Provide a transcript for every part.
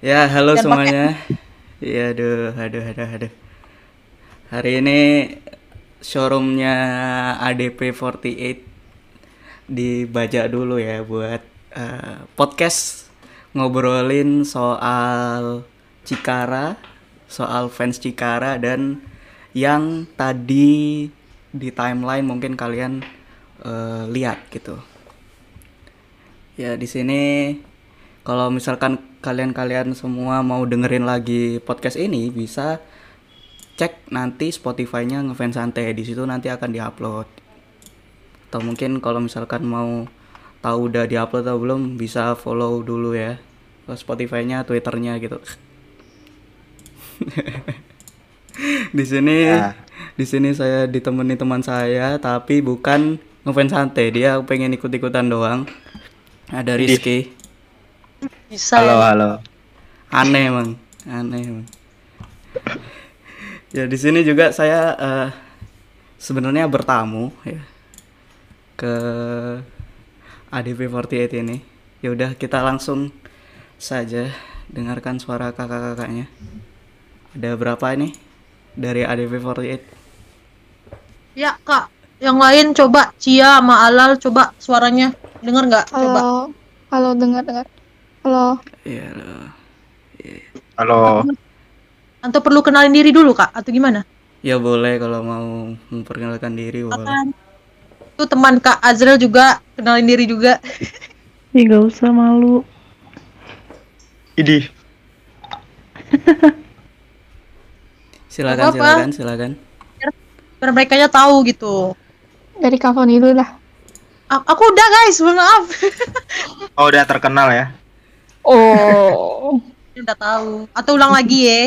Ya, halo Dan semuanya. Iya, aduh, aduh, aduh, aduh. Hari ini showroomnya ADP48 dibajak dulu ya buat eh, podcast ngobrolin soal Cikara, soal fans Cikara dan yang tadi di timeline mungkin kalian eh, lihat gitu. Ya di sini kalau misalkan kalian-kalian semua mau dengerin lagi podcast ini bisa cek nanti Spotify-nya ngefans santai di situ nanti akan diupload. Atau mungkin kalau misalkan mau tahu udah diupload atau belum bisa follow dulu ya ke Spotify-nya, Twitter-nya gitu. di sini Ya. di sini saya ditemani teman saya tapi bukan ngefans santai dia pengen ikut-ikutan doang ada Rizky Bisa. Halo, ya? halo. aneh emang aneh emang ya di sini juga saya eh, sebenarnya bertamu ya ke ADP48 ini ya udah kita langsung saja dengarkan suara kakak-kakaknya ada berapa ini dari ADP48 Ya kak, yang lain coba Cia sama Alal coba suaranya dengar nggak? Coba. Halo, halo dengar dengar. Halo, Iya loh. Halo. Atau perlu kenalin diri dulu kak? Atau gimana? Ya boleh kalau mau memperkenalkan diri boleh. Tuh teman kak Azril juga kenalin diri juga. Ih gak usah malu. Idi. Silakan Apa-apa. silakan silakan. Biar mereka nya tahu gitu. dari Kavon dulu lah. A- aku udah guys, maaf. Oh, udah terkenal ya? Oh, udah tahu. Atau ulang lagi ya.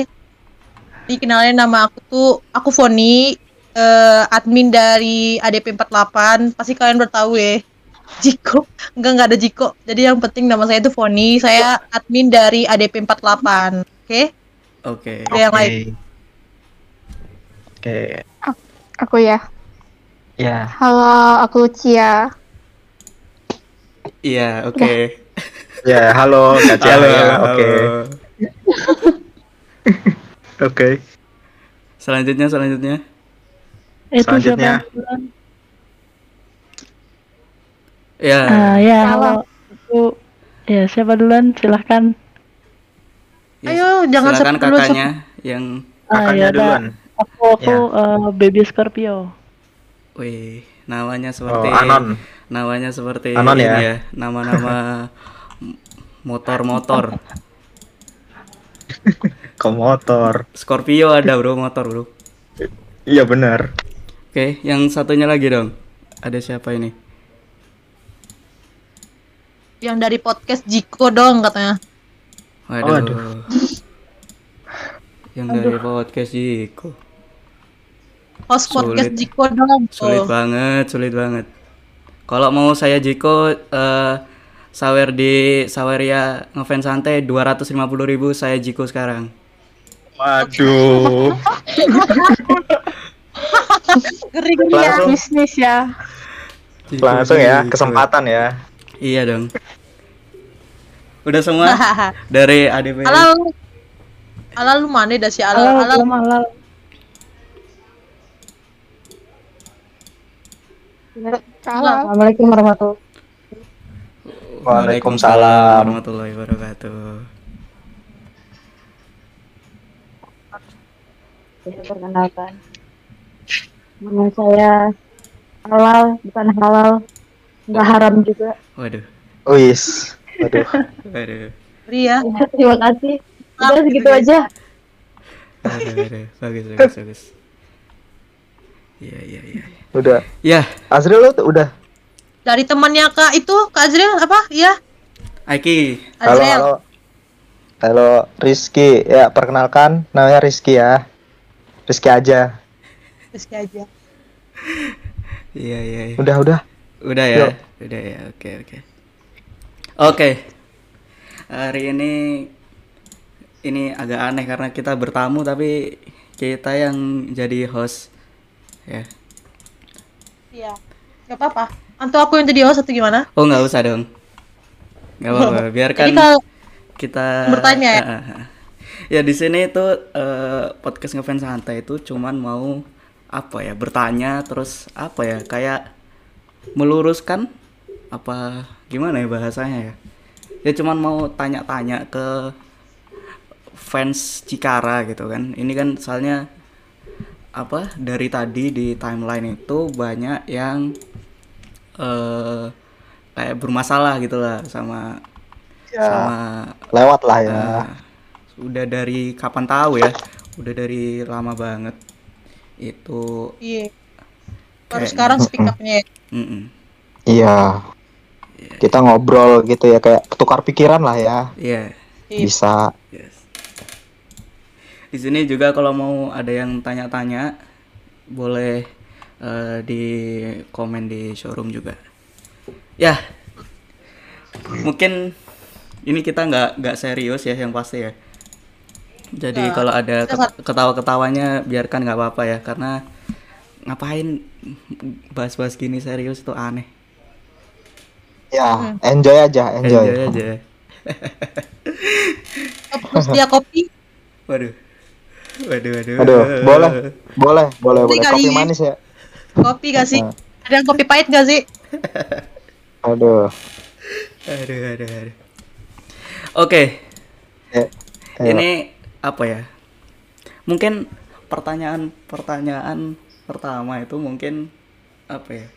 Ini kenalin nama aku tuh, aku Foni, eh, admin dari ADP 48. Pasti kalian udah tahu ya. Jiko, enggak enggak ada Jiko. Jadi yang penting nama saya itu Foni. Saya admin dari ADP 48. Oke? Oke. Ada yang lain. Oke. aku ya. Ya. Halo, aku Cia. Iya, oke. Ya, halo Kak Cia. Halo, ya. halo, Oke. Oke. Selanjutnya selanjutnya. Itu Selanjutnya. siapa yang duluan? Ya. Ah, ya, halo. Aku ya siapa duluan? Silahkan. ya, Ayo, jangan silakan sepuluh- kakaknya yang Ah, Kakaknya ya udah. duluan. Aku aku eh, baby Scorpio. wih, namanya Oh, seperti Anon. namanya seperti Anon ini ya. nama-nama motor-motor. Komotor. Scorpio ada, Bro, motor, Bro. Iya benar. Oke, yang satunya lagi dong. Ada siapa ini? Yang dari podcast Jiko dong katanya. Waduh. Waduh. Yang dari podcast Jiko. Host podcast Sulit. Jiko dong. Sulit banget, sulit banget. Kalau mau saya Jiko eh sawer di Saweria ngefans santai 250.000 saya Jiko sekarang. Waduh. Ya. Langsung Bisnis ya. Jiko, langsung ya, kesempatan ya. Iya dong. Udah semua dari ADP. Alal, Alal lu mana dah si Alal? Halo, Alal. Halo. Assalamualaikum warahmatullahi Waalaikumsalam. warahmatullahi wabarakatuh. perkenalkan nama saya halal bukan halal nggak haram juga Waduh. Wis. Waduh. Waduh. ngeri ya. terima kasih udah segitu aja Waduh, waduh. Bagus, bagus, bagus. Iya, iya, iya. Udah. Ya, Azril lu tuh udah. Dari temannya Kak itu, Kak Azril apa? Iya, Aiki. Halo, Azril. halo. Halo, Rizky. Ya, perkenalkan namanya Rizky ya. Rizky aja. Rizky aja. Iya, iya, iya. Udah, udah. Udah ya, Yuk. udah ya, oke oke. Oke, hari ini ini agak aneh karena kita bertamu tapi kita yang jadi host ya. Iya. Gak apa-apa. Anto aku yang jadi host atau gimana? Oh nggak usah dong, nggak apa-apa. Biarkan Jadi kalau kita Bertanya ya? Ah, ah, ah. ya di sini itu eh, podcast ngefans santai itu cuman mau apa ya bertanya terus apa ya kayak meluruskan apa gimana ya bahasanya ya ya cuman mau tanya-tanya ke fans Cikara gitu kan ini kan soalnya apa dari tadi di timeline itu banyak yang eh kayak bermasalah gitu lah sama Ya, sama lewat lah ya. eh, udah dari kapan tahu ya udah dari lama banget itu Iya. Baru sekarang speak up-nya ya. mm-mm. Iya. Kita ngobrol gitu ya kayak tukar pikiran lah ya. Iya, Iya. Bisa. yes. Di sini juga kalau mau ada yang tanya-tanya boleh eh, di komen di showroom juga. Ya, mungkin ini kita nggak nggak serius ya yang pasti ya. Jadi Ya, kalau ada ketawa-ketawanya biarkan nggak apa-apa ya karena ngapain bahas-bahas gini serius itu aneh. Ya, enjoy aja, enjoy. Enjoy aja. Terus dia kopi. Waduh. Waduh, waduh. Aduh, boleh. Boleh, boleh, boleh. Kopi ini. manis ya. Kopi gak sih? Ah. Ada yang kopi pahit gak sih? Aduh. Aduh, aduh, aduh. Oke, Eh, ayo. ini apa ya? Mungkin pertanyaan-pertanyaan pertama itu mungkin apa ya?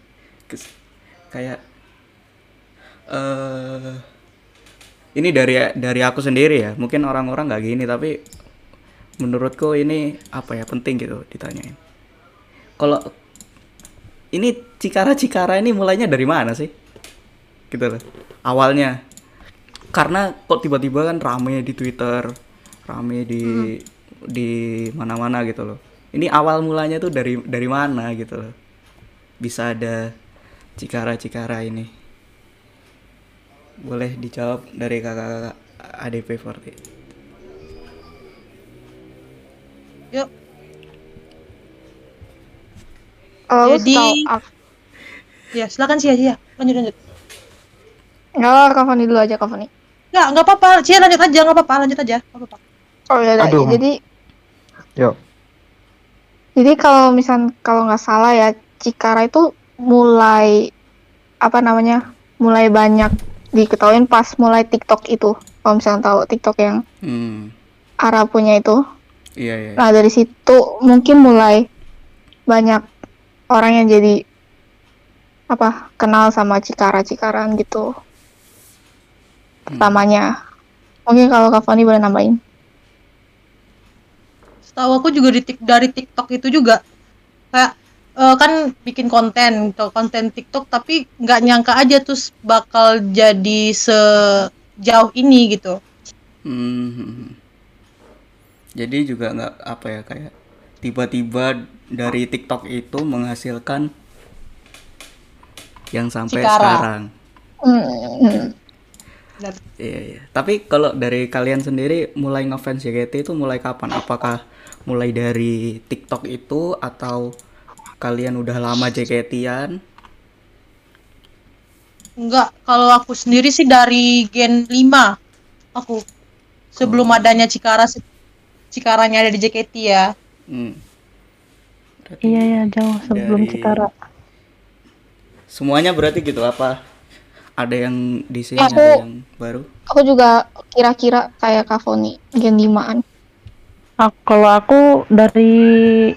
Kes- kayak eh ini dari dari aku sendiri ya. Mungkin orang-orang nggak gini tapi menurutku ini apa ya penting gitu ditanyain. Kalau ini Cikara-Cikara ini mulainya dari mana sih? Gitu loh. Awalnya karena kok tiba-tiba kan rame di Twitter, rame di di mana-mana gitu loh. Ini awal mulanya tuh dari dari mana gitu loh. Bisa ada Cikara-Cikara ini. Boleh dijawab dari kakak-kakak ADP40. Yuk. Kalau aku Jadi- aku, Ya, silakan sih aja. Lanjut lanjut. nggak Kak Fani dulu aja Kak Fani. Enggak, enggak apa-apa. Cia lanjut aja, enggak apa-apa. Lanjut aja. Enggak apa-apa. Oh ya, Aduh. jadi Yuk. jadi kalau misal kalau nggak salah ya Cikara itu mulai apa namanya mulai banyak diketahuin pas mulai TikTok itu. Kalau misalnya tahu TikTok yang Hmm. Ara punya itu. Iya, iya. Nah dari situ mungkin mulai banyak orang yang jadi apa kenal sama Cikara-Cikaran gitu. Pertamanya. Mungkin kalau Kak Fani boleh nambahin. Setahu aku juga di tik- dari TikTok itu juga kayak eh, kan bikin konten gitu, konten TikTok tapi nggak nyangka aja terus bakal jadi sejauh ini gitu. Hmm. Jadi juga nggak apa ya kayak tiba-tiba dari TikTok itu menghasilkan yang sampai Cikara. sekarang. Hmm. Iya iya. Tapi kalau dari kalian sendiri mulai ngefans JKT itu mulai kapan? Apakah mulai dari TikTok itu atau kalian udah lama JKT-an? Enggak, kalau aku sendiri sih dari Gen 5 aku sebelum adanya Cikara Cikaranya ada di JKT ya. Hmm. Berarti Iya ya jauh sebelum Dari- Cikara. Semuanya berarti gitu apa? Ada yang di sini Aku- ada yang baru? Aku juga kira-kira kayak Kak Foni, Gen 5-an. Ah, kalau aku dari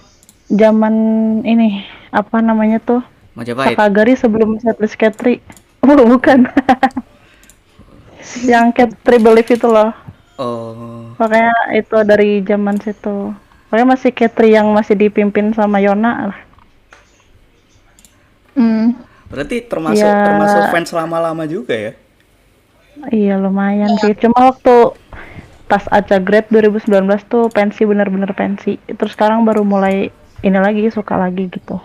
zaman ini apa namanya tuh Majapahit. Sakagari sebelum setlist Katri. Oh bukan. yang Katri Believe itu loh. Oh. Makanya itu dari zaman situ. Pokoknya masih Katri yang masih dipimpin sama Yona lah. Hmm. Berarti termasuk Ya. termasuk fans lama-lama juga ya? Iya lumayan sih. Cuma waktu pas Aca Grade 2019 tuh pensi bener-bener pensi. Terus sekarang baru mulai ini lagi suka lagi gitu.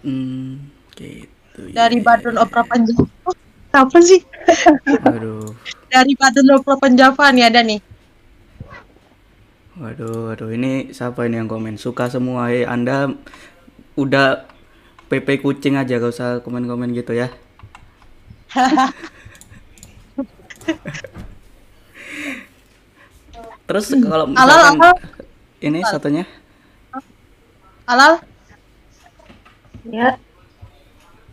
Hmm, gitu. ya, Dari ya, Badrun ya. Opera Panjava. Oh, apa sih? Waduh, Dari Badrun Opera Panjava nih ada nih. Waduh, waduh. Ini siapa ini yang komen? Suka semua. Hei, Anda udah PP kucing aja, gak usah komen-komen gitu ya. Terus kalau Hmm. Alal, misalkan alal. ini satunya Alal, Ya,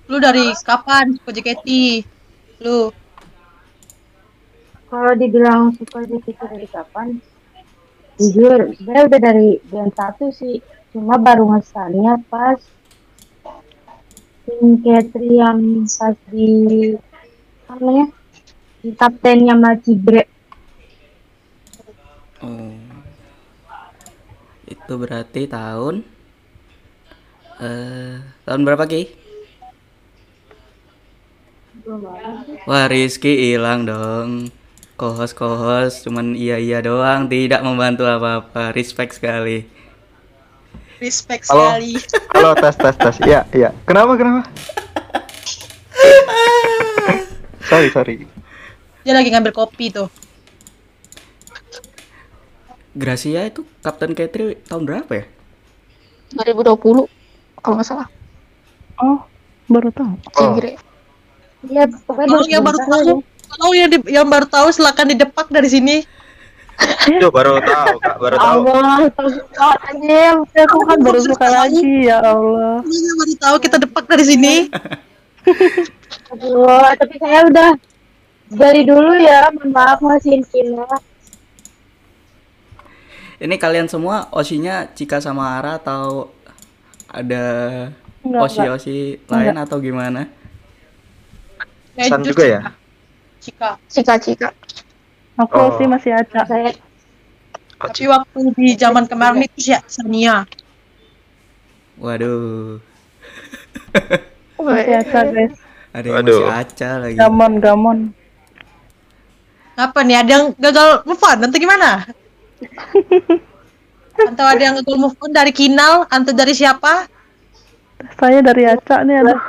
lu dari kapan suka JKT? Lu kalau dibilang suka JKT dari kapan? Jujur, sebenarnya udah dari gen 1 sih. Cuma baru ngesannya pas tim Katri yang pas di apa namanya? Di kaptennya sama Cibre. Oh. Itu berarti tahun eh tahun berapa Ki? Wah, Rizky hilang dong. Kohos kohos cuman iya iya doang, tidak membantu apa-apa. Respect sekali. respect Halo. sekali. Halo tes tes tes. Iya iya. Kenapa kenapa? sorry sorry. Dia lagi ngambil kopi tuh. Gracia itu Kapten Katri tahun berapa ya? 2020 kalau nggak salah. Oh, baru tahu. Oh. Iya, pokoknya Kalau yang baru sebentar tahu, kalau yang di- yang baru tahu silakan didepak dari sini. Itu baru tahu kak baru tahu. Allah, anjir. Aku kan baru buka lagi ya Allah. Kalau yang baru tahu kita depak dari sini. Aduh, tapi saya udah dari dulu ya, mohon maaf ngasihin Kino. Ini kalian semua osinya Cika sama Ara atau ada Enggak, osi-osi lain atau gimana? San juga ya? Cika. Cika-cika. Aku Oh. sih masih acak. Saya Tapi waktu di zaman kemarin itu ya Sania. Waduh, Masih acak guys. ada yang Waduh. masih aca lagi. Gamon, gamon. Apa nih? Ada yang gagal move on? Nanti gimana? Atau ada yang gagal move on dari Kinal? Atau dari siapa? Saya dari acak nih aduh.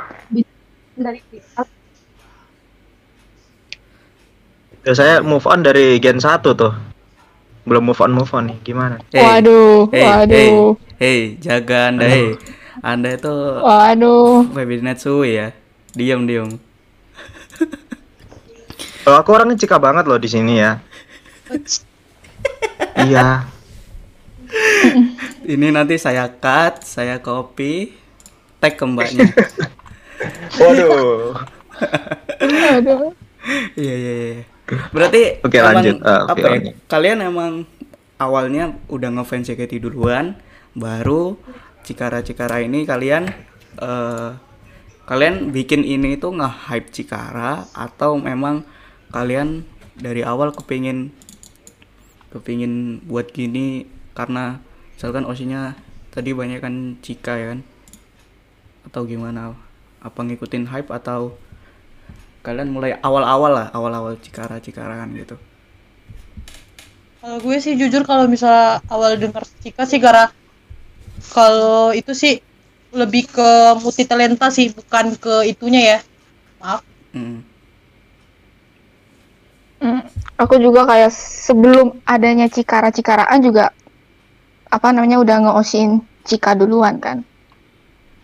dari TikTok. Ya, saya move on dari gen 1 tuh. Belum move on move on nih. Gimana? Hey, Waduh, hey, waduh. Hey, hey, jaga anda, hey. Anda itu Waduh. baby Netsui ya. Diam, diam. Kalau aku orangnya cika banget loh di sini ya. iya. Ini nanti saya cut, saya copy, tag ke mbaknya. Waduh. Waduh. Iya, iya, iya. Berarti Oke, emang lanjut. Oke, apa ya. Kalian emang awalnya udah ngefans JKT duluan, baru Cikara-Cikara ini kalian eh kalian bikin ini tuh nge-hype Cikara atau memang kalian dari awal kepingin kepingin buat gini karena misalkan osinya tadi banyak kan Cika ya kan atau gimana apa ngikutin hype atau kalian mulai awal-awal lah awal-awal Cikara Cikaraan gitu Kalau gue sih jujur kalau misalnya awal dengar Cika sih gara kalau itu sih lebih ke multi talenta sih bukan ke itunya ya. Maaf. Hmm. Hmm, aku juga kayak sebelum adanya Cikara-Cikaraan juga apa namanya udah ngeosin Cika duluan kan.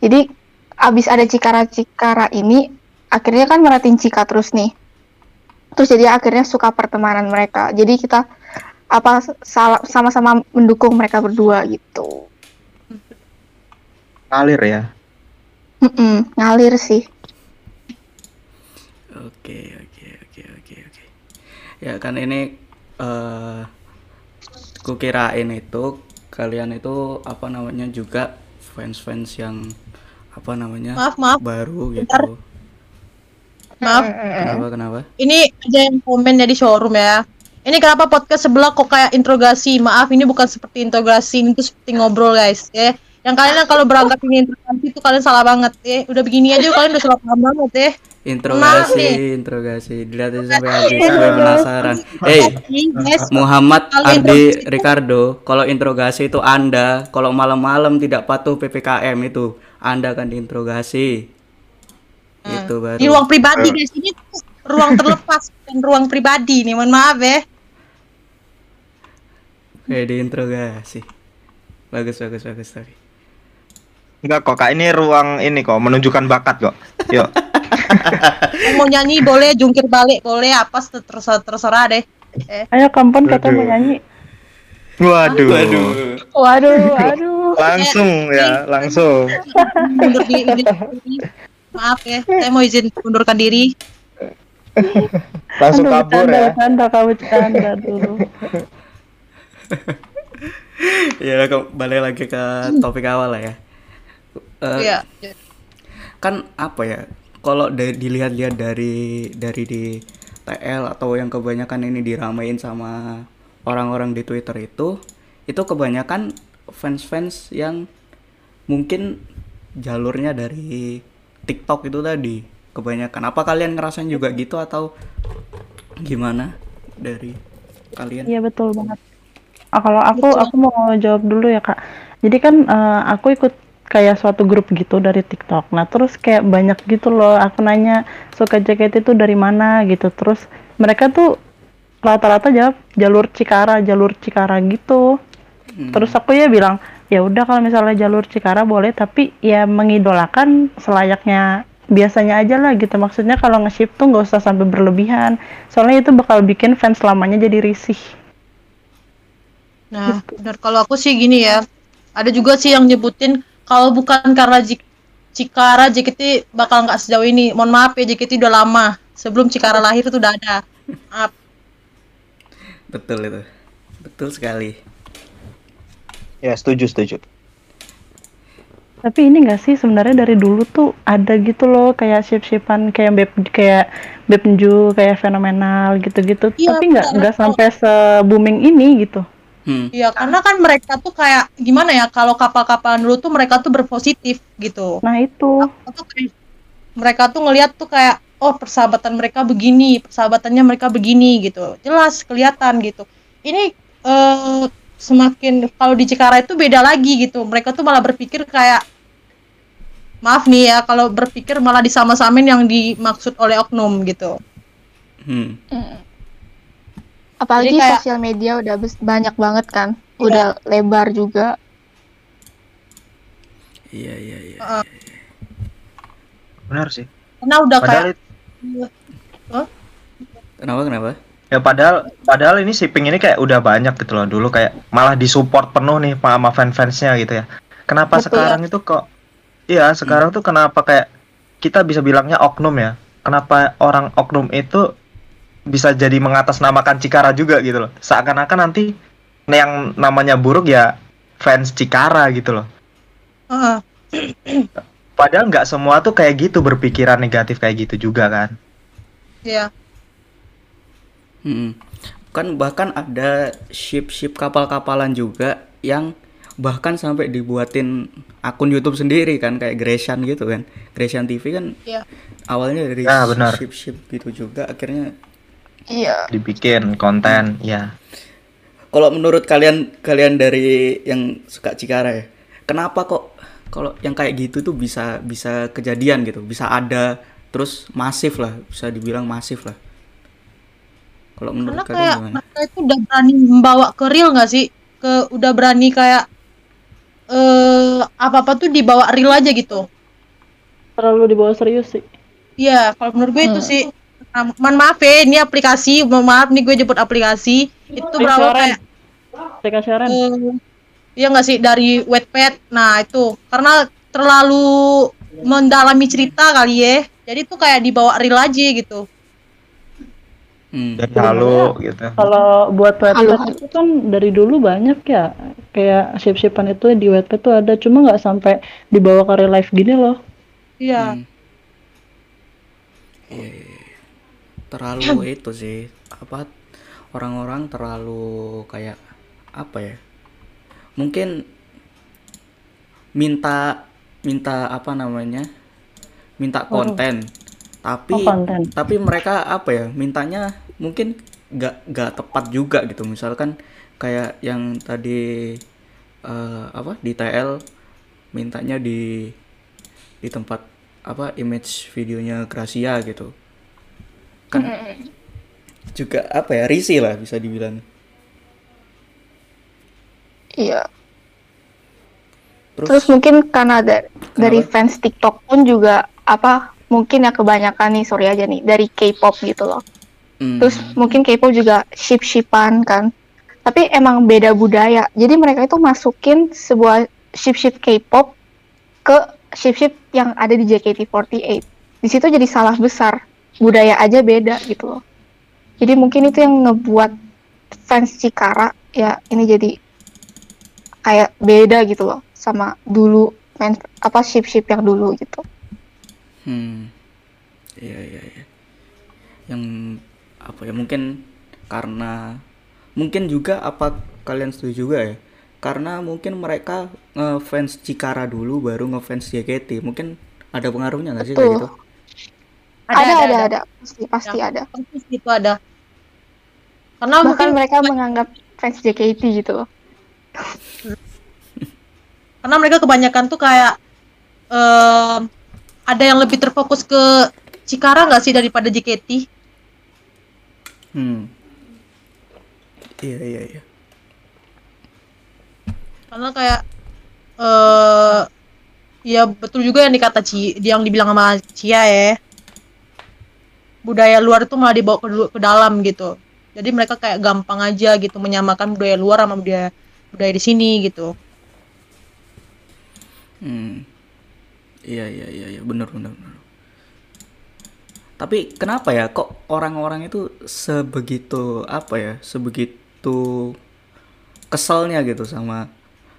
Jadi abis ada Cikara-Cikara ini akhirnya kan merhatiin Cika terus nih. Terus jadi akhirnya suka pertemanan mereka. Jadi kita apa sama-sama mendukung mereka berdua gitu. Ngalir ya. Mm-mm, ngalir sih. Oke, oke, oke, oke, oke. Ya kan ini eh kukirain itu kalian itu apa namanya juga fans-fans yang apa namanya Maaf, maaf. baru Bentar. Maaf. Kenapa kenapa? Ini ada yang komen dari showroom ya. Ini kenapa podcast sebelah kok kayak interogasi? Maaf, ini bukan seperti interogasi, ini tuh seperti ngobrol guys. Ya. Yang kalian yang kalau beranggap ini interogasi itu kalian salah banget ya. Udah begini aja kalian udah salah paham banget ya. Maaf Interogasi, nih. interogasi. Dilihat aja sampai habis, gue penasaran. Hey, guys, Muhammad interogasi- Ricardo, kalau interogasi itu Anda, kalau malam-malam tidak patuh PPKM itu, Anda akan diinterogasi. Itu baru. di ruang pribadi guys. Ini tuh ruang terlepas bukan ruang pribadi nih. Mohon maaf ya. Kayak diinterogasi. Bagus, bagus, bagus tapi. Enggak kok kak ini ruang ini kok menunjukkan bakat kok. Yuk. Mau nyanyi boleh, jungkir balik boleh, apa terserah terserah deh. Eh, Ayo kapan kata mau nyanyi? Waduh. Waduh. Waduh, aduh. Langsung ya, langsung. Maaf ya saya mau izin mundurkan diri Langsung Aduh, kabur bercanda, ya. bercanda, kamu bercanda dulu. Ya balik lagi ke topik awal lah ya. Eh, Iya. kan apa ya kalau dilihat-lihat dari dari di TL atau yang kebanyakan ini diramein sama orang-orang di Twitter itu itu kebanyakan fans-fans yang mungkin jalurnya dari TikTok itu tadi kebanyakan apa kalian ngerasain juga gitu atau gimana dari kalian Iya betul banget. Ah, kalau aku aku mau jawab dulu ya kak. Jadi kan eh, aku ikut kayak suatu grup gitu dari TikTok. Nah terus kayak banyak gitu loh. Aku nanya suka jaket itu dari mana gitu. Terus mereka tuh rata-rata jawab jalur Cikara, jalur Cikara gitu. Hmm. Terus aku ya bilang ya udah kalau misalnya jalur Cikara boleh, tapi ya mengidolakan selayaknya biasanya aja lah gitu. Maksudnya kalau nge-ship tuh nggak usah sampai berlebihan. Soalnya itu bakal bikin fans lamanya jadi risih. Nah, benar kalau aku sih gini ya. Ada juga sih yang nyebutin kalau bukan karena Jik- Cikara JKT bakal nggak sejauh ini. Mohon maaf ya JKT udah lama. Sebelum Cikara lahir itu udah ada. Maaf. betul itu betul sekali Ya, setuju, setuju. Tapi ini enggak sih sebenarnya dari dulu tuh ada gitu loh kayak ship-shipan kayak beb kayak bebju kayak fenomenal gitu-gitu. Iya, Tapi nggak nggak sampai se booming ini gitu. hmm. Iya, karena kan mereka tuh kayak gimana ya? Kalau kapal-kapalan dulu tuh mereka tuh berpositif gitu. Nah itu Aku tuh kayak- mereka tuh ngelihat tuh kayak oh persahabatan mereka begini, persahabatannya mereka begini gitu. Jelas kelihatan gitu. Ini eh, semakin kalau di Cikara itu beda lagi gitu. Mereka tuh malah berpikir kayak maaf nih ya kalau berpikir malah disama-samain yang dimaksud oleh oknum gitu. Hmm. Apalagi Jadi kayak- sosial media udah banyak banget kan, udah lebar juga. iya iya iya Heeh. Benar sih. karena udah Padahal kayak kenapa kenapa Ya padahal padahal ini shipping ini kayak udah banyak gitu loh. Dulu kayak malah disupport penuh nih sama fan-fansnya gitu ya. Kenapa Betul. sekarang itu kok Iya, sekarang tuh kenapa kayak kita bisa bilangnya oknum ya? Kenapa orang oknum itu bisa jadi mengatasnamakan Cikara juga gitu loh. Seakan-akan nanti yang namanya buruk ya fans Cikara gitu loh. Heeh. Padahal nggak semua tuh kayak gitu berpikiran negatif kayak gitu juga kan. Iya. Hmm. Kan bahkan ada ship-ship kapal-kapalan juga yang bahkan sampai dibuatin akun YouTube sendiri kan kayak Gresian gitu kan. Gresian TV kan Iya. awalnya dari Ya, benar. ship-ship gitu juga akhirnya Iya. Dibikin konten ya. kalau menurut kalian kalian dari yang suka Cikara ya. Kenapa kok kalau yang kayak gitu tuh bisa bisa kejadian gitu, bisa ada terus masif lah, bisa dibilang masif lah. Kalau menurut Karena kalian kayak gimana? mereka itu udah berani membawa ke real nggak sih? Ke udah berani kayak eh apa-apa tuh dibawa real aja gitu. terlalu dibawa serius sih. Iya, kalau menurut gue itu sih Nah, mohon maaf ya, ini aplikasi, mohon maaf nih gue jemput aplikasi. Itu berapa kayak Aplikasi Ren. eh, Iya nggak sih dari Wattpad. Nah, itu karena terlalu mendalami cerita kali ya. Jadi tuh kayak dibawa real aja gitu. Hmm. Jadi halu gitu. Kalau buat Halo. Wattpad itu kan dari dulu banyak ya. Kayak ship-shipan itu di Wattpad tuh ada, cuma nggak sampai dibawa ke real life gini loh. Iya. Hmm. Iya, iya, iya. Terlalu itu sih apa orang-orang terlalu kayak apa ya? Mungkin minta minta apa namanya? Minta konten. Tapi Oh, konten. tapi mereka apa ya? Mintanya mungkin nggak nggak tepat juga gitu. Misalkan kayak yang tadi eh, apa di TL mintanya di di tempat apa image videonya Gracia gitu kan juga apa ya risih lah bisa dibilang Iya. terus, Terus mungkin karena da- dari fans TikTok pun juga apa mungkin ya kebanyakan nih sorry aja nih dari K-pop gitu loh. Hmm, Terus mungkin K-pop juga ship-shipan kan. tapi emang beda budaya. Jadi mereka itu masukin sebuah ship-ship K-pop ke ship-ship yang ada di JKT48. Di situ jadi salah besar. Budaya aja beda gitu loh. Jadi mungkin itu yang ngebuat fans Cikara ya ini jadi kayak beda gitu loh sama dulu fans apa ship-ship yang dulu gitu. Hmm. Iya iya iya. Yang apa ya mungkin karena mungkin juga apa kalian setuju juga ya? Karena mungkin mereka ngefans Cikara dulu baru ngefans JKT. Mungkin ada pengaruhnya nggak sih kayak gitu? Ada ada ada, pasti pasti Ya. ada. Pasti itu ada. Karena Bahkan mungkin mereka menganggap fans JKT gitu loh. karena mereka kebanyakan tuh kayak em, ada yang lebih terfokus ke Cikara nggak sih daripada JKT? Hmm. Iya iya iya. Karena kayak eh ya betul juga yang dikata Ci, yang dibilang sama Cia ya. Budaya luar itu malah dibawa ke, ke dalam gitu. Jadi mereka kayak gampang aja gitu menyamakan budaya luar sama budaya budaya di sini gitu. Hmm. Iya iya iya iya benar benar benar. Tapi kenapa ya kok orang-orang itu sebegitu apa ya sebegitu keselnya gitu sama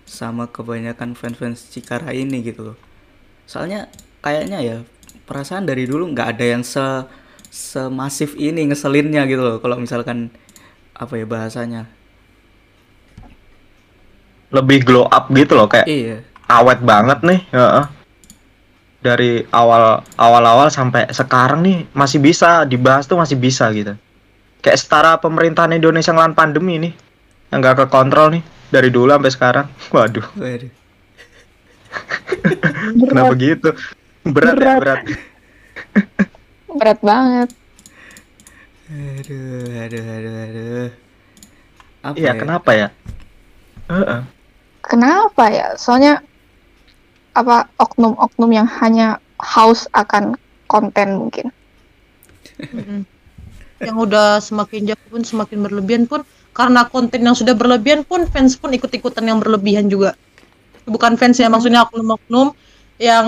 sama kebanyakan fans-fans Cikara ini gitu loh. Soalnya kayaknya ya perasaan dari dulu nggak ada yang se semasif ini ngeselinnya gitu loh kalau misalkan apa ya bahasanya. Lebih glow up gitu loh kayak Iya. awet banget nih. heeh. Dari awal awal-awal sampai sekarang nih masih bisa dibahas tuh masih bisa gitu. Kayak setara pemerintahan Indonesia ngelawan pandemi nih. Yang nggak kekontrol nih dari dulu sampai sekarang. Waduh, Waduh. kenapa gitu? Berat, ya, Berat. berat. Berat banget. Aduh, aduh, aduh, aduh. Apa Iya, ya? kenapa ya? Heeh. Kenapa ya? Soalnya apa oknum-oknum yang hanya haus akan konten mungkin. Yang udah semakin jauh pun semakin berlebihan pun karena konten yang sudah berlebihan pun fans pun ikut-ikutan yang berlebihan juga bukan fans ya maksudnya oknum-oknum yang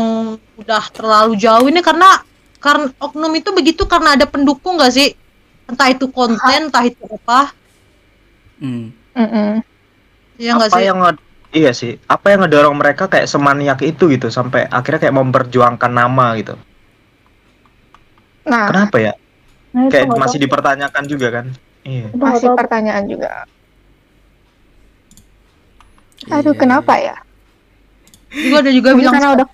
udah terlalu jauh ini karena karena oknum itu begitu karena ada pendukung gak sih entah itu konten entah itu apa Hmm. Mm-mm. ya nggak apa sih yang iya sih. Apa yang ngedorong mereka kayak semaniak itu gitu sampai akhirnya kayak memperjuangkan nama gitu? Nah, kenapa ya? Nah, kayak masih tahu. dipertanyakan juga kan? Iya. Masih pertanyaan juga. Iya, Aduh, kenapa ya? juga ada juga Mungkin bilang karena udah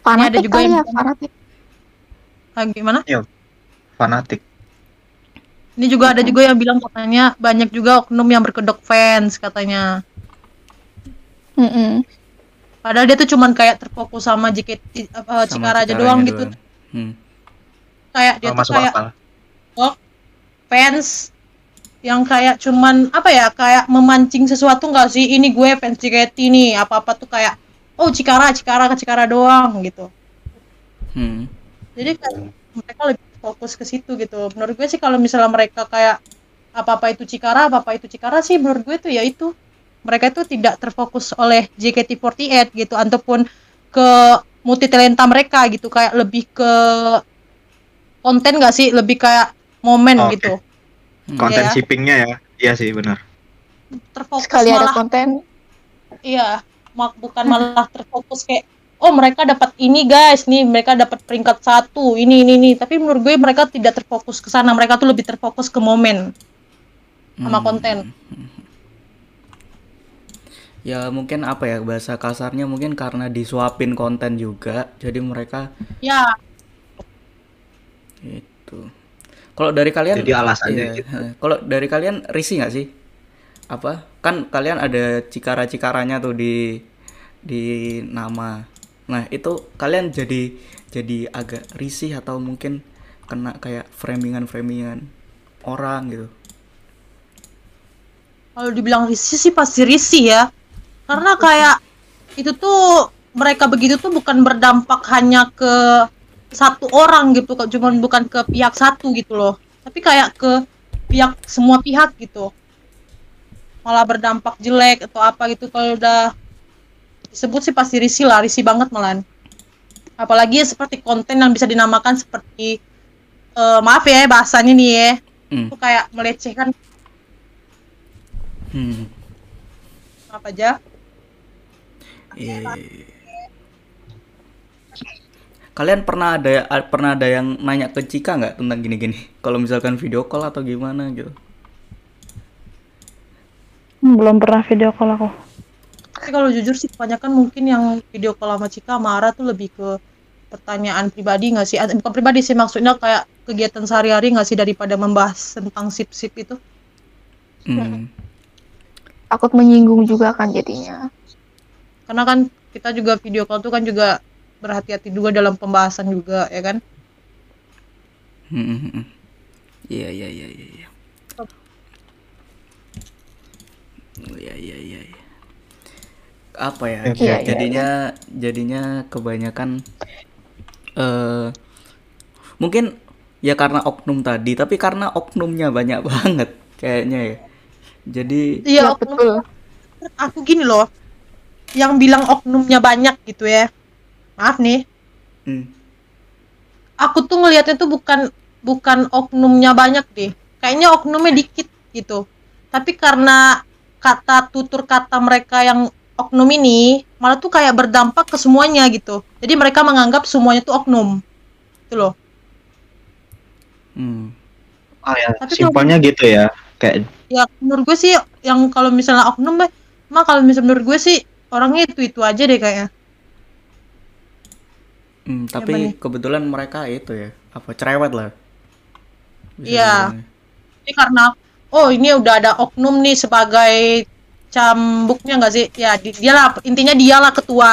fanatik ada juga kali yang ya, fanatik. Ah, gimana? Fanatik. Ini juga ada juga yang bilang katanya banyak juga oknum yang berkedok fans katanya Mm-mm. padahal dia tuh cuman kayak terfokus sama JKT apa Cikara aja doang gitu doang. Hmm. kayak dia Oh, tuh kayak akal fans yang kayak cuman apa ya kayak memancing sesuatu nggak sih ini gue fans JKT nih apa apa tuh kayak oh Cikara Cikara ke Cikara doang gitu Hmm. jadi kayak mereka lebih fokus ke situ gitu menurut gue sih kalau misalnya mereka kayak apa apa itu Cikara apa apa itu Cikara sih menurut gue tuh ya itu mereka itu tidak terfokus oleh JKT48 gitu ataupun ke multi talenta mereka gitu kayak lebih ke konten gak sih? Lebih kayak momen Oke. gitu. Hmm. konten Iya. shippingnya ya? Iya sih benar. Terfokus Sekali ada malah konten, iya mak bukan malah terfokus kayak oh mereka dapat ini guys. Nih mereka dapat peringkat satu ini ini ini. Tapi menurut gue mereka tidak terfokus ke sana. Mereka tuh lebih terfokus ke momen sama Hmm. Ya mungkin apa ya bahasa kasarnya mungkin karena disuapin konten juga, jadi mereka ya itu. Kalau dari kalian, Jadi alasannya iya, gitu. eh, Kalau dari kalian risih nggak sih? Apa? Kan kalian ada cikara-cikaranya tuh di di nama. Nah itu kalian jadi jadi agak risih atau mungkin kena kayak framingan-framingan orang gitu. kalau dibilang risih sih pasti risih ya karena kayak itu tuh mereka begitu tuh bukan berdampak hanya ke satu orang gitu kok cuman bukan ke pihak satu gitu loh. Tapi kayak ke pihak semua pihak gitu. Malah berdampak jelek atau apa gitu. Kalau udah disebut sih pasti risih lah risih banget malahan. Apalagi seperti konten yang bisa dinamakan seperti eh, maaf ya bahasanya nih ya. Hmm. itu kayak melecehkan. Hmm. apa aja Iya. iya, iya. Kalian pernah ada pernah ada yang nanya ke Cika nggak tentang gini-gini? Kalau misalkan video call atau gimana gitu? Belum pernah video call aku. tapi kalau jujur sih kebanyakan mungkin yang video call sama Cika marah tuh lebih ke pertanyaan pribadi nggak sih? Bukan pribadi sih maksudnya kayak kegiatan sehari-hari nggak sih daripada membahas tentang sip-sip itu? Hmm. Takut menyinggung juga kan jadinya. Karena kan kita juga video call tuh kan juga berhati-hati juga dalam pembahasan juga ya kan? Hmm, hmm, hmm. Iya iya iya iya. iya. Iya iya iya. iya. Apa ya? Oke, Iya, iya, jadinya jadinya kebanyakan eh mungkin ya karena oknum tadi, tapi karena oknumnya banyak banget kayaknya ya. Jadi Iya, Iya, oknum betul. aku gini loh, yang bilang oknumnya banyak gitu ya. Maaf nih, hmm, aku tuh ngelihatnya tuh bukan bukan oknumnya banyak deh. Kayaknya oknumnya dikit gitu. Tapi karena kata tutur kata mereka yang oknum ini malah tuh kayak berdampak ke semuanya gitu. Jadi mereka menganggap semuanya tuh oknum. Itu loh. hmm. Oh ya, Tapi simpelnya gitu ya. Kayak Ya menurut gue sih yang kalau misalnya oknum mah mah kalau misalnya menurut gue sih orangnya itu itu aja deh kayaknya. Hmm, tapi mana? kebetulan mereka itu ya, apa cerewet lah. Iya. dibilangnya. Ini karena oh ini udah ada oknum nih sebagai cambuknya nggak sih? Ya di- dia lah intinya dialah ketua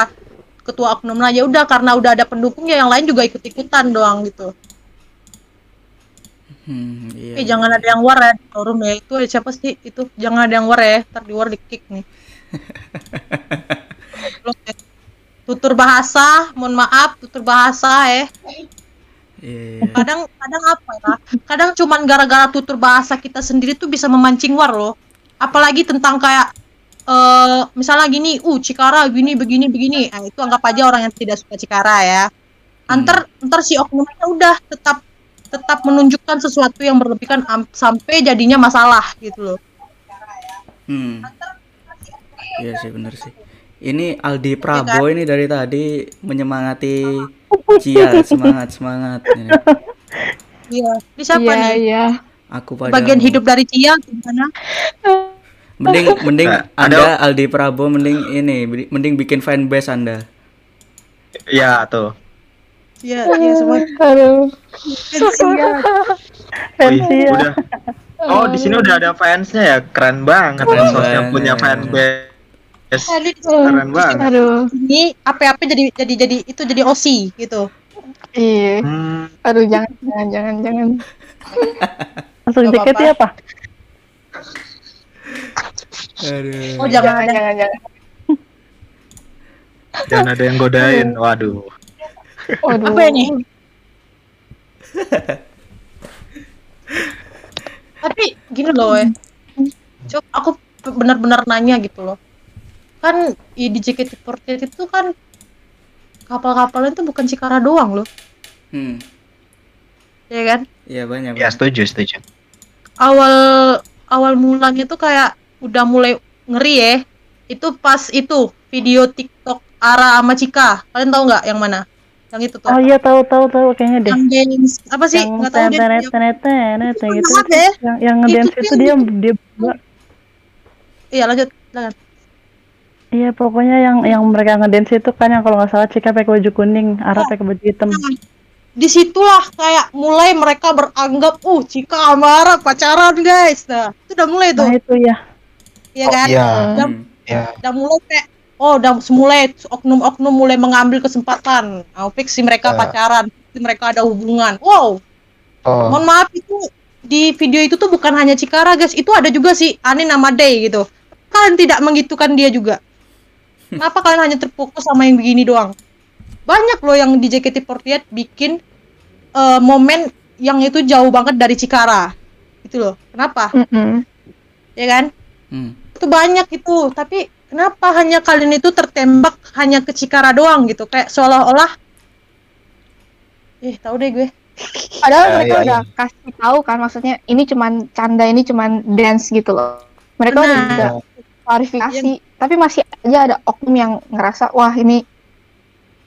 ketua oknum lah ya udah karena udah ada pendukungnya yang lain juga ikut ikutan doang gitu. Hmm, iya. Eh iya, jangan ada yang war ya forum ya itu siapa sih itu jangan ada yang war ya ntar di war di kick nih. Tutur bahasa, mohon maaf tutur bahasa ya. Iya, iya. kadang kadang apa ya kadang cuman gara-gara tutur bahasa kita sendiri tuh bisa memancing war loh apalagi tentang kayak eh misalnya gini uh Cikara gini begini begini nah, itu anggap aja orang yang tidak suka Cikara ya antar ntar si oknumnya udah tetap tetap menunjukkan sesuatu yang berlebihan am- sampai jadinya masalah gitu loh Hmm. Iya sih bener sih. Ini Aldi Prabo ini dari tadi menyemangati Cia semangat semangat. Ini. iya ini siapa Iya, nih iya. Aku pada bagian hidup dari Cia gimana mending mending Nah, Anda Aldi Prabo mending ini mending bikin fanbase Anda. ya tuh. iya iya semua Aduh. Cia Wih, Fancy ya. udah. Oh, di sini udah ada fansnya ya. Keren banget Keren banget. punya fanbase. Tadi Keren banget. Aduh. ini apa-apa jadi jadi jadi itu jadi OSI gitu. Iya. Hmm, Aduh, jangan, jangan, jangan, jangan. Masuk Gak JKT apa-apa. apa? Aduh. Oh jangan Jangan, jangan, jangan. jangan ada yang godain. Waduh. Waduh. Apa ini? Tapi gini loh, eh. Cok, aku benar-benar nanya gitu loh. Kan di JKT48 itu kan kapal-kapalnya itu bukan Cikara doang loh, Hmm. ya kan? Iya banyak. Ya banyak. setuju, setuju. Awal awal mulanya tuh kayak udah mulai ngeri ya. Itu pas itu video TikTok Ara sama Cika. Kalian tahu nggak yang mana? Yang itu tuh. Oh iya tahu tahu tahu kayaknya deh. yang dance apa sih Yang nggak tahu deh yang- gitu. ya. Yang yang Itu ngedance itu dia dia iya lanjut silakan Iya pokoknya yang yang mereka ngedance itu kan yang kalau nggak salah Cika pakai baju kuning, Ara pakai baju hitam. Nah, di situlah kayak mulai mereka beranggap uh Cika Amara pacaran guys nah itu udah mulai tuh Nah itu ya. ya Oh, kan iya. udah, Hmm. Ya. udah mulai kayak oh udah mulai oknum-oknum mulai mengambil kesempatan oh, fix si mereka Ya. pacaran si mereka ada hubungan wow Oh. mohon maaf itu di video itu tuh bukan hanya Cikara guys itu ada juga si Anin sama Day gitu kalian tidak menggitukan dia juga kenapa kalian hanya terfokus sama yang begini doang? Banyak loh yang di JKT48 bikin eh, momen yang itu jauh banget dari Cikara. Gitu loh. Kenapa? Mm-mm. ya kan? Hmm. itu banyak itu. Tapi kenapa hanya kalian itu tertembak hanya ke Cikara doang gitu? Kayak seolah-olah eh tahu deh gue. Padahal Ya, mereka ya, udah kasih tahu kan maksudnya ini cuman canda, ini cuman dance gitu loh. Mereka udah Klarifikasi, tapi masih aja ada oknum yang ngerasa wah ini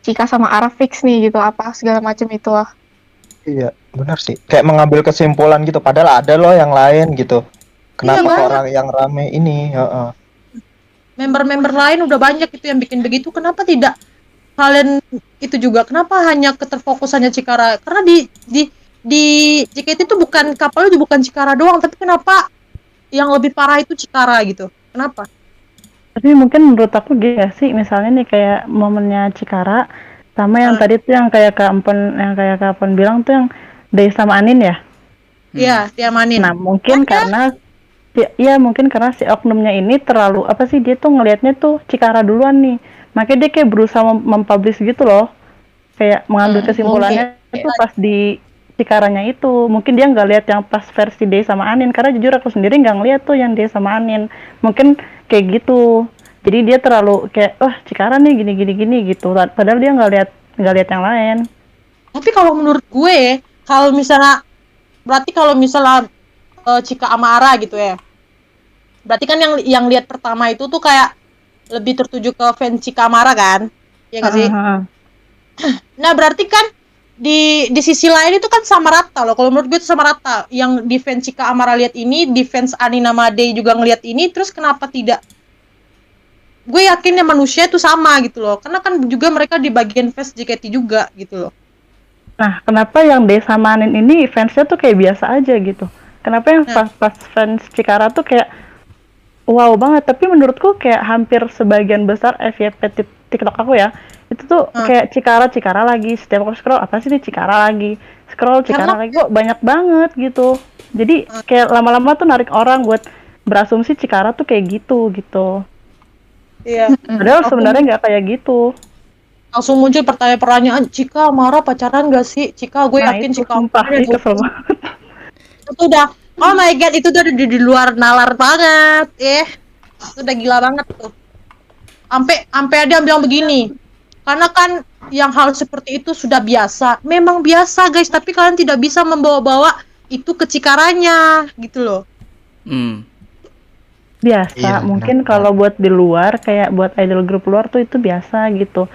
Cika sama Ara fix nih gitu apa segala macam itu lah. Iya, benar sih. Kayak mengambil kesimpulan gitu. Padahal ada loh yang lain gitu. Kenapa Iya, orang yang rame ini? Heeh. member-member lain udah banyak itu yang bikin begitu kenapa tidak kalian itu juga kenapa hanya keterfokusannya Cikara karena di di di JKT itu bukan kapalnya juga bukan Cikara doang tapi kenapa yang lebih parah itu Cikara gitu kenapa Tapi mungkin menurut aku gini ya sih, misalnya nih kayak momennya Cikara sama yang Ah. tadi tuh yang kayak Kak Empen, yang kayak Kak Empen bilang tuh yang Day sama Anin ya. Iya diamanin Nah, mungkin Ada. karena ya, ya mungkin karena si oknumnya ini terlalu apa sih dia tuh ngelihatnya tuh Cikara duluan nih. Makanya dia kayak berusaha mem- mempublish gitu loh. Kayak mengambil Hmm, kesimpulannya itu pas di Cikaranya itu. Mungkin dia nggak lihat yang pas versi Day sama Anin karena jujur aku sendiri nggak ngeliat tuh yang Day sama Anin. Mungkin kayak gitu. Jadi dia terlalu kayak wah Cikara nih gini gini gini gitu. Padahal dia nggak lihat nggak lihat yang lain. tapi kalau menurut gue kalau misalnya berarti kalau misalnya eh, Cika Amara gitu ya berarti kan yang yang lihat pertama itu tuh kayak lebih tertuju ke fans Cika Amara kan ya nggak sih Heeh. Nah, berarti kan di di sisi lain itu kan sama rata loh. Kalau menurut gue itu sama rata. Yang defense Cika Amara lihat ini, defense Anina Made juga ngelihat ini, terus kenapa tidak? Gue yakinnya manusia itu sama gitu loh. Karena kan juga mereka di bagian face JKT juga gitu loh. Nah, kenapa yang Desa Manin ini fansnya tuh kayak biasa aja gitu? Kenapa yang Nah. pas, pas fans Cikara tuh kayak wow banget? Tapi menurutku kayak hampir sebagian besar FYP tik- TikTok aku ya, itu tuh Hmm. kayak Cikara Cikara lagi. Setiap aku scroll apa sih nih Cikara lagi? Scroll Cikara Karena- lagi kok banyak banget gitu. Jadi Hmm. kayak lama-lama tuh narik orang buat berasumsi Cikara tuh kayak gitu gitu. Iya. Padahal sebenarnya nggak kayak gitu. Langsung muncul pertanyaan-pertanyaan, Cika Amara pacaran gak sih? Cika, gue Nah, yakin itu Cika sumpah, Amara ih, kesel banget. itu udah oh my god itu udah di, di luar nalar banget eh itu udah gila banget tuh sampai sampai ada yang bilang begini karena kan yang hal seperti itu sudah biasa. Memang biasa guys. Tapi kalian tidak bisa membawa-bawa itu ke cikaranya gitu loh. Hmm. biasa. Iya, mungkin kalau buat di luar kayak buat idol grup luar tuh itu biasa gitu.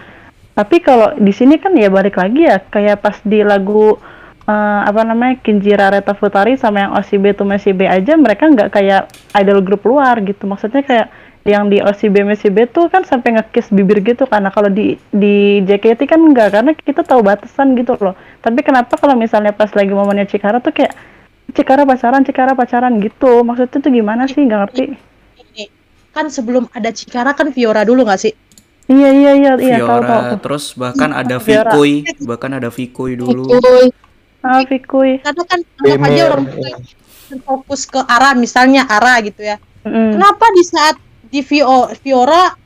Tapi kalau di sini kan ya balik lagi ya kayak pas di lagu eh, apa namanya Kinjira Reta Futari sama yang OCB tuh B aja mereka nggak kayak idol grup luar gitu. Maksudnya kayak yang di OCB B tuh kan sampai ngekiss bibir gitu karena kalau di di JKT kan enggak karena kita tahu batasan gitu loh tapi kenapa kalau misalnya pas lagi momennya Cikara tuh kayak Cikara pacaran Cikara pacaran gitu maksudnya tuh gimana sih nggak ngerti kan sebelum ada Cikara kan Fiora dulu nggak sih Iya iya iya iya tahu Fiora, tahu. terus bahkan ada Fiora. Vikui, bahkan ada Vikui dulu. Itu Ah Vikui. karena kan anggap aja orang fokus ke arah misalnya arah gitu ya Mm. Kenapa di saat di Vio, Fiora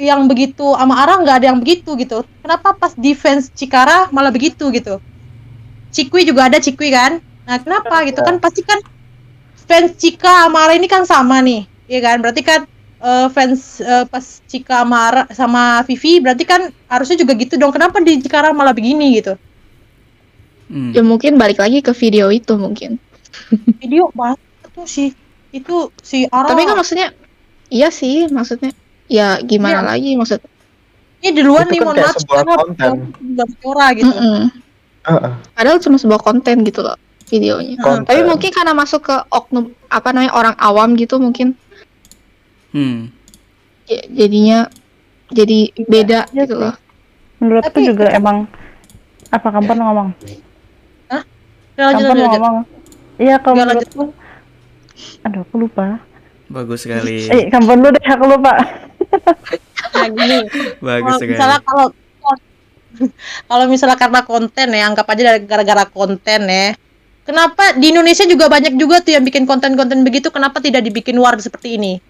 yang begitu sama Ara nggak ada yang begitu gitu? Kenapa pas defense Cikara malah begitu gitu? Cikwi juga ada Cikwi kan? Nah kenapa gitu kan pasti kan fans Cika sama Ara ini kan sama nih, ya kan? Berarti kan eh, fans eh, pas Cika sama Ara sama Vivi berarti kan harusnya juga gitu dong. Kenapa di Cikara malah begini gitu? Hmm. ya mungkin balik lagi ke video itu mungkin. Video banget tuh sih itu si Ara. Tapi kan maksudnya iya sih maksudnya ya gimana Iya. lagi maksud ini di luar Itu nih kan mohon maaf sebuah konten. Fiora gitu. Mm-mm. Heeh. Padahal cuma sebuah konten gitu loh videonya. Konten. Tapi mungkin karena masuk ke oknum apa namanya orang awam gitu mungkin Hmm. ya, jadinya jadi beda iya gitu loh. Menurutku Tapi- juga emang apa ngomong? Udah, lanjut, Kapan lanjut, lanjut. ngomong? Iya kalau lanjut. menurutku Aduh, aku lupa. Bagus sekali. Eh, kapan lu deh, aku lupa. Nah, gini. Bagus Kalau sekali. misalnya kalau kalau misalnya karena konten ya, anggap aja dari gara-gara konten ya. Kenapa di Indonesia juga banyak juga tuh yang bikin konten-konten begitu, kenapa tidak dibikin war seperti ini?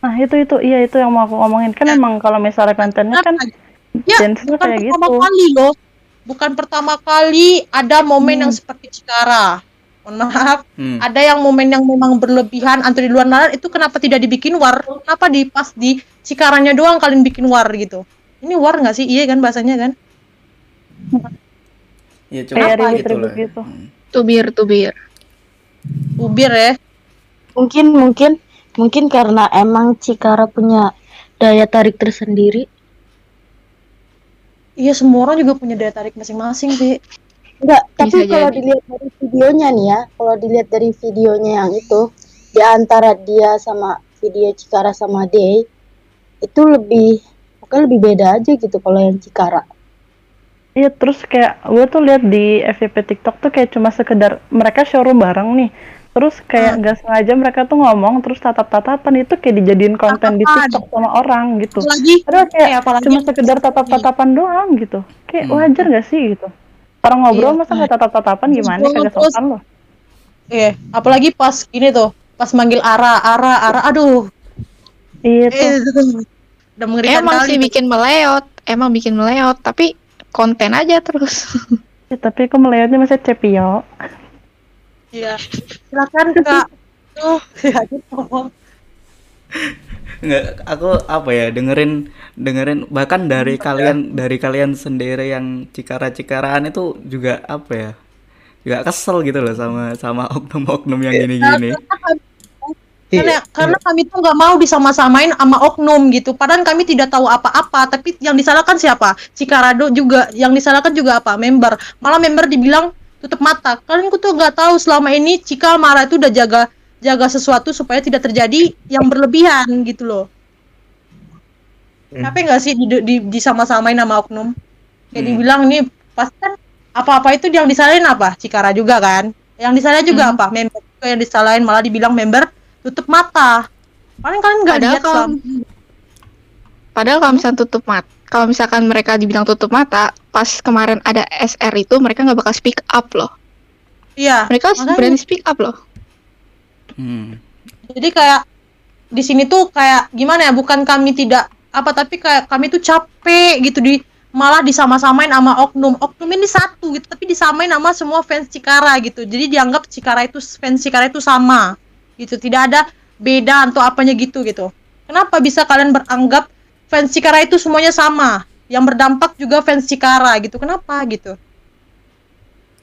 Nah, itu itu iya itu yang mau aku ngomongin. Kan emang kalau misalnya kontennya kan? Ya, bukan kayak pertama gitu. kali loh. Bukan pertama kali ada momen Hmm. yang seperti Cikara. Mohon maaf Hmm. ada yang momen yang memang berlebihan antara di luar nalar itu kenapa tidak dibikin war kenapa di pas di cikaranya doang kalian bikin war gitu ini war nggak sih iya kan bahasanya kan Ya coba gitu ribut-ribut lah. gitu. Hmm. Tubir, tubir. ubir ya Mungkin mungkin mungkin karena emang Cikara punya daya tarik tersendiri. iya semua orang juga punya daya tarik masing-masing sih Enggak, tapi kalau jadi. dilihat dari videonya nih ya, kalau dilihat dari videonya yang itu di antara dia sama video Cikara sama Day itu lebih pokoknya lebih beda aja gitu kalau yang Cikara. Iya terus kayak gue tuh lihat di FYP TikTok tuh kayak cuma sekedar mereka showroom bareng nih. Terus kayak nggak sengaja mereka tuh ngomong terus tatap-tatapan itu kayak dijadiin konten di Tatapan. TikTok sama orang gitu. apalagi Padahal kayak eh, apalagi cuma sekedar tatap-tatapan doang gitu. Kayak Hmm. wajar gak sih gitu? Orang ngobrol Iya. masa nggak tatap-tatapan gimana kagak sopan loh. Iya, apalagi pas gini tuh, pas manggil Ara, Ara, Ara, aduh, Iya tuh. eh, udah mengerikan Emang kali sih bikin meleot, emang bikin meleot, tapi konten aja terus. Ya, tapi kok melihatnya masih cepio. Iya, silakan kak. Tuh, ya gitu. Nggak, aku apa ya dengerin dengerin bahkan dari kalian dari kalian sendiri yang cikara-cikaraan itu juga apa ya juga kesel gitu loh sama sama oknum-oknum yang gini-gini Karena, karena kami tuh nggak mau disama-samain sama oknum gitu. Padahal kami tidak tahu apa-apa, tapi yang disalahkan siapa? Cikarado juga. Yang disalahkan juga apa? Member. Malah member dibilang tutup mata. Kalian tuh nggak tahu selama ini Cika marah itu udah jaga jaga sesuatu supaya tidak terjadi yang berlebihan gitu loh. Capek nggak sih di, di, disama-samain sama oknum? Kayak Hmm. dibilang nih pasti kan apa-apa itu yang disalahin apa? Cikara juga kan? Yang disalahin juga apa? Member juga yang disalahin malah dibilang member tutup mata. Paling kalian nggak lihat kalau padahal kalau misalkan tutup mata, kalau misalkan mereka dibilang tutup mata, pas kemarin ada SR itu mereka nggak bakal speak up loh. Iya. Mereka Makanya. berani speak up loh. Hmm. Jadi kayak di sini tuh kayak gimana ya? Bukan kami tidak apa tapi kayak kami tuh capek gitu di malah disama-samain sama oknum. Oknum ini satu gitu, tapi disamain sama semua fans Cikara gitu. Jadi dianggap Cikara itu fans Cikara itu sama gitu. Tidak ada beda atau apanya gitu gitu. Kenapa bisa kalian beranggap fans Cikara itu semuanya sama? Yang berdampak juga fans Cikara gitu. Kenapa gitu?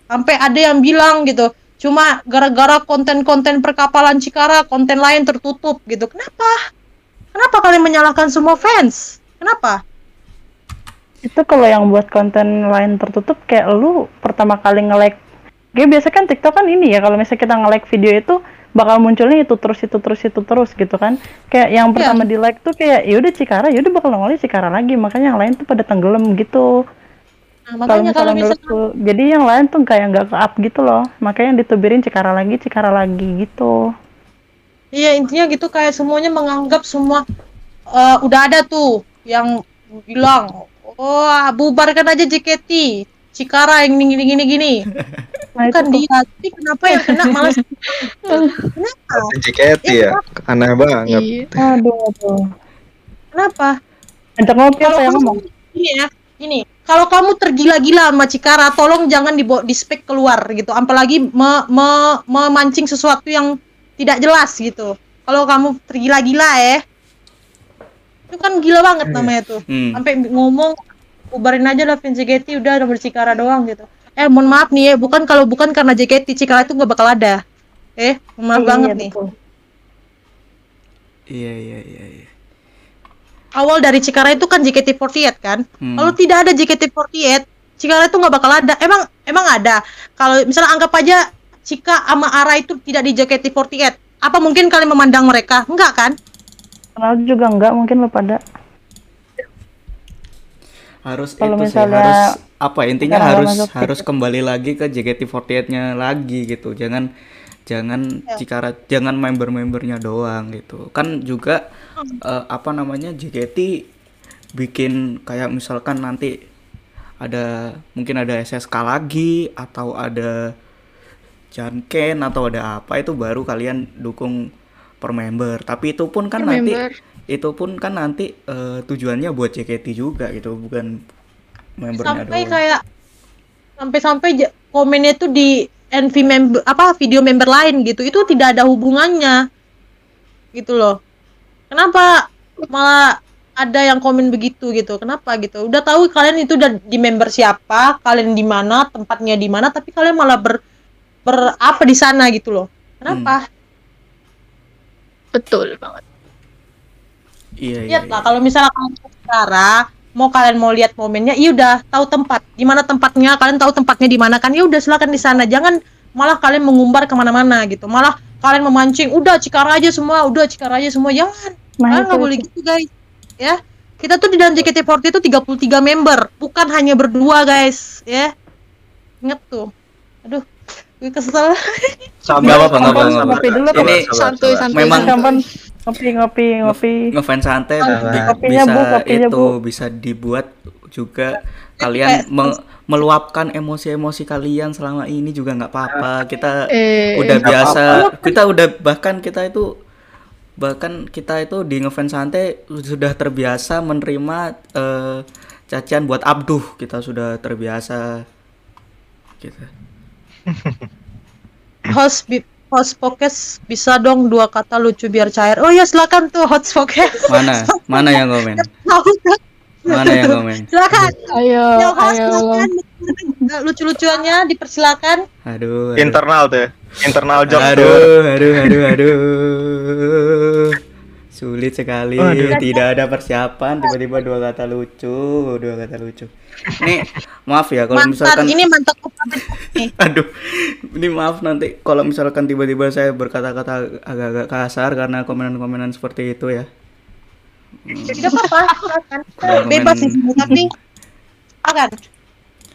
Sampai ada yang bilang gitu, cuma gara-gara konten-konten perkapalan Cikara, konten lain tertutup gitu. Kenapa? Kenapa kalian menyalahkan semua fans? Kenapa? Itu kalau yang buat konten lain tertutup kayak lu pertama kali nge-like. Kayak biasa kan TikTok kan ini ya kalau misalnya kita nge-like video itu bakal munculnya itu terus itu terus itu terus gitu kan. Kayak yang pertama di like tuh kayak ya udah Cikara, ya udah bakal nongolnya Cikara lagi. Makanya yang lain tuh pada tenggelam gitu. Nah, Kalau makanya kalau misalnya misalkan menurutku, jadi yang lain tuh kayak nggak ke up gitu loh. Makanya yang ditubirin Cikara lagi, Cikara lagi gitu. Iya intinya gitu kayak semuanya menganggap semua eh, udah ada tuh yang bilang oh bubarkan aja JKT Cikara yang gini gini gini Nah bukan itu dia tapi kenapa yang kena malah kenapa JKT ya, aneh banget. Iya. Aduh, aduh. kenapa Ajak ngopi kalau apa yang ngomong? ini ya ini kalau kamu tergila-gila sama Cikara tolong jangan dibawa di spek keluar gitu apalagi me- me- memancing sesuatu yang tidak jelas gitu kalau kamu tergila-gila ya itu kan gila banget namanya tuh Hmm. sampai ngomong ubarin aja lah fans JKT udah nomor Cikara doang gitu eh mohon maaf nih ya bukan kalau bukan karena JKT Cikara itu nggak bakal ada eh mohon maaf Iya, banget nih betul. Iya iya iya. iya. Awal dari Cikara itu kan JKT48 kan Hmm. Kalau tidak ada JKT48, Cikara itu nggak bakal ada. Emang emang ada. Kalau misalnya anggap aja Cika sama Ara itu tidak di JKT48, apa mungkin kalian memandang mereka? Enggak kan? Kenal juga enggak mungkin lo pada. harus Kalau itu sih misalnya harus apa ya, intinya harus harus kembali lagi ke JKT48-nya lagi gitu jangan jangan Ya. Cikara jangan member-membernya doang gitu kan juga eh, apa namanya JKT bikin kayak misalkan nanti ada mungkin ada SSK lagi atau ada Janken atau ada apa itu baru kalian dukung per member tapi itu pun kan nanti Member. itu pun kan nanti eh, tujuannya buat JKT juga gitu bukan membernya Sampai doang kayak sampai-sampai komennya tuh di NV member apa video member lain gitu. Itu tidak ada hubungannya. Gitu loh. Kenapa malah ada yang komen begitu gitu? Kenapa gitu? Udah tahu kalian itu udah di member siapa kalian di mana tempatnya di mana tapi kalian malah ber ber apa di sana gitu loh. Kenapa? Betul banget. Iya, iya. lihat lah kalau misalnya kalian secara mau kalian mau lihat momennya iya udah tahu tempat. Di mana tempatnya kalian tahu tempatnya di mana kan? Ya udah silakan di sana. Jangan malah kalian mengumbar ke mana-mana gitu. Malah kalian memancing udah cikara aja semua udah cikara aja semua. Jangan. Nah, kalian nggak boleh itu. gitu guys. Ya. Kita tuh di dalam JKT48 itu 33 member bukan hanya berdua guys. Ya. Inget tuh. Aduh gue kesel. Sabar, Nggak apa-apa, Ngopi dulu, Ini santuy, santuy. Memang ngopi ngopi ngopi. ngefans santai Kopinya, bisa Bu, kopinya, itu Bu. bisa dibuat juga kalian me- meluapkan emosi-emosi kalian selama ini juga nggak apa-apa. Kita Eh, udah biasa kita udah bahkan kita itu bahkan kita itu di ngefans santai sudah terbiasa menerima eh, cacian buat abduh. Kita sudah terbiasa. Gitu. Host host podcast bisa dong dua kata lucu biar cair oh ya silakan tuh host podcast mana mana yang komen mana yang komen silakan ayo, yang host ayo. silakan lucu-lucuannya dipersilakan aduh aduh. Internal tuh, ya. internal job tuh. Aduh, aduh, aduh, aduh. Sulit sekali. Waduh. Tidak ada persiapan, tiba-tiba dua kata lucu, dua kata lucu. Ini maaf ya kalau misalkan ini nih aduh. Ini maaf nanti kalau misalkan tiba-tiba saya berkata-kata agak-agak kasar karena komenan-komenan seperti itu ya. tidak apa-apa bebas sih tapi akan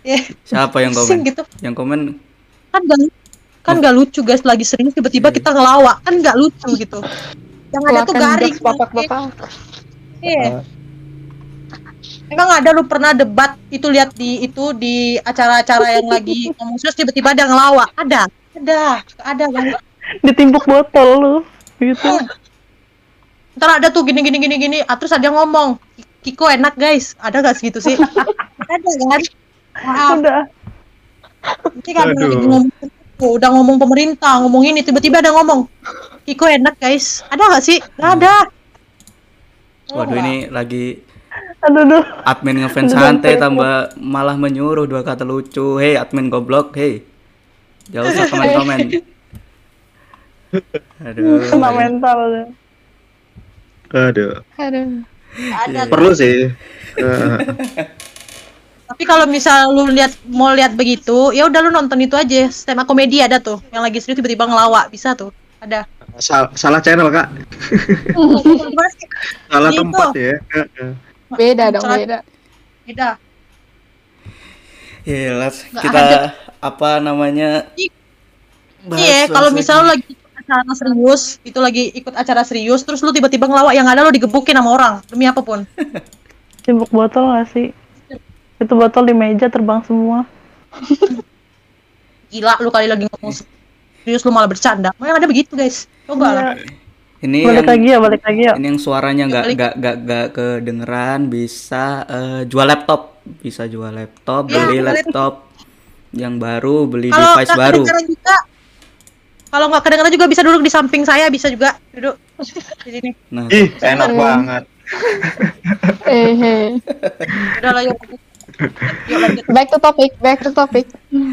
ya Siapa yang komen? gitu Yang komen kan gak kan gak lucu guys lagi serius tiba-tiba Iya. kita ngelawak kan gak lucu gitu yang ada tuh garing bapak-bapak. Iya. Emang ada lu pernah debat itu lihat di itu di acara-acara yang lagi ngomong serius tiba-tiba ada ngelawak? Ada. Ada. Ada guys. Ditimbuk botol lu. Gitu. Ntar ada tuh gini gini gini gini. Ah, terus ada yang ngomong Kiko enak guys. Ada gak segitu sih? ada kan? Maaf. Udah. Aduh. lagi ngomong udah ngomong pemerintah, ngomong ini tiba-tiba ada ngomong Kiko enak guys. Ada gak sih? Gak ada. Waduh ini lagi Aduh, aduh. admin ngefans santai tambah malah menyuruh dua kata lucu. Hei admin goblok, hei. Gak usah komen-komen. Aduh. Kena mental. ya. Aduh, Aduh. Ada. perlu sih. Tapi kalau misal lu lihat mau lihat begitu, ya udah lu nonton itu aja. Stand up komedi ada tuh, yang lagi serius tiba-tiba ngelawak, bisa tuh. Ada. sal- salah channel kak, salah Gitu. tempat ya. Beda dong, beda. Beda. Ya, let's Nggak kita apa namanya? Iya, kalau misal lagi. acara serius, itu lagi ikut acara serius, terus lu tiba-tiba ngelawak, yang ada lu digebukin sama orang demi apa pun. Timbuk botol gak sih? Itu botol di meja terbang semua. Gila, lu kali lagi ngomong serius lu malah bercanda. Mau yang ada begitu guys. Coba lah. ini Balik yang lagi ya, balik lagi ya. ini yang suaranya nggak nggak nggak nggak kedengeran bisa eh, jual laptop bisa jual laptop Ya, beli laptop yang baru beli Kalau device baru juga, kalau nggak kedengeran juga bisa duduk di samping saya, bisa juga duduk di sini. nah Ih, enak banget. Eh, eh. Udah lah yuk. Yuk. Back to topic, back to topic.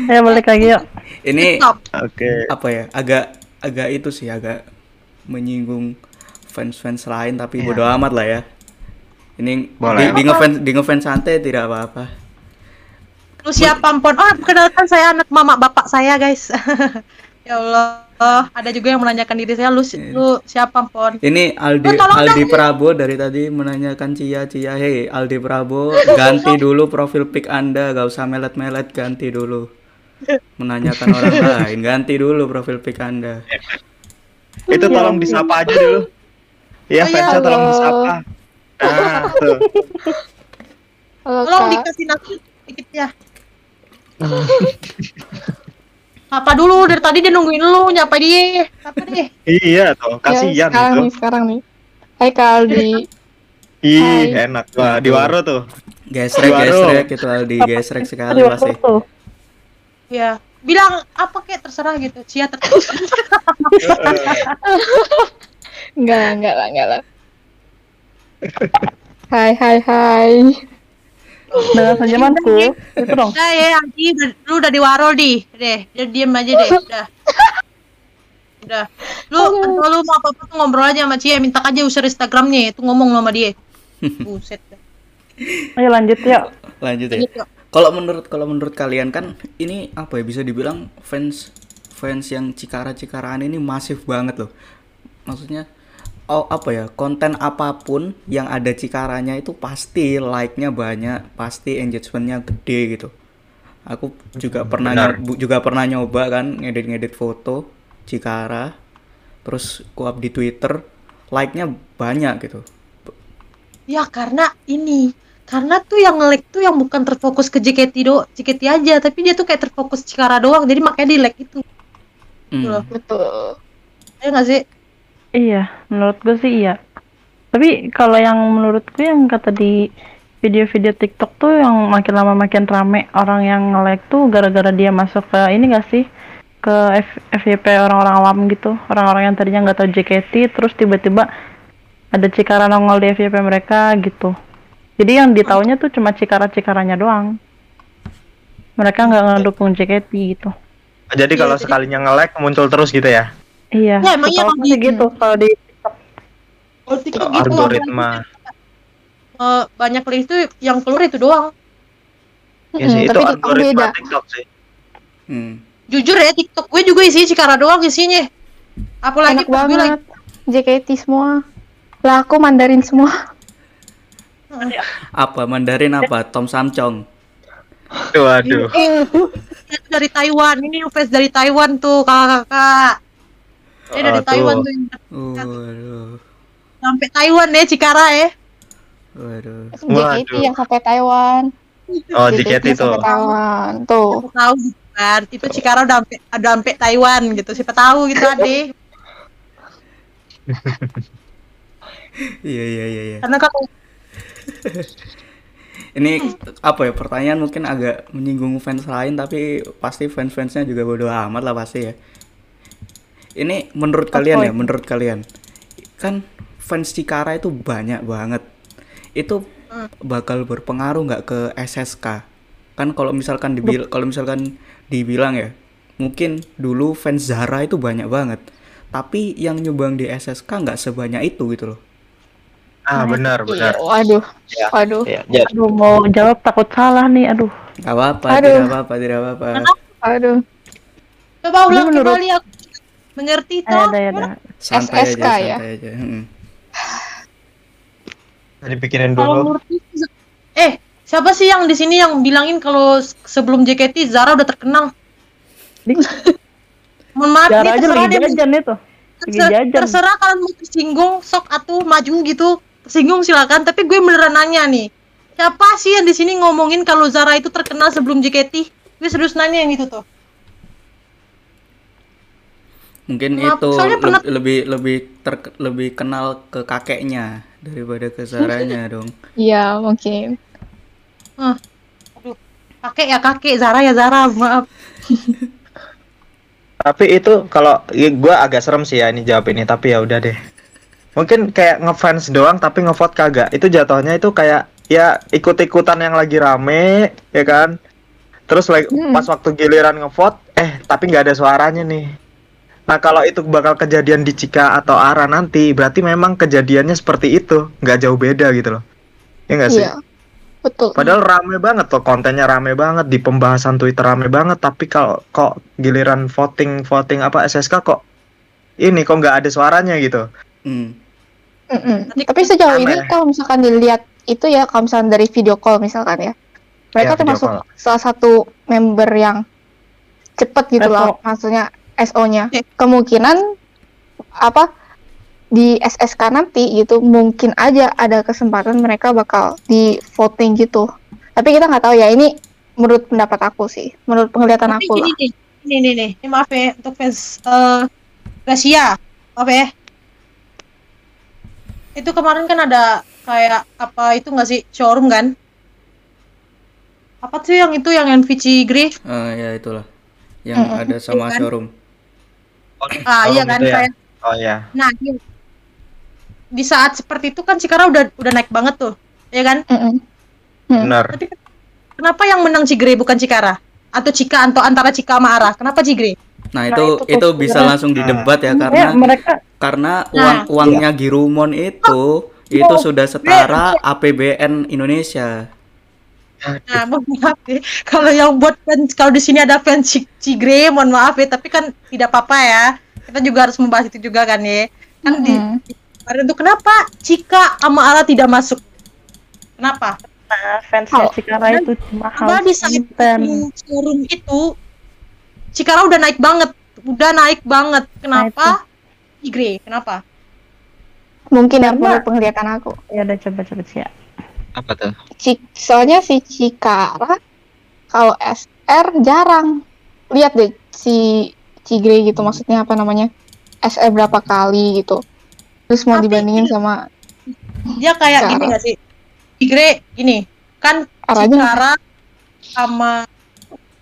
Ya balik lagi ya. ini. Oke. apa ya agak agak itu sih agak menyinggung fans-fans lain tapi bodo amat lah ya ini Boleh. di, di ngefans di ngefans santai tidak apa-apa Lu siapa Ampon? Oh, perkenalkan saya anak mama bapak saya, guys. ya Allah. ada juga yang menanyakan diri saya, lu, lu siapa Ampon? Ini Aldi Oh, Aldi dong. Prabo dari tadi menanyakan Cia Cia, hei Aldi Prabo ganti dulu profil pic Anda, gak usah melet-melet ganti dulu. Menanyakan orang lain, ganti dulu profil pic Anda. Itu tolong disapa aja dulu. Iya, Oh, iya, tolong disapa. Nah, tuh. Halo, Tolong dikasih nasi dikit ya. Apa dulu dari tadi dia nungguin lu nyapa dia. Apa deh? Iya tuh, Ya, kasihan sekarang itu. nih, sekarang nih. Hai Kak Aldi. Ih, Hai. enak. Wah, di Waro tuh. Gesrek gesrek itu Aldi, gesrek sekali Aduh, pasti. tuh. Ya. bilang apa kayak terserah gitu Cia ter Enggak, enggak lah, enggak lah. Hai, hai, hai. dengan senyumanku itu dong. Udah ya Anggi udah- lu udah di warol di. Deh udah diem aja deh. Udah. Udah. Lu kalau lu mau apa apa tuh ngobrol aja sama Cia minta aja user Instagramnya itu ngomong lo sama dia. Buset. Ayo lanjut yuk. Lanjut ya. Kalau menurut kalau menurut kalian kan ini apa ya bisa dibilang fans fans yang Cikara Cikaraan ini masif banget loh. Maksudnya oh apa ya konten apa pun yang ada Cikaranya itu pasti like-nya banyak pasti engagement-nya gede gitu aku juga pernah benar. nyob- juga pernah nyoba kan ngedit-ngedit foto Cikara terus ku up di Twitter like-nya banyak gitu ya karena ini karena tuh yang nge tuh yang bukan terfokus ke JKT do JKT aja tapi dia tuh kayak terfokus Cikara doang jadi makanya di like itu Hmm. loh Betul. ya nggak sih Iya, menurut gue sih iya. Tapi kalau yang menurutku yang kata di video-video TikTok tuh yang makin lama makin rame orang yang nge-like tuh gara-gara dia masuk ke ini gak sih? Ke F- FYP orang-orang awam gitu. Orang-orang yang tadinya nggak tahu JKT terus tiba-tiba ada Cikara nongol di FYP mereka gitu. Jadi yang ditaunya tuh cuma Cikara-Cikaranya doang. Mereka nggak ngedukung JKT gitu. Jadi Iya, kalau jadi- sekalinya nge-like muncul terus gitu ya. Iya, Ya, emang iya, sih gitu. gitu kalau di TikTok. kalau TikTok Oh, gitu algoritma. eh, banyak link itu yang keluar itu doang Ya sih, Mm, itu tapi TikTok algoritma beda. TikTok sih. Hmm. jujur ya TikTok gue juga isinya Cikara doang isinya apalagi Enak gue lagi banget. JKT semua. Lah aku Mandarin semua. apa Mandarin apa Tom Samcong Aduh, aduh. Dia tuh dari Taiwan ini fans dari Taiwan tuh kakak-kakak dia dari Taiwan tuh. tuh yang waduh sampai Taiwan ya Cikara ya waduh JKT yang sampai Taiwan. Oh, JKT tuh. sampai Taiwan. Tuh. siapa tahu gitu kan itu Cikara udah sampai udah sampai Taiwan gitu siapa tahu gitu ade iya iya iya iya karena kan ini apa ya pertanyaan mungkin agak menyinggung fans lain tapi pasti fans-fansnya juga bodo amat lah pasti ya ini menurut kalian ya menurut kalian kan fans Cikara itu banyak banget itu bakal berpengaruh nggak ke SSK kan kalau misalkan dibil kalau misalkan dibilang ya mungkin dulu fans Zara itu banyak banget tapi yang nyumbang di SSK nggak sebanyak itu gitu loh Ah, benar, benar. Iya, waduh. Ya. Waduh. Jadi Aduh, mau jawab takut salah nih, aduh. nggak apa-apa Aduh. tidak apa-apa tidak apa-apa Waduh. coba ulang menurut- kembali aku mengerti toh ada ada. santai SSK aja ya? santai aja Mm-mm. dipikirin Kalau dulu. menurut eh siapa sih yang di sini yang bilangin kalau sebelum JKT Zara udah terkenal? Mohon maaf Zara nih aja terserah lagi jajan itu. Lagi Terser- jajan. terserah kalian mau tersinggung sok atuh maju gitu. Tersinggung silakan tapi gue beneran nanya nih. Siapa sih yang di sini ngomongin kalau Zara itu terkenal sebelum JKT? Gue serius nanya yang itu tuh. Mungkin Maaf, itu le- pernah- lebih lebih ter- lebih kenal ke kakeknya daripada ke Zaranya dong. Iya, mungkin. Kakek ya kakek, Zara ya Zara, maaf. Tapi itu kalau ya, gue agak serem sih ya ini jawab ini, tapi ya udah deh. Mungkin kayak ngefans doang tapi ngevote kagak. Itu jatuhnya itu kayak ya ikut-ikutan yang lagi rame, ya kan? Terus like, Hmm. pas waktu giliran ngevote, eh tapi nggak ada suaranya nih. Nah kalau itu bakal kejadian di Cika atau Ara nanti, berarti memang kejadiannya seperti itu, nggak jauh beda gitu loh. Ya nggak sih? Iya. Betul. Padahal rame banget tuh kontennya rame banget di pembahasan Twitter rame banget tapi kalau kok giliran voting voting apa SSK kok ini kok nggak ada suaranya gitu. Hmm. Nanti Tapi sejauh ini aneh. kalau misalkan dilihat itu ya kalau misalkan dari video call misalkan ya, mereka Ya, termasuk call. salah satu member yang cepet gitu SO. loh, maksudnya SO-nya. Kemungkinan apa di SSK nanti gitu mungkin aja ada kesempatan mereka bakal di voting gitu. Tapi kita nggak tahu ya ini menurut pendapat aku sih, menurut penglihatan Tapi aku gini lah. nih, ini nih nih, ini maaf ya untuk fans eh Gracia, maaf ya. Itu kemarin kan ada kayak apa itu nggak sih showroom kan? Apa tuh yang itu yang NVC Grey? Eh, ya itulah. yang Mm-mm. ada sama kan? showroom. Oh, Ah iya kan itu ya? kayak Oh iya. nah iya. di saat seperti itu kan Cikara udah udah naik banget tuh, ya kan? Mm-mm. Hmm. Benar. Tapi kenapa yang menang Cigre bukan Cikara? Atau Cika atau antara Cika sama Ara? Kenapa Cigre? Nah, Nah, itu itu itu tuh bisa langsung didebat ya Ya, karena mereka karena Nah, uang uangnya Girumon itu itu sudah setara APBN Indonesia. Nah, mohon maaf ya. Kalau yang buat fans, kalau di sini ada fans Ci- Cigre, mohon maaf ya. Tapi kan tidak apa-apa ya. Kita juga harus membahas itu juga kan ya. Kan di Mm-mm. kemarin tuh kenapa Cika sama Ara tidak masuk? Kenapa? nah, fansnya Oh. Cikara itu mahal Karena di saat showroom itu Cikara udah naik banget, udah naik banget. Kenapa? Cigre, kenapa? Mungkin ya Karena- menurut penglihatan aku. Ya udah coba-coba sih ya. Apa tuh? Ci- soalnya si Cikara kalau SR jarang. Lihat deh si Cigre gitu maksudnya apa namanya? SR berapa kali gitu. Terus mau Tapi- dibandingin sama Dia kayak gini Cikara. gak sih? Cigre gini, kan Aranya Cikara sama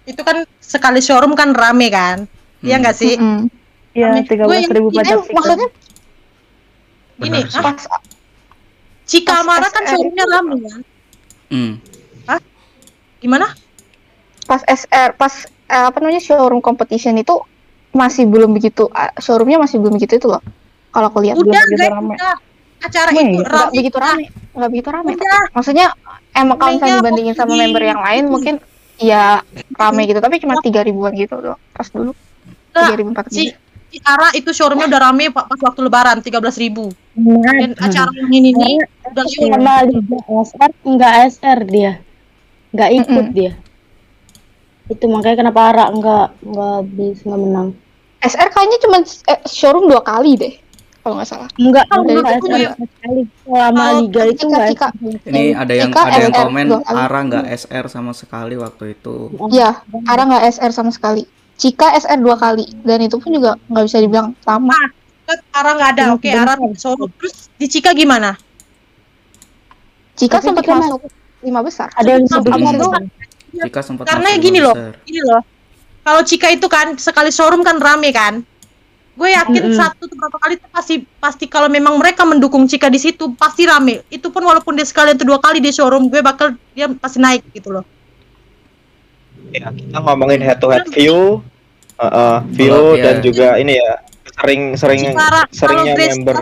itu kan sekali showroom kan rame kan? Iya Hmm. nggak sih? Iya, tiga belas ribu ini pajak sih. maksudnya Gini, Benar sih. pas Cika Amara kan showroomnya rame kan? Hmm. Gimana? pas SR pas eh, apa namanya showroom competition itu masih belum begitu showroomnya masih belum begitu itu loh. Kalau aku lihat Udah begitu guys, rame. udah. Acara Iya, itu nggak rame. begitu rame, nggak begitu rame. Udah. maksudnya emang kalau misalnya dibandingin sama member yang lain mungkin ya rame gitu, tapi cuma tiga ribuan gitu loh pas dulu tiga ribu empat Si ribu. Ciara itu showroomnya udah rame pak pas waktu lebaran 13.000 ribu. Dan acara yang ini nih udah. Sama Liga SR enggak SR dia. Enggak ikut Mm-mm. dia. Itu makanya kenapa Ara enggak enggak bisa nggak menang. SR kayaknya cuma eh, showroom dua kali deh kalau nggak salah. Enggak, Kalau enggak menurut aku SR ya. sekali. Selama Kalau Liga itu Cika- enggak Cika. Ini ada yang Cika ada yang SR komen. Ara nggak SR sama sekali waktu itu. Iya, Ara nggak SR sama sekali. Cika SR dua kali dan itu pun juga nggak bisa dibilang lama. Ara nggak ada, oke Bener. Ara showroom. Terus di Cika gimana? Cika sempat Cika masuk lima besar. Ada yang sebelum itu. Jika sempat Karena masuk gini loh. besar. Ini loh. Kalau Cika itu kan sekali showroom kan rame kan. Gue yakin Mm-mm. satu atau berapa kali itu pasti pasti kalau memang mereka mendukung Cika di situ pasti rame. Itu pun walaupun dia sekali atau dua kali di showroom gue bakal dia pasti naik gitu loh. Ya, kita ngomongin head to head view, uh, uh, view ya. dan juga ini ya sering sering Cikara, kalau seringnya Grace member.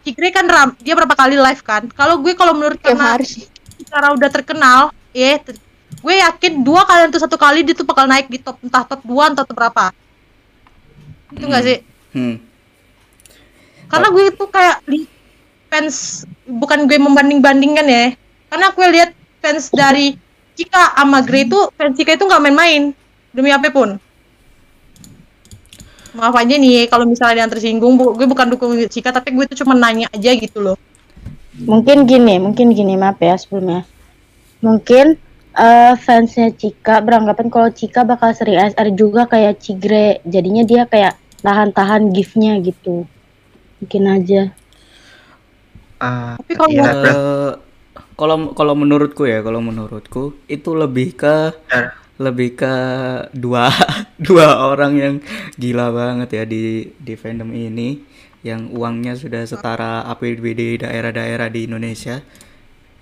Cikre kan ram, dia berapa kali live kan? Kalau gue kalau menurut Tiap karena cara udah terkenal, ya ter- gue yakin dua kali atau satu kali dia tuh bakal naik di top entah top 2 entah top berapa. Itu enggak Hmm. sih? Hmm. Karena gue itu kayak fans bukan gue membanding-bandingkan ya. Karena gue lihat fans dari Cika sama Grey itu fans Cika itu nggak main-main demi apa pun. Maaf aja nih kalau misalnya ada yang tersinggung, bu- gue bukan dukung Cika tapi gue itu cuma nanya aja gitu loh. Mungkin gini, mungkin gini maaf ya sebelumnya. Mungkin eh fansnya Cika beranggapan kalau Cika bakal seri SR juga kayak Cigre. Jadinya dia kayak tahan-tahan gift-nya gitu. Mungkin aja. Ah, Tapi kalau iya. Eh, kalau kalau menurutku ya, kalau menurutku itu lebih ke. Lebih ke dua dua orang yang gila banget ya di di fandom ini. Yang uangnya sudah setara APBD daerah-daerah di Indonesia.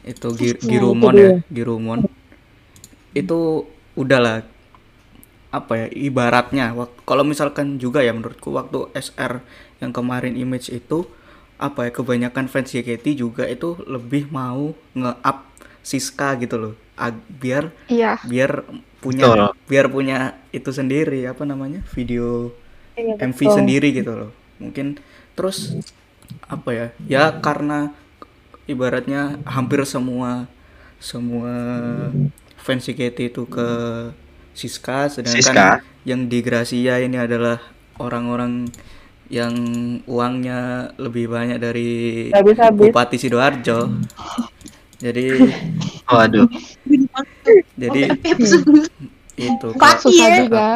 Itu Gi- Nah, Girumon ya Girumon. Itu udahlah apa ya ibaratnya. Kalau misalkan juga ya menurutku waktu SR yang kemarin image itu apa ya kebanyakan fans JKT juga itu lebih mau nge-up Siska gitu loh. Biar Iya. biar punya Betul. biar punya itu sendiri apa namanya video Iya, MV betul. sendiri gitu loh mungkin terus apa ya ya karena ibaratnya hampir semua semua fans JKT itu ke Siska sedangkan Siska. yang di Gracia ini adalah orang-orang yang uangnya lebih banyak dari Habis-habis. Bupati Sidoarjo jadi Waduh. Jadi itu Bupati Susah ya. juga.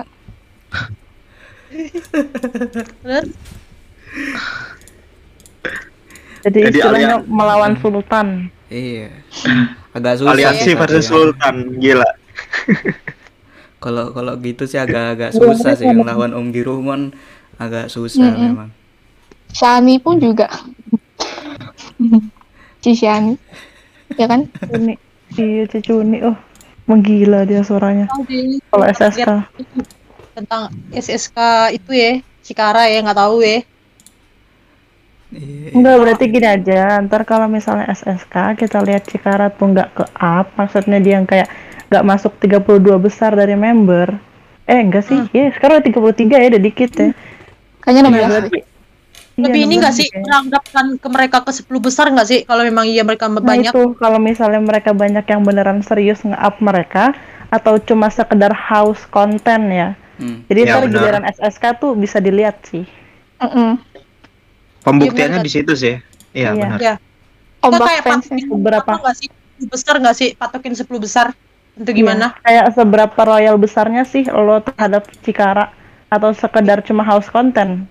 Jadi, Jadi istilahnya alian- melawan sultan. Iya. Agak susah. Aliansi versus ya. Sultan, gila. Kalau kalau gitu sih agak-agak susah sih lawan Om Giruhmon agak susah Mm-mm. memang. Shani pun juga. Si Shani. Ya kan? Cuni. Iya, Cicuni. Oh, menggila dia suaranya. Deh, Kalau SSK. tentang SSK itu ya Cikara ya nggak tahu ya Iya. Enggak, berarti gini aja. Ntar kalau misalnya SSK, kita lihat Cikara tuh nggak ke up, maksudnya dia yang kayak nggak masuk 32 besar dari member. Eh, enggak sih. Ya, sekarang udah 33 ya, udah dikit ya. Kayaknya Iya, 16. berarti. Iya, lebih ini 16 nggak sih kayaknya. menganggapkan ke mereka ke 10 besar nggak sih kalau memang iya mereka Nah banyak itu kalau misalnya mereka banyak yang beneran serius nge-up mereka atau cuma sekedar house konten ya. Hmm. Jadi Ya, ntar giliran SSK tuh bisa dilihat sih. Mm-mm. Pembuktiannya Gimana? di situ sih. Iya, Iya. benar. ya kita Ombak kayak fansnya. patokin Beberapa. apa nggak sih 10 besar nggak sih patokin 10 besar itu gimana Iya, Kayak seberapa royal besarnya sih lo terhadap Cikara atau sekedar cuma house konten?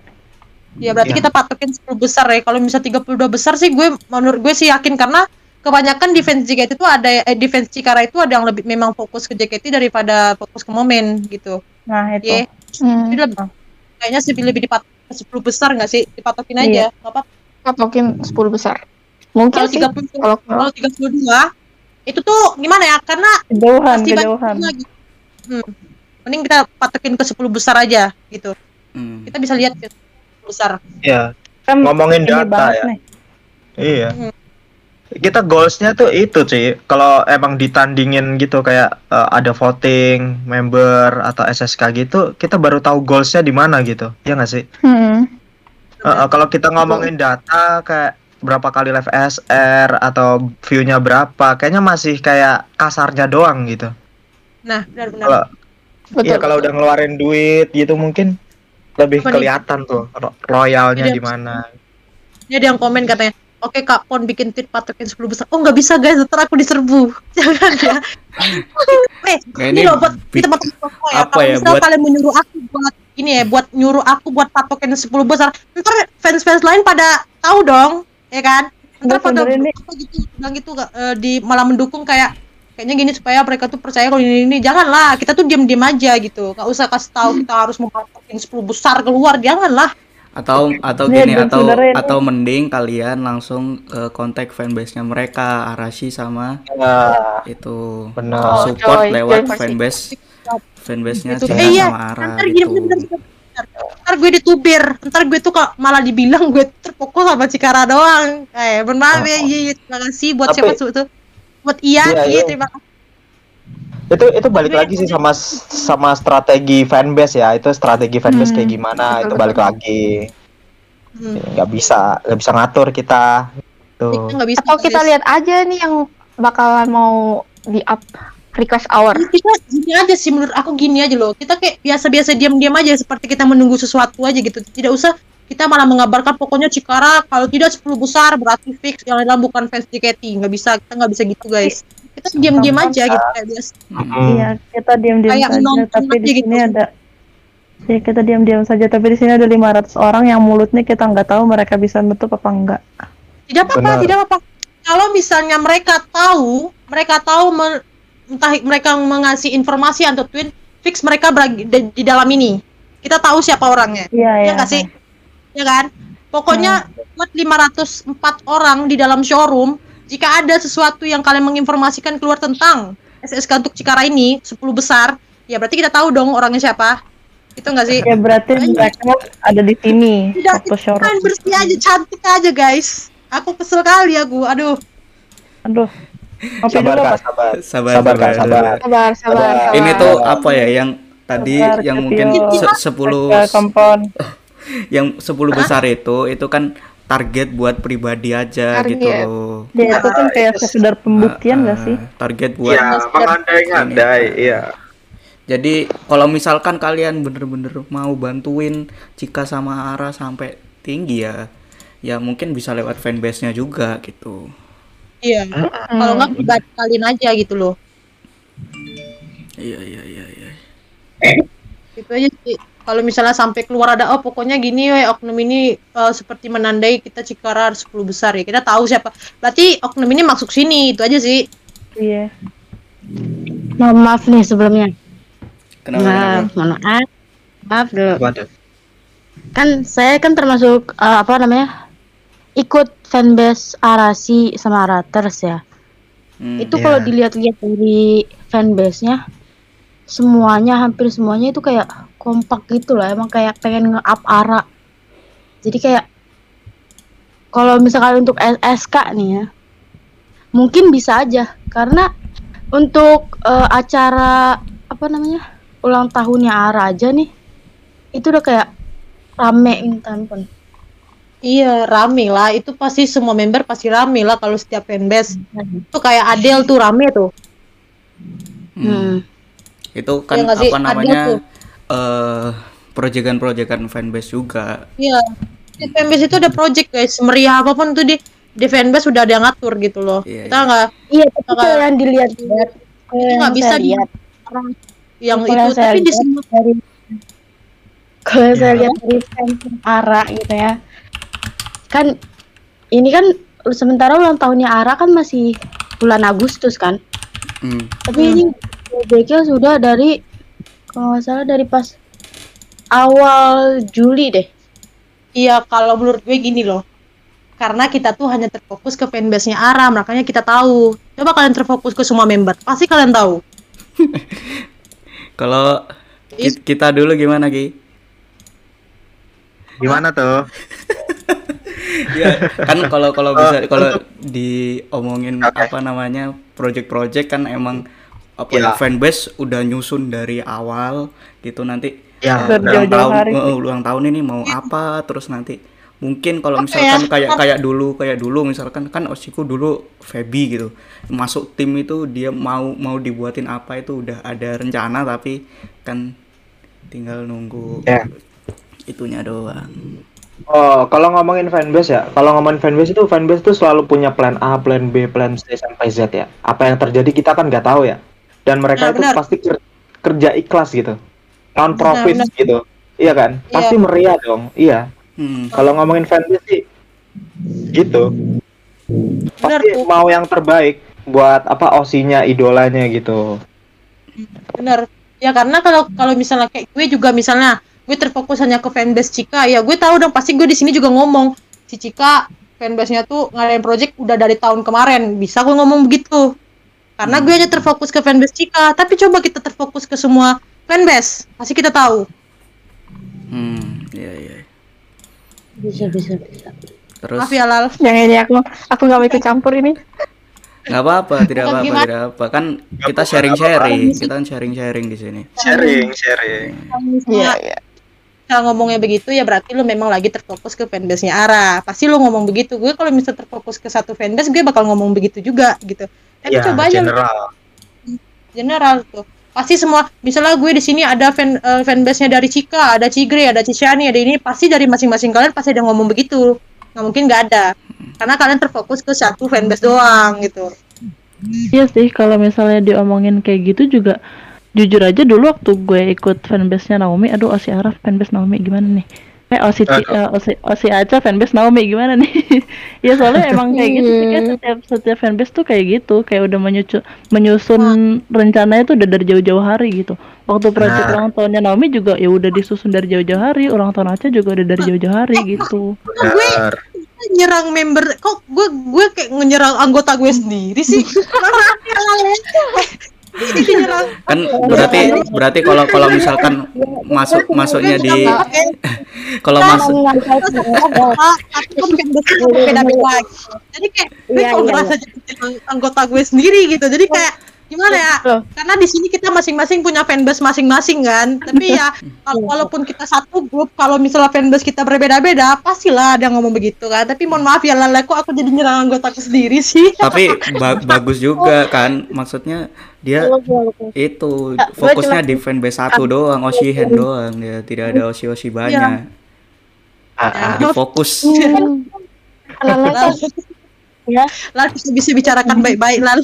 Ya berarti Ya. kita patokin 10 besar ya kalau misal 32 besar sih gue menurut gue sih yakin karena kebanyakan defense JKT itu ada eh, defense Cikara itu ada yang lebih memang fokus ke JKT daripada fokus ke momen gitu Nah itu. ya Hmm. Jadi lebih- kayaknya sih lebih dipatokin ke 10 besar nggak sih dipatokin aja Iya. nggak apa Patokin 10 besar. Mungkin kalau sih. 30 Kalau kalau 32 itu tuh gimana ya karena Kejauhan, pasti banyak kejauhan. lagi hmm. mending kita patokin ke 10 besar aja gitu Hmm. kita bisa lihat 10 besar Iya. Kan Ngomongin data ya. nih. Iya. Hmm. Kita goalsnya tuh itu sih. Kalau emang ditandingin gitu kayak eh, ada voting member atau SSK gitu, kita baru tahu goalsnya di mana gitu. Ya nggak sih? Hmm. Eh, eh, kalau kita ngomongin data kayak berapa kali live SR atau view-nya berapa, kayaknya masih kayak kasarnya doang gitu. nah benar-benar iya kalau udah ngeluarin duit gitu mungkin lebih Apa nih? kelihatan tuh ro- royalnya di mana. ini ada yang komen katanya oke kak pon bikin tweet patokin 10 besar. Oh nggak bisa guys. Ntar aku diserbu. Jangan ya. Eh Nah, ini ini loh buat di tempat toko ya. apa kalau ya, misalnya buat- kalian menyuruh aku buat ini ya buat nyuruh aku buat patokin 10 besar ntar fans-fans lain pada tahu dong ya kan? Ntar pada ini- apa gitu bilang gitu eh, di malah mendukung kayak kayaknya gini supaya mereka tuh percaya kalau ini ini janganlah kita tuh diam-diam aja gitu nggak usah kasih tahu kita harus mempatokin 10 besar keluar janganlah atau atau Iya, gini atau atau mending kalian langsung ke kontak fanbase-nya mereka Arashi sama Ya, itu benar. support Joy, lewat versi. fanbase fanbase-nya Gitu. Eh, iya. sama Ara ntar gini gitu. bener, bener, bener. ntar gue ditubir ntar gue tuh kok malah dibilang gue terfokus sama Cikara doang eh maaf ya Oh. iya iya, terima kasih buat Tapi- siapa tuh buat Ian Iya, iya iya. terima kasih. Itu itu balik lagi sih sama sama strategi fanbase ya. Itu strategi fanbase Hmm, kayak gimana betul, itu betul. balik lagi. Hmm. nggak bisa nggak bisa ngatur kita. Tuh Kita nggak bisa Atau kita lihat aja nih yang bakalan mau di up request hour. kita gini aja sih menurut aku gini aja loh. Kita kayak biasa-biasa diam-diam aja seperti kita menunggu sesuatu aja gitu. Tidak usah kita malah mengabarkan pokoknya Cikara kalau tidak 10 besar berarti fix yang lain bukan fans JKT nggak bisa kita nggak bisa gitu guys kita diam-diam aja gitu kayak biasa Mm-mm. Iya, kita diam-diam Kayak saja, tapi di sini gitu. ada Ya kita diam-diam saja, tapi di sini ada 500 orang yang mulutnya kita nggak tahu mereka bisa nutup apa enggak. Tidak apa-apa, tidak apa-apa. Kalau misalnya mereka tahu, mereka tahu men- entah mereka mengasih informasi atau tweet, fix mereka beragi di, di dalam ini. Kita tahu siapa orangnya. Iya, Ya iya. nggak sih? Ya kan? Pokoknya buat 504 orang di dalam showroom, jika ada sesuatu yang kalian menginformasikan keluar tentang SSK untuk Cikara ini 10 besar, ya berarti kita tahu dong orangnya siapa. Itu nggak sih? Ya berarti mereka ada di sini Tidak, waktu showroom. Kan bersih aja, cantik aja guys. Aku kesel kali aku, aduh. Aduh. Sabar dulu kak sabar sabar sabar kak sabar Sabar, sabar, Sabar. sabar. ini tuh apa ya yang tadi Sabar, yang mungkin Tio. se- 10 Ada kompon. Yang 10 besar itu itu kan target buat pribadi aja Target. gitu loh. Ya itu kan kayak sekedar pembuktian nggak Ah, sih? ah, Target buat Iya, mengandai-ngandai iya Jadi kalau misalkan kalian bener-bener mau bantuin Cika sama Ara sampai tinggi ya, ya mungkin bisa lewat fanbase-nya juga gitu. Iya. Kalau nggak pribadi kalian aja gitu loh. Iya iya iya iya. Itu aja sih. Kalau misalnya sampai keluar ada oh pokoknya gini we oknum ini eh, seperti menandai kita Cikara 10 besar ya. Kita tahu siapa. Berarti oknum ini masuk sini itu aja sih. Iya. Mohon maaf nih sebelumnya. Kenapa? Maaf, kenapa? mohon maaf. Maaf dulu. Waduh. Kan saya kan termasuk eh, apa namanya? Ikut fanbase Arasi sama Araters ya. Hmm. itu Iya. kalau dilihat-lihat dari fanbase-nya semuanya hampir semuanya itu kayak kompak gitu lah emang kayak pengen nge-up ara jadi kayak kalau misalkan untuk SK nih ya mungkin bisa aja karena untuk eh, acara apa namanya ulang tahunnya ara aja nih itu udah kayak rame minta ampun Iya, rame lah. Itu pasti semua member pasti rame lah kalau setiap fanbase. Itu kayak Adele tuh rame tuh. Hmm. Hmm. Itu kan sih? apa namanya? tuh. Eh proyekan-proyekan fanbase juga. Iya. Di fanbase itu ada project guys. Meriah apa pun tuh di di fanbase sudah ada yang ngatur gitu loh. Iya, Kita iya. nggak iya tapi Bakal- kalau yang dilihat-lihat itu yang nggak bisa lihat orang yang itu tapi di semua dari kalau Ya. saya lihat dari fans Ara gitu ya kan ini kan sementara ulang tahunnya Ara kan masih bulan Agustus kan Hmm. tapi ini proyeknya sudah dari kalau nggak salah dari pas awal Juli deh Iya, kalau menurut gue gini loh. Karena kita tuh hanya terfokus ke fanbase-nya Ara, makanya kita tahu. Coba kalian terfokus ke semua member, pasti kalian tahu. Kalau ki- kita dulu gimana Ki? Gimana tuh? ya kan kalau kalau bisa kalau diomongin Oke. apa namanya project-project kan emang apa Iya. ya fanbase udah nyusun dari awal gitu nanti Ya, Dari ulang jauh-jauh tahun hari. eh, ulang tahun ini mau apa terus nanti mungkin kalau Apa misalkan ya? kayak kayak dulu kayak dulu misalkan kan Osiku dulu Feby gitu masuk tim itu dia mau mau dibuatin apa itu udah ada rencana tapi kan tinggal nunggu Ya. itunya doang Oh, kalau ngomongin fanbase ya, kalau ngomongin fanbase itu fanbase itu selalu punya plan A, plan B, plan C sampai Z ya. Apa yang terjadi kita kan nggak tahu ya. Dan mereka Ya, itu benar. pasti ker- kerja ikhlas gitu, non profit benar. gitu. Iya kan? Iya. Pasti meriah dong. Iya. hmm. Kalau ngomongin fanbase sih, gitu. Benar Pasti tuh. mau yang terbaik buat apa osinya, idolanya gitu. Bener. Ya karena kalau kalau misalnya kayak gue juga misalnya gue terfokus hanya ke fanbase Cika, ya gue tahu dong pasti gue di sini juga ngomong si Cika fanbase-nya tuh ngadain project udah dari tahun kemarin. Bisa gue ngomong begitu. Karena gue hanya terfokus ke fanbase Cika, tapi coba kita terfokus ke semua fanbase, pasti kita tahu. hmm iya iya bisa bisa bisa terus Maaf ya Lal. Yang ini aku aku nggak mau ikut campur ini. nggak apa-apa tidak apa-apa tidak apa kan kita sharing sharing kita kan sharing sharing di sini Sharing, sharing. Kalau misalnya iya. kita ngomongnya begitu ya berarti lu memang lagi terfokus ke fanbase-nya Ara. Pasti lu ngomong begitu. Gue kalau misalnya terfokus ke satu fanbase, gue bakal ngomong begitu juga gitu. Tapi Ya, coba aja. general. general tuh. Pasti semua misalnya gue di sini ada fan eh, fanbase-nya dari Cika ada Cigre ada Ciciani ada ini pasti dari masing-masing kalian pasti ada ngomong begitu. Nggak mungkin nggak ada. Karena kalian terfokus ke satu fanbase doang gitu. Iya sih, kalau misalnya diomongin kayak gitu juga jujur aja dulu waktu gue ikut fanbase-nya Naomi, aduh Osi Araf fanbase Naomi gimana nih? Eh Osi eh, Osi, Osi Aca fanbase Naomi gimana nih? ya soalnya emang kayak gitu sih kayak setiap setiap fanbase tuh kayak gitu, kayak udah menyusun menyusun rencananya tuh udah dari jauh-jauh hari gitu. Waktu project Nah. ulang tahunnya Naomi juga ya udah disusun dari jauh-jauh hari, ulang tahun Aca juga udah dari jauh-jauh hari gitu. Benar. nyerang member kok gue gue kayak nyerang anggota gue sendiri sih kan berarti berarti kalau kalau misalkan masuk masuknya di kalau masuk Ah, aku kan fanbase gue beda-beda. Gitu. jadi kayak gue Iya, kok iya, ngerasa anggota gue sendiri? Gitu. Jadi kayak gimana ya? Loh. karena di sini kita masing-masing punya fanbase masing-masing kan? Tapi ya kalau- walaupun kita satu grup kalau misalnya fanbase kita berbeda-beda pastilah ada yang ngomong begitu kan? Tapi mohon maaf ya Lala kok aku jadi nyerang anggota aku sendiri sih? Tapi ba- bagus juga kan? Maksudnya dia itu Ya, gue fokusnya cuma- di fanbase satu doang Oshihen doang ya. Tidak ada Oshi Oshi banyak. Ah, ah. jadi fokus. Kan ya Lal bisa, bicarakan baik-baik Lal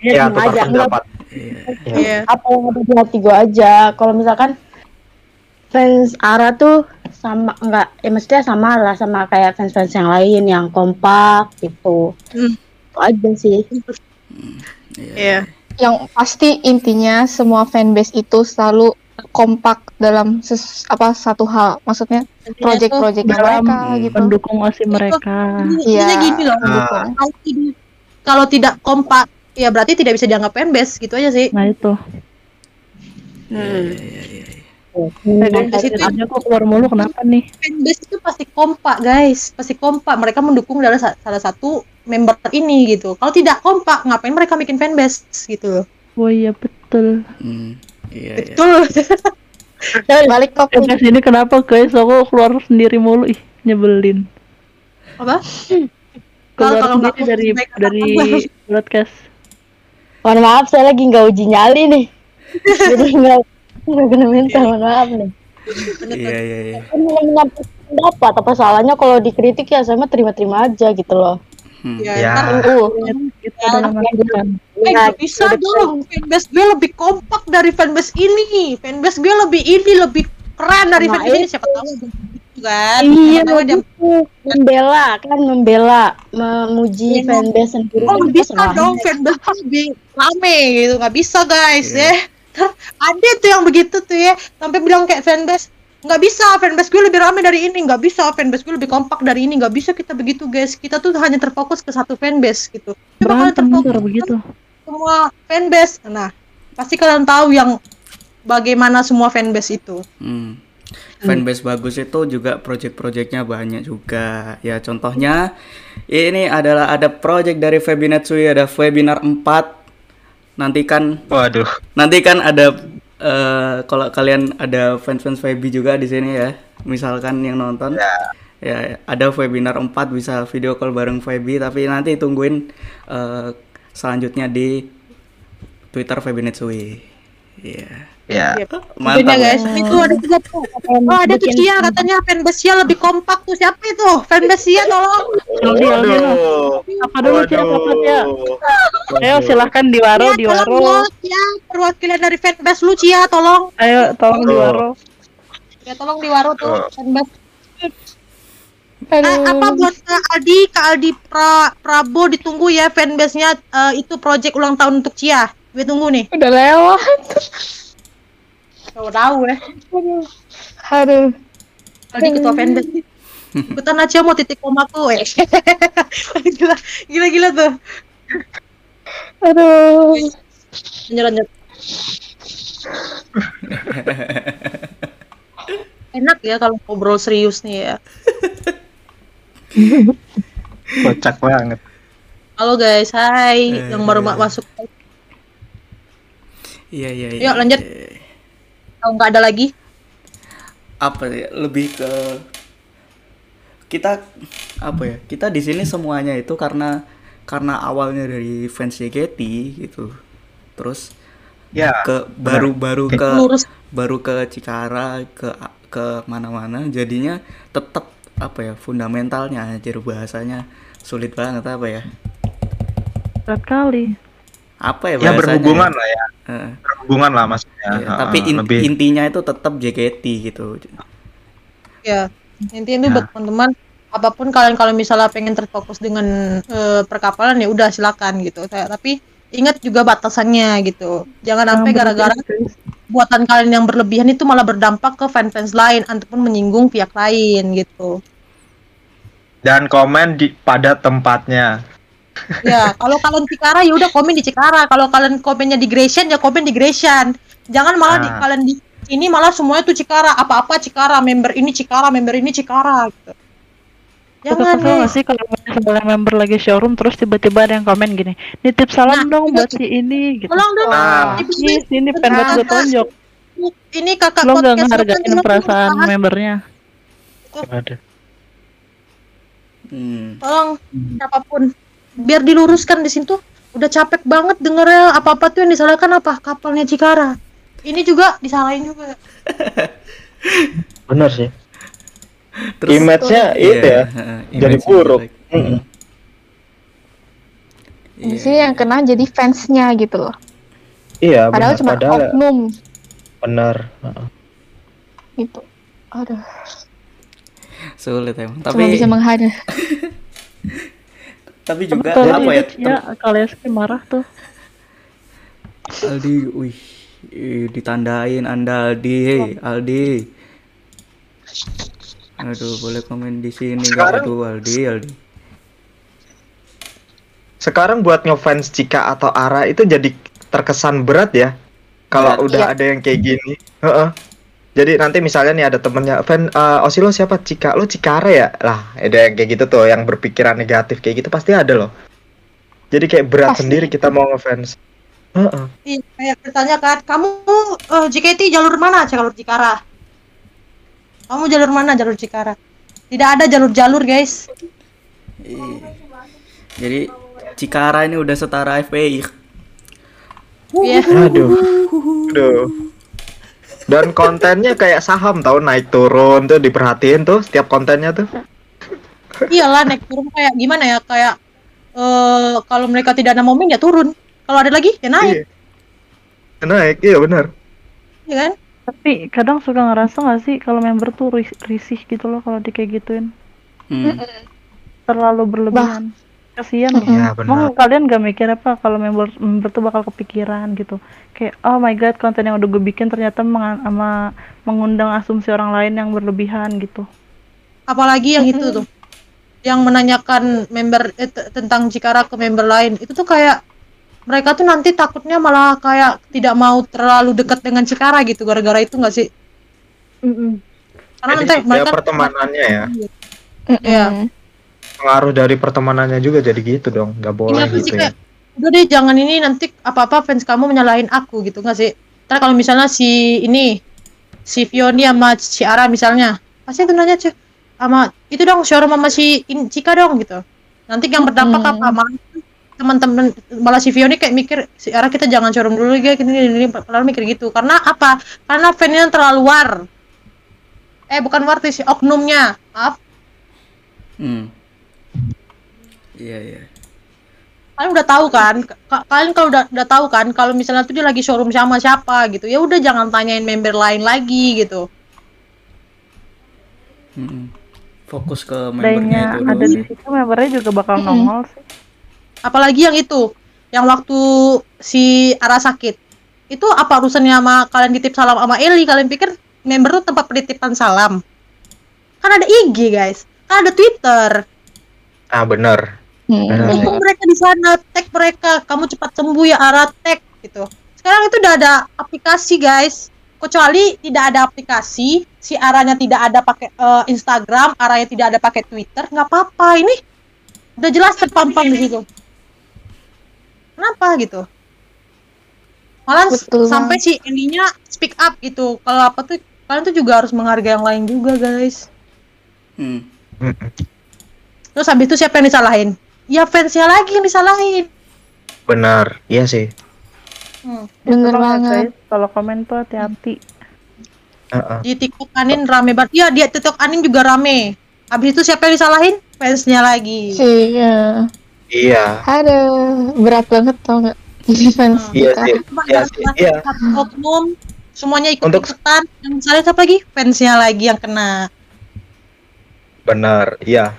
Ya, ya, tukar aja pendapat. Iya. Iya. apa yang ada di hati gue aja kalau misalkan fans Ara tuh sama enggak ya maksudnya sama lah sama kayak fans fans yang lain yang kompak gitu Hmm. itu aja sih Iya. yang pasti intinya semua fanbase itu selalu kompak dalam ses- apa satu hal maksudnya project-projectnya dalam mereka gitu pendukung osi mereka Intinya Iya. gini loh. Ah. Tidak, kalau tidak kompak, ya berarti tidak bisa dianggap fanbase gitu aja sih. nah itu Iya, iya, iya. eh guys situ- aja kok keluar mulu kenapa nih Fanbase itu pasti kompak, guys. Pasti kompak. Mereka mendukung dari sa- salah satu member ini gitu. Kalau tidak kompak, ngapain mereka bikin fanbase gitu loh. oh iya betul Hmm, iya, iya. Betul. balik eh topik guys ini kenapa guys aku keluar sendiri mulu ih nyebelin Apa? keluar kalau nggak sendiri dari dari gua. Mohon maaf saya lagi nggak uji nyali nih. Jadi nggak nggak kena mental, mohon maaf nih. Iya, iya, iya. Kan pendapat apa salahnya kalau dikritik ya saya mah terima-terima aja gitu loh. Hmm. Ya, Ya. ntar- Uh, Eh, Nah, bisa dong. Fanbase gue lebih kompak dari fanbase ini. Fanbase gue lebih ini, lebih keren dari Nah, fanbase ini. Siapa tahu kan. Iya, tahu dia gitu. membela kan membela, memuji Iya. fanbase sendiri. Oh kan bisa dong fanbase lebih rame gitu nggak bisa guys Iya. ya ada tuh yang begitu tuh ya sampai bilang kayak fanbase nggak bisa fanbase gue lebih rame dari ini nggak bisa fanbase gue lebih kompak dari ini nggak bisa kita begitu guys kita tuh hanya terfokus ke satu fanbase gitu Coba kalian terfokus begitu semua fanbase nah pasti kalian tahu yang bagaimana semua fanbase itu Hmm. Fanbase bagus itu juga project-projectnya banyak juga. Ya contohnya ini adalah ada project dari Febinetsui ada webinar 4. Nanti kan Waduh. nanti kan ada eh, kalau kalian ada fans-fans Febi juga di sini ya. Misalkan yang nonton. Ya, ada webinar 4 bisa video call bareng Febi tapi nanti tungguin eh, selanjutnya di Twitter Febinetsui. Iya. Ya. Mantap guys. Itu ada juga tuh. Oh, ada tuh Cia katanya fanbase Cia lebih kompak tuh. Siapa itu? Fanbase Cia tolong. Aldi Aldi apa dulu Cia apa Cia ayo silahkan diwaro tolong diwaro dong, Cia. Perwakilan dari fanbase lu Cia, tolong. ayo tolong diwaro Ya tolong diwaro tuh fanbase. Eh, apa buat Kak Aldi, Kak Aldi pra, Prabo ditunggu ya fanbase-nya eh, itu project ulang tahun untuk Cia. Gue tunggu nih. udah lewat Tahu tahu ya. aduh Aldi ketua fanbase. Ikutan aja mau titik koma tuh. Eh. gila, gila gila tuh. aduh Lanjut lanjut. Enak ya kalau ngobrol serius nih ya. Kocak banget. Halo guys, hai Eh. yang baru ma- masuk. Iya iya iya. Yuk, lanjut. Kalau nggak ada lagi, Apa ya? Lebih ke kita apa ya? Kita di sini semuanya itu karena karena awalnya dari fans JKT gitu. Terus Ya. ke baru-baru ke lurus baru ke Cikara ke ke mana-mana jadinya tetap apa ya fundamentalnya anjir bahasanya sulit banget apa ya berat kali apa ya Ya berhubungan lah ya. Heeh. Berhubungan lah maksudnya. Iya, Heeh, tapi in- lebih intinya itu tetap JKT gitu ya. Intinya itu Ya. buat teman-teman apa pun kalian kalau misalnya pengen terfokus dengan eh, perkapalan ya udah silakan gitu. Kayak- Tapi ingat juga batasannya gitu. Jangan sampai gara-gara buatan kalian yang berlebihan itu malah berdampak ke fans-fans lain ataupun menyinggung pihak lain gitu. dan komen di pada tempatnya. Ya, kalau kalian Cikara ya udah komen di Cikara. Kalau kalian komennya di Gratian ya komen di Gratian. Jangan malah di, Ah. kalian di ini malah semuanya tuh Cikara. Apa-apa Cikara, member ini Cikara, member ini Cikara gitu. Jangan kesel gak sih kalau misalnya member lagi showroom terus tiba-tiba ada yang komen gini nitip salam Nah, dong buat si ini gitu Tolong dong. Ah. Ih, sini pengen gue tonjok Ini kakak lo gak ngehargain perasaan membernya Aduh. hmm. Tolong siapa pun biar diluruskan di situ. Udah capek banget dengernya apa-apa tuh yang disalahkan apa kapalnya Cikara. Ini juga disalahin juga. Bener sih. Terus- Image-nya Iya, itu ya. heeh, Jadi buruk. Mm-mm. di Iya. sini yang kena jadi fansnya gitu loh Iya, padahal benar. cuma Padahal oknum bener. Heeh. gitu aduh sulit emang cuma tapi bisa menghadap tapi juga Betul, apa ya ya kalian sih marah tuh Aldi, wih, ih, ditandain Anda Aldi, hei, Aldi. Aduh, boleh komen di sini nggak? Aduh, Aldi, Aldi. Sekarang buat ngefans Cika atau Ara itu jadi terkesan berat ya. Kalau udah Iya. ada yang kayak gini. Heeh. Jadi nanti misalnya nih ada temennya fan eh, Osilo siapa Cika lo Cikara ya lah ada yang kayak gitu tuh yang berpikiran negatif kayak gitu pasti ada loh jadi kayak berat Pasti. sendiri kita mau ngefans Heeh. Iya, kayak bertanya kan, kamu eh, JKT jalur mana? Jalur Cikara. Kamu jalur mana? Jalur Cikara. Tidak ada jalur-jalur, guys. Ih. Jadi Cikara ini udah setara FPI. Iya. aduh aduh dan kontennya kayak saham tau naik turun tuh diperhatiin tuh setiap kontennya tuh Iyalah naik turun kayak gimana ya? Kayak eh kalau mereka tidak ada momen ya turun. Kalau ada lagi ya naik, Iya. naik iya benar ya kan? Tapi kadang suka ngerasa nggak sih kalau member tuh ris- risih gitu loh kalau di kayak gituin. Hmm. Terlalu berlebihan. Kasihan loh. Iya, Emang kalian gak mikir apa kalau member member tuh bakal kepikiran gitu. Kayak oh my god konten yang udah gue bikin ternyata menga- ama- mengundang asumsi orang lain yang berlebihan gitu. Apalagi yang itu tuh. Yang menanyakan member eh, tentang Cikara ke member lain. Itu tuh kayak mereka tuh nanti takutnya malah kayak tidak mau terlalu dekat dengan Cikara gitu gara-gara itu nggak sih? Karena jadi nanti ya mereka pertemanannya ya Iya. Pengaruh dari pertemanannya juga jadi gitu dong nggak Ini boleh apa sih gitu ya kayak udah deh jangan ini nanti apa-apa fans kamu menyalahin aku gitu nggak sih? Ntar kalau misalnya si ini si Fioni sama si Ara misalnya pasti itu nanya cuy sama itu dong showroom sama si In- Cika dong gitu. Nanti yang berdampak Hmm. apa? Malah teman-teman malah si Fioni kayak mikir si Ara kita jangan showroom dulu ya gini gini, gini. Padahal mikir gitu. Karena apa? Karena fansnya terlalu war. Eh bukan war sih oknumnya. Maaf. Hmm. Iya, iya. kalian udah tahu kan? Ka- kalian kalau udah udah tahu kan? Kalau misalnya tuh dia lagi showroom sama siapa gitu ya udah jangan tanyain member lain lagi gitu. Hmm. Fokus ke membernya itu ada dulu. di situ membernya juga bakal nongol sih. apalagi yang itu yang waktu si Ara sakit. Itu apa urusannya sama kalian titip salam sama Eli? Kalian pikir member tuh tempat penitipan salam? Kan ada IG guys. Kan ada Twitter. Ah bener Hmm. Benar. Tunggu mereka di sana tag mereka. Kamu cepat sembuh ya Ara tag gitu. Sekarang itu udah ada aplikasi guys. Kecuali tidak ada aplikasi si arahnya tidak ada pakai eh, Instagram arahnya tidak ada pakai Twitter nggak apa-apa. Ini udah jelas terpampang di situ. Kenapa gitu? Malah Betul sampai si Elinya speak up gitu. Kalau apa tuh kalian tuh juga harus menghargai yang lain juga guys. Hmm. Terus habis itu siapa yang disalahin ya fansnya lagi yang disalahin benar iya sih Hmm. Bener Tolong ya, banget. Kalau komen tuh hati-hati. Heeh. di TikTok Anin rame banget. Iya, dia TikTok Anin juga rame. Habis itu siapa yang disalahin? Fansnya lagi. Sih, ya. iya Aduh, berat banget tau nggak? Fans iya sih iya sih iya oknum semuanya ikut Untuk- ikutan. Yang disalahin siapa lagi? Fansnya lagi yang kena. benar iya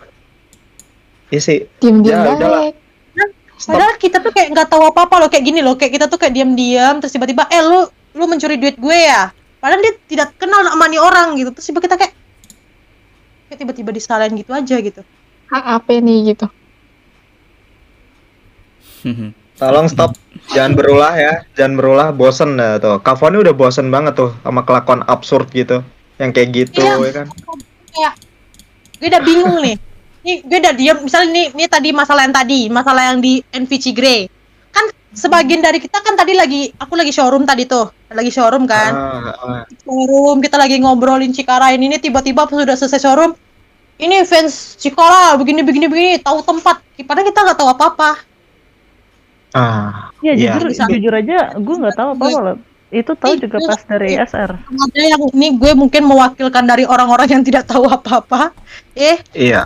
iya sih Diem-diem Ya, udahlah. baik. Padahal kita tuh kayak nggak tahu apa-apa loh kayak gini loh. Kayak kita tuh kayak diam-diam terus tiba-tiba eh lu lu mencuri duit gue ya. Padahal dia tidak kenal sama nih orang gitu. Terus tiba kita kayak kayak tiba-tiba disalahin gitu aja gitu. Ah, apa nih gitu? tolong stop jangan berulah ya jangan berulah bosen ya tuh Cavani udah bosen banget tuh sama kelakuan absurd gitu yang kayak gitu Iya. ya kan kayak gue udah bingung nih. Nih gue udah diam. Misalnya nih, nih tadi masalah yang tadi, masalah yang di NVC Grey. Kan sebagian dari kita kan tadi lagi, aku lagi showroom tadi tuh, lagi showroom kan. Ah, ah. Showroom kita lagi ngobrolin Cikara ini, nih tiba-tiba pas sudah selesai showroom, ini fans Cikara begini begini begini, tahu tempat. Padahal kita nggak tahu apa-apa. ah Ya Iya. jujur Bisa. jujur aja gue nggak tahu apa loh. Itu tahu juga pas dari SR. Ada yang ini gue mungkin mewakilkan dari orang-orang yang tidak tahu apa-apa. Eh, iya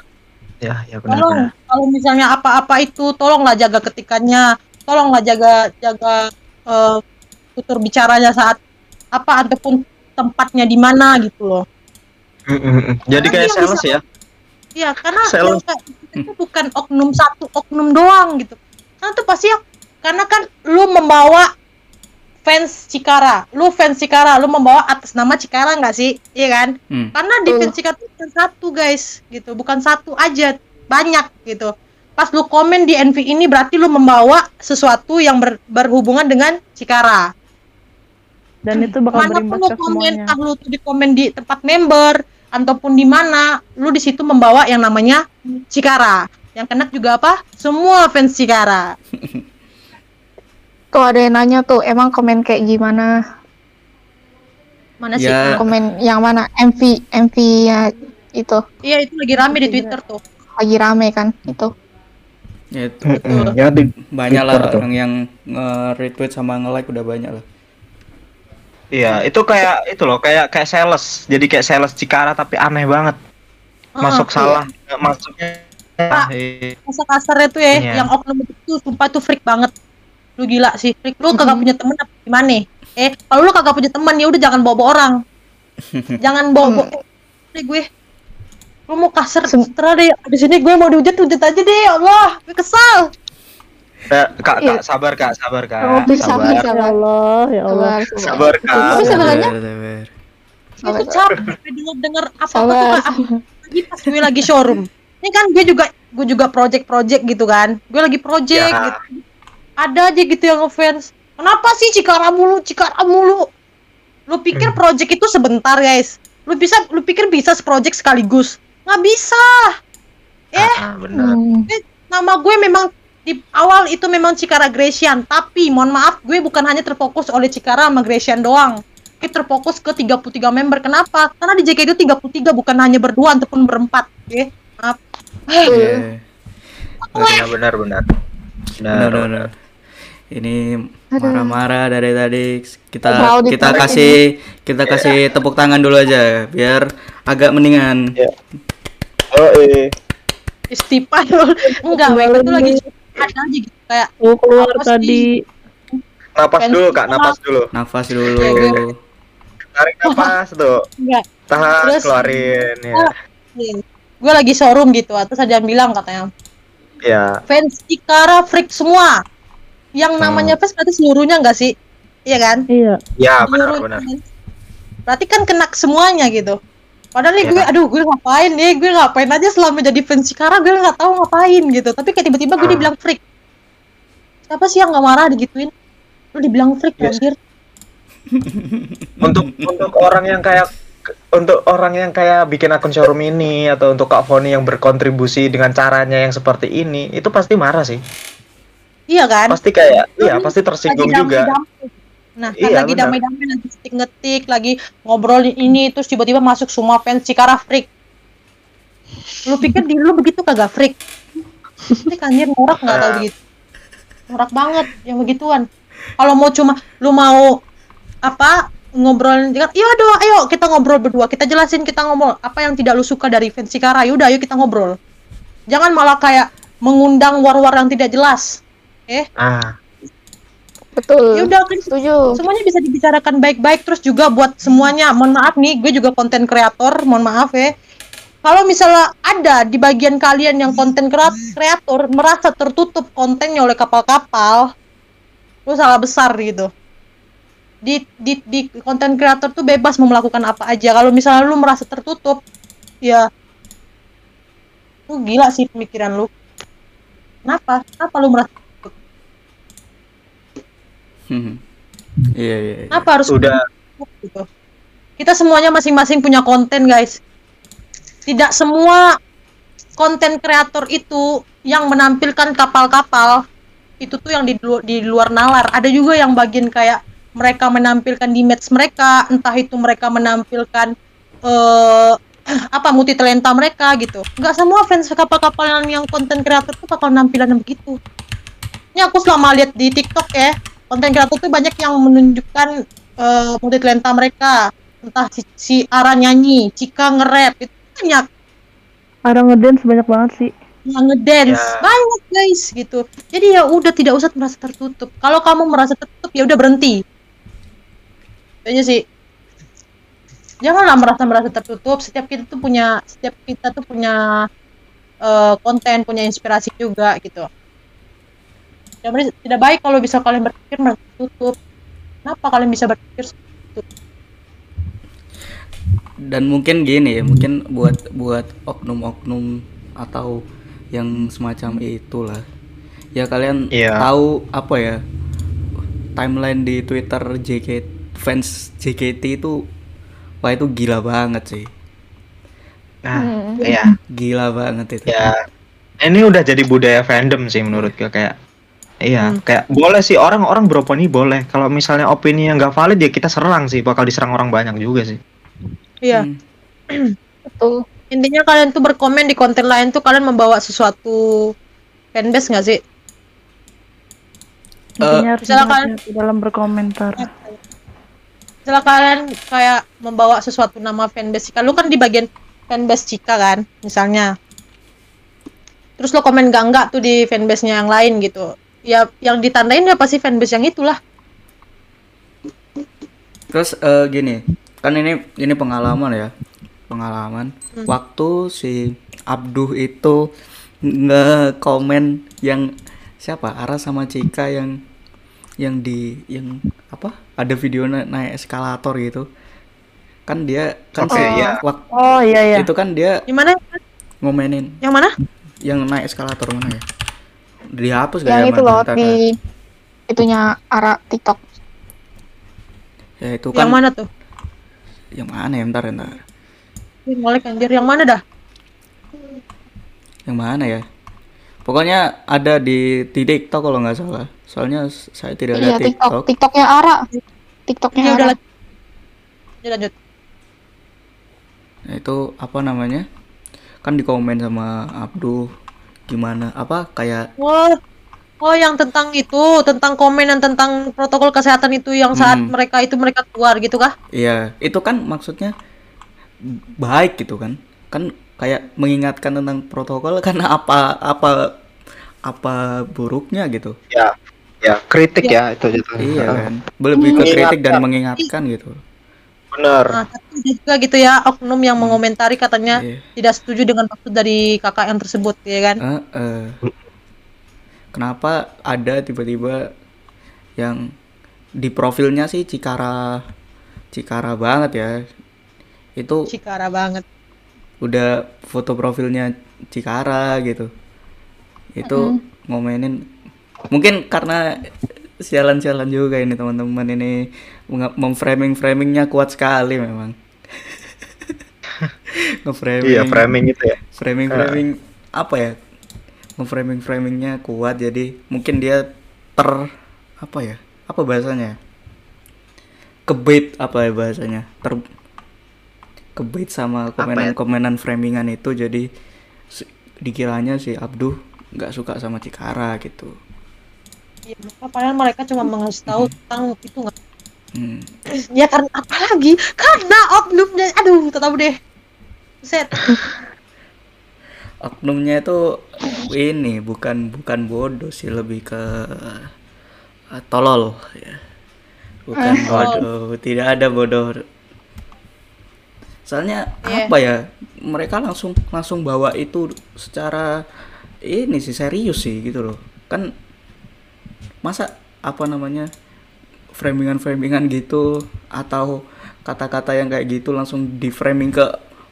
ya ya benar tolong benar. kalau misalnya apa-apa itu tolonglah jaga ketikannya. Tolonglah jaga jaga eh, tutur bicaranya saat apa ataupun tempatnya di mana gitu loh. Mm, mm, mm. jadi kayak sales bisa- ya? Iya karena kayak gitu itu bukan oknum satu oknum doang gitu. Karena tuh pasti ya- karena kan lu membawa fans Cikara. Lu fans Cikara, lu membawa atas nama Cikara nggak sih? Iya kan? Hmm. Karena di fans Cikara itu bukan satu guys, gitu. Bukan satu aja, banyak gitu. Pas lu komen di NV ini berarti lu membawa sesuatu yang ber- berhubungan dengan Cikara. Dan itu bakal Mana pun berimbas lu ke komen, semuanya. lu tuh di komen di tempat member ataupun di mana, lu di situ membawa yang namanya Cikara. Yang kena juga apa? Semua fans Cikara. Tuh ada yang nanya tuh, emang komen kayak gimana? Mana sih? Ya. Komen yang mana? MV, MV ya itu Iya, itu lagi rame di Twitter tuh. lagi rame kan itu. Ya, itu. Ya di banyak lah tuh. orang yang nge-retweet sama nge-like udah banyak lah. Iya, itu kayak itu loh, kayak kayak sales. Jadi kayak sales Cikara tapi aneh banget. Masuk Heeh. salah, nggak masuknya. Pak. eh, masa kasarnya tuh ya Iya. yang oknum itu sumpah tuh freak banget lu gila sih. Lu kagak punya temen apa gimana eh kalau lu kagak punya teman ya udah jangan bawa bawa orang. Jangan bawa bawa eh, gue. Lu mau kasar terus deh. Di sini gue mau dihujat hujat aja deh ya Allah. Gue kesal. Eh, kak, Iya. kak, sabar kak, sabar kak, Oh, bisa, sabar, bisa. Ya Allah, ya Allah. Sabar, sabar kak. Tapi sebenarnya Sabar, sabar. gue tuh capek denger denger apa apa tuh Sabar. kak lagi pas gue lagi showroom. Ini kan gue juga gue juga project project gitu kan. Gue lagi project Ya. gitu ada aja gitu yang ngefans. Kenapa sih Cikara mulu Cikara mulu lu pikir Hmm. project itu sebentar guys? Lu bisa lu pikir bisa seproject sekaligus? Nggak bisa. Ah, benar. Hmm. Eh, nama gue memang di awal itu memang Cikara Grecian tapi mohon maaf gue bukan hanya terfokus oleh Cikara sama Grecian doang. Gue terfokus ke 33 member. Kenapa? Karena di JK itu 33 bukan hanya berdua ataupun berempat. Oke maaf. Iya. Benar, benar, benar. Benar, benar, benar. Ini marah-marah dari tadi kita kita kasih kita kasih tepuk tangan dulu aja biar agak mendingan. Ya. Oh, eh. istighfar enggak mereka tuh lagi ada aja gitu kayak Oh, keluar tadi. Napas dulu kak, napas dulu. Nafas dulu. Tarik napas tuh. enggak Tahan, Terus- keluarin ya. Ah. gue lagi showroom gitu terus ada yang bilang katanya Ya, fans Cikara freak semua yang namanya fans berarti seluruhnya enggak sih iya kan Iya. ya benar, benar. kan. berarti kan kena ke semuanya gitu padahal nih Ya. gue aduh gue ngapain nih gue ngapain aja selama jadi fans Cikara gue nggak tahu ngapain gitu tapi kayak tiba-tiba gue Ah. dibilang freak siapa sih yang nggak marah digituin lu dibilang freak Yes. anjir Untuk untuk orang yang kayak untuk orang yang kayak bikin akun showroom ini atau untuk Kak Foni yang berkontribusi dengan caranya yang seperti ini, itu pasti marah sih. Iya kan Pasti kayak Lu iya, pasti tersinggung lagi juga. damai-damai. Nah, kan Iya, lagi damai-damai lagi ngetik-ngetik, lagi ngobrolin ini, terus tiba-tiba masuk semua fans Cikara freak. Lu pikir diri lu begitu kagak freak? Freak anjir norak nggak tahu Ah. begitu. Norak banget yang begituan. Kalau mau cuma lu mau apa ngobrolin kan, iya doa, ayo kita ngobrol berdua, kita jelasin kita ngobrol apa yang tidak lu suka dari fans Cikara, yaudah ayo kita ngobrol. Jangan malah kayak mengundang war-war yang tidak jelas. Eh, Ah, Betul. ya udah kan Setuju. semuanya bisa dibicarakan baik-baik. Terus juga buat semuanya mohon maaf nih gue juga konten kreator mohon maaf ya. Kalau misalnya ada di bagian kalian yang konten krea- kreator merasa tertutup kontennya oleh kapal-kapal lu salah besar gitu. Di di di konten kreator tuh bebas mau melakukan apa aja. Kalau misalnya lu merasa tertutup ya lu gila sih pemikiran lu. Kenapa? Kenapa lu merasa Hmm. Iya, iya. iya. kenapa harus udah gitu. Kita semuanya masing-masing punya konten, guys. Tidak semua konten kreator itu yang menampilkan kapal-kapal itu tuh yang di, lu- di luar nalar. Ada juga yang bagian kayak mereka menampilkan di match mereka, entah itu mereka menampilkan eh apa multi talenta mereka gitu. Nggak semua fans kapal-kapal yang, yang konten kreator tuh bakal nampilan begitu. Ini aku selama lihat di TikTok ya, konten kreator tuh banyak yang menunjukkan eh multi talenta mereka. Entah si, si Ara nyanyi, Cika nge-rap itu banyak. Ada ngedance banyak banget sih. yang ngedance. Ya. banyak guys gitu. Jadi ya udah tidak usah merasa tertutup. Kalau kamu merasa tertutup ya udah berhenti. Itu aja sih. Janganlah merasa merasa tertutup. Setiap kita tuh punya setiap kita tuh punya eh, konten punya inspirasi juga gitu tidak, tidak baik kalau bisa kalian berpikir merasa tertutup Kenapa kalian bisa berpikir itu? dan mungkin gini ya mungkin buat buat oknum-oknum atau yang semacam itulah ya kalian Iya. tahu apa ya timeline di Twitter JKT fans JKT itu wah itu gila banget sih Nah, Hmm. iya. gila banget itu Ya, ini udah jadi budaya fandom sih menurut gue kayak Iya, Hmm. kayak boleh sih orang-orang beropini boleh. Kalau misalnya opini yang nggak valid ya kita serang sih, bakal diserang orang banyak juga sih. Iya. Hmm. Betul. Intinya kalian tuh berkomen di konten lain tuh kalian membawa sesuatu fanbase nggak sih? Intinya harus misalnya kalian- dalam berkomentar. Misalnya kalian kayak membawa sesuatu nama fanbase Cika, lu kan di bagian fanbase Cika kan, misalnya. Terus lo komen gak enggak tuh di fanbase-nya yang lain gitu. Ya yang ditandain ya pasti fanbase yang itulah. Terus eh, gini, kan ini ini pengalaman ya, pengalaman. Hmm. Waktu si Abduh itu nge-komen yang siapa? Ara sama Cika yang yang di yang apa? Ada video na- naik eskalator gitu. Kan dia kan si- iya. wak- Oh iya iya. itu kan dia Gimana? ngomenin Yang mana? yang naik eskalator mana ya? Dihapus gak Yang ya itu loh di itunya arah TikTok. Ya itu Yang kan mana tuh? yang mana ya? Ntar, ntar. Ih, Molek anjir, yang mana dah? Yang mana ya? Pokoknya ada di, di TikTok kalau nggak salah. Soalnya saya tidak Iya ada TikTok. TikTok. TikToknya Ara. TikToknya Ya udah Ara. lanjut. Ya, lanjut. Nah, itu apa namanya? Kan di komen sama Abduh gimana? Apa kayak Oh, oh yang tentang itu, tentang komen dan tentang protokol kesehatan itu yang saat Hmm. mereka itu mereka keluar gitu kah? Iya, itu kan maksudnya baik gitu kan. Kan kayak mengingatkan tentang protokol karena apa apa apa buruknya gitu. Ya, ya kritik ya itu jatuhnya. Iya kan. Lebih ke kritik dan mengingatkan gitu. Bener. Nah, tapi ada juga gitu ya oknum yang mengomentari katanya Iya. tidak setuju dengan maksud dari kakak yang tersebut ya kan? Eh, eh. Kenapa ada tiba-tiba yang di profilnya sih Cikara Cikara banget ya. Itu Cikara banget. udah foto profilnya Cikara gitu itu ngomenin mungkin karena sialan-sialan juga ini teman-teman ini memframing framingnya kuat sekali memang ngeframing Iya, framing itu ya. framing framing apa ya ngeframing framingnya kuat jadi mungkin dia ter apa ya apa bahasanya kebait apa ya bahasanya ter kebait sama Apa ya? komenan-komenan framingan itu jadi si- dikiranya si Abduh nggak suka sama Cikara gitu Iya, maka padahal mereka cuma mengasih tahu tentang itu nggak? Hmm. Ya karena apa lagi? Karena oknumnya, aduh, tahu deh. Set. oknumnya itu ini bukan bukan bodoh sih lebih ke eh, tolol ya bukan bodoh tidak ada bodoh soalnya Iya. apa ya mereka langsung langsung bawa itu secara ini sih serius sih gitu loh kan masa apa namanya framingan framingan gitu atau kata-kata yang kayak gitu langsung di framing ke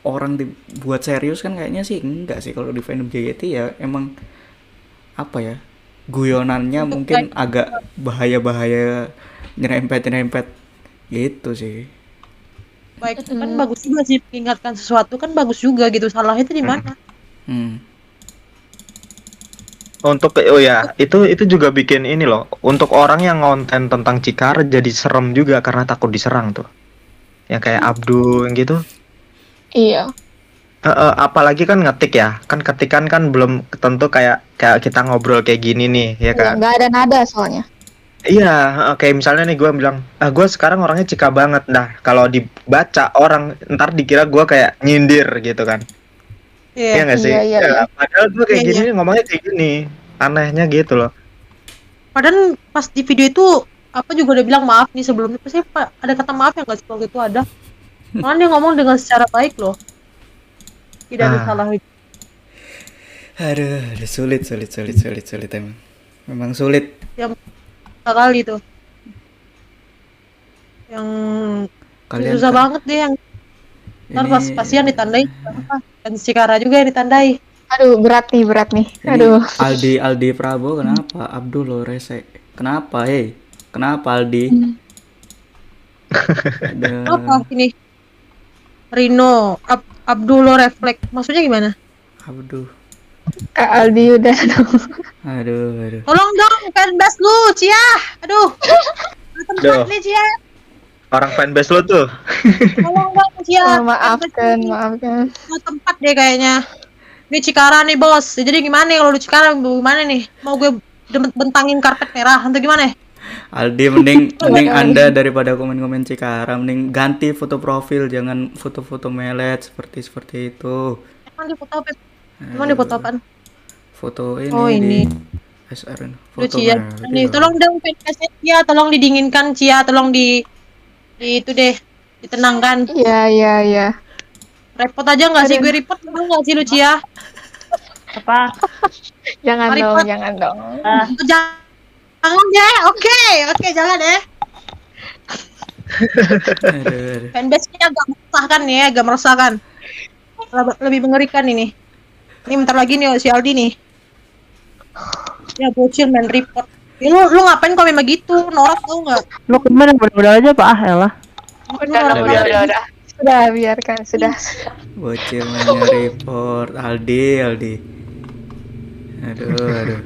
orang dibuat serius kan kayaknya sih enggak sih kalau di fandom JKT ya emang apa ya guyonannya mungkin agak bahaya-bahaya nyerempet-nyerempet gitu sih Baik, kan bagus juga sih mengingatkan sesuatu kan bagus juga gitu. Salahnya itu di mana? hmm. Untuk oh ya, itu itu juga bikin ini loh. Untuk orang yang ngonten tentang Cikar jadi serem juga karena takut diserang tuh. Yang kayak Abdul gitu. Iya. Eh, eh, apalagi kan ngetik ya. Kan ketikan kan belum tentu kayak kayak kita ngobrol kayak gini nih, ya kan? Nggak ada nada soalnya. Iya, eh, kayak misalnya nih gue bilang, ah gue sekarang orangnya cika banget. Nah, kalau dibaca orang ntar dikira gue kayak nyindir gitu kan. Iya Iya. nggak sih? iya, iya, Ya, iya. Padahal gue kayak Iya, gini ngomongnya kayak gini. Anehnya gitu loh. Padahal pas di video itu apa juga udah bilang maaf nih sebelumnya. Pasti Pak ada kata maaf yang nggak sih waktu itu ada. Malah dia ngomong dengan secara baik loh. Tidak ada Ah. salah. aduh, aduh sulit sulit sulit sulit sulit emang memang sulit Kali itu. kalian susah kan- banget deh yang ntar pas pasian ditandai. Dan Cikara juga yang ditandai. Aduh, berat nih, berat nih. ini Aduh. Aldi Aldi Prabowo kenapa? Abdul lo rese. Kenapa hei? Kenapa Aldi? Ada. Apa ini? Rino Ab Abdullah refleks. Maksudnya gimana? Abdul. Kak Aldi udah. aduh. Aduh tolong dong fanbase lu Cia. Aduh. Tempat nih Cia Orang fanbase lo tuh. tolong dong Oh, maafkan, maafkan. mau tempat deh kayaknya. Ini Cikara nih bos. Jadi gimana nih kalau lu Cikara gimana nih? Mau gue bentangin karpet merah atau gimana? Aldi mending mending anda daripada komen-komen Cikara mending ganti foto profil jangan foto-foto melet seperti seperti itu. Emang di foto apa? Emang di foto apaan? Foto ini, Oh, ini. di SR ini. Lu foto Cia melet, nih iya. tolong dong fanbase Cia tolong didinginkan Cia. Tolong di itu deh ditenangkan Iya, iya, iya. repot aja nggak sih gue repot nggak sih lu Cia Apa? Jangan Mari, dong, Pot. jangan dong. Ah, Jangan deh, oke, oke jangan deh. Aduh, aduh. Fanbase-nya agak meresahkan nih, ya, agak meresahkan. Leb- Lebih mengerikan ini. Ini bentar lagi nih si Aldi nih. Ya bocil main report. Ya, lu lu ngapain komen begitu? Norak tau nggak? lu kemarin udah aja Pak ah elah. Udah, udah, udah, udah. Sudah, biarkan, sudah. Bocil mainnya report Aldi Aldi Aduh aduh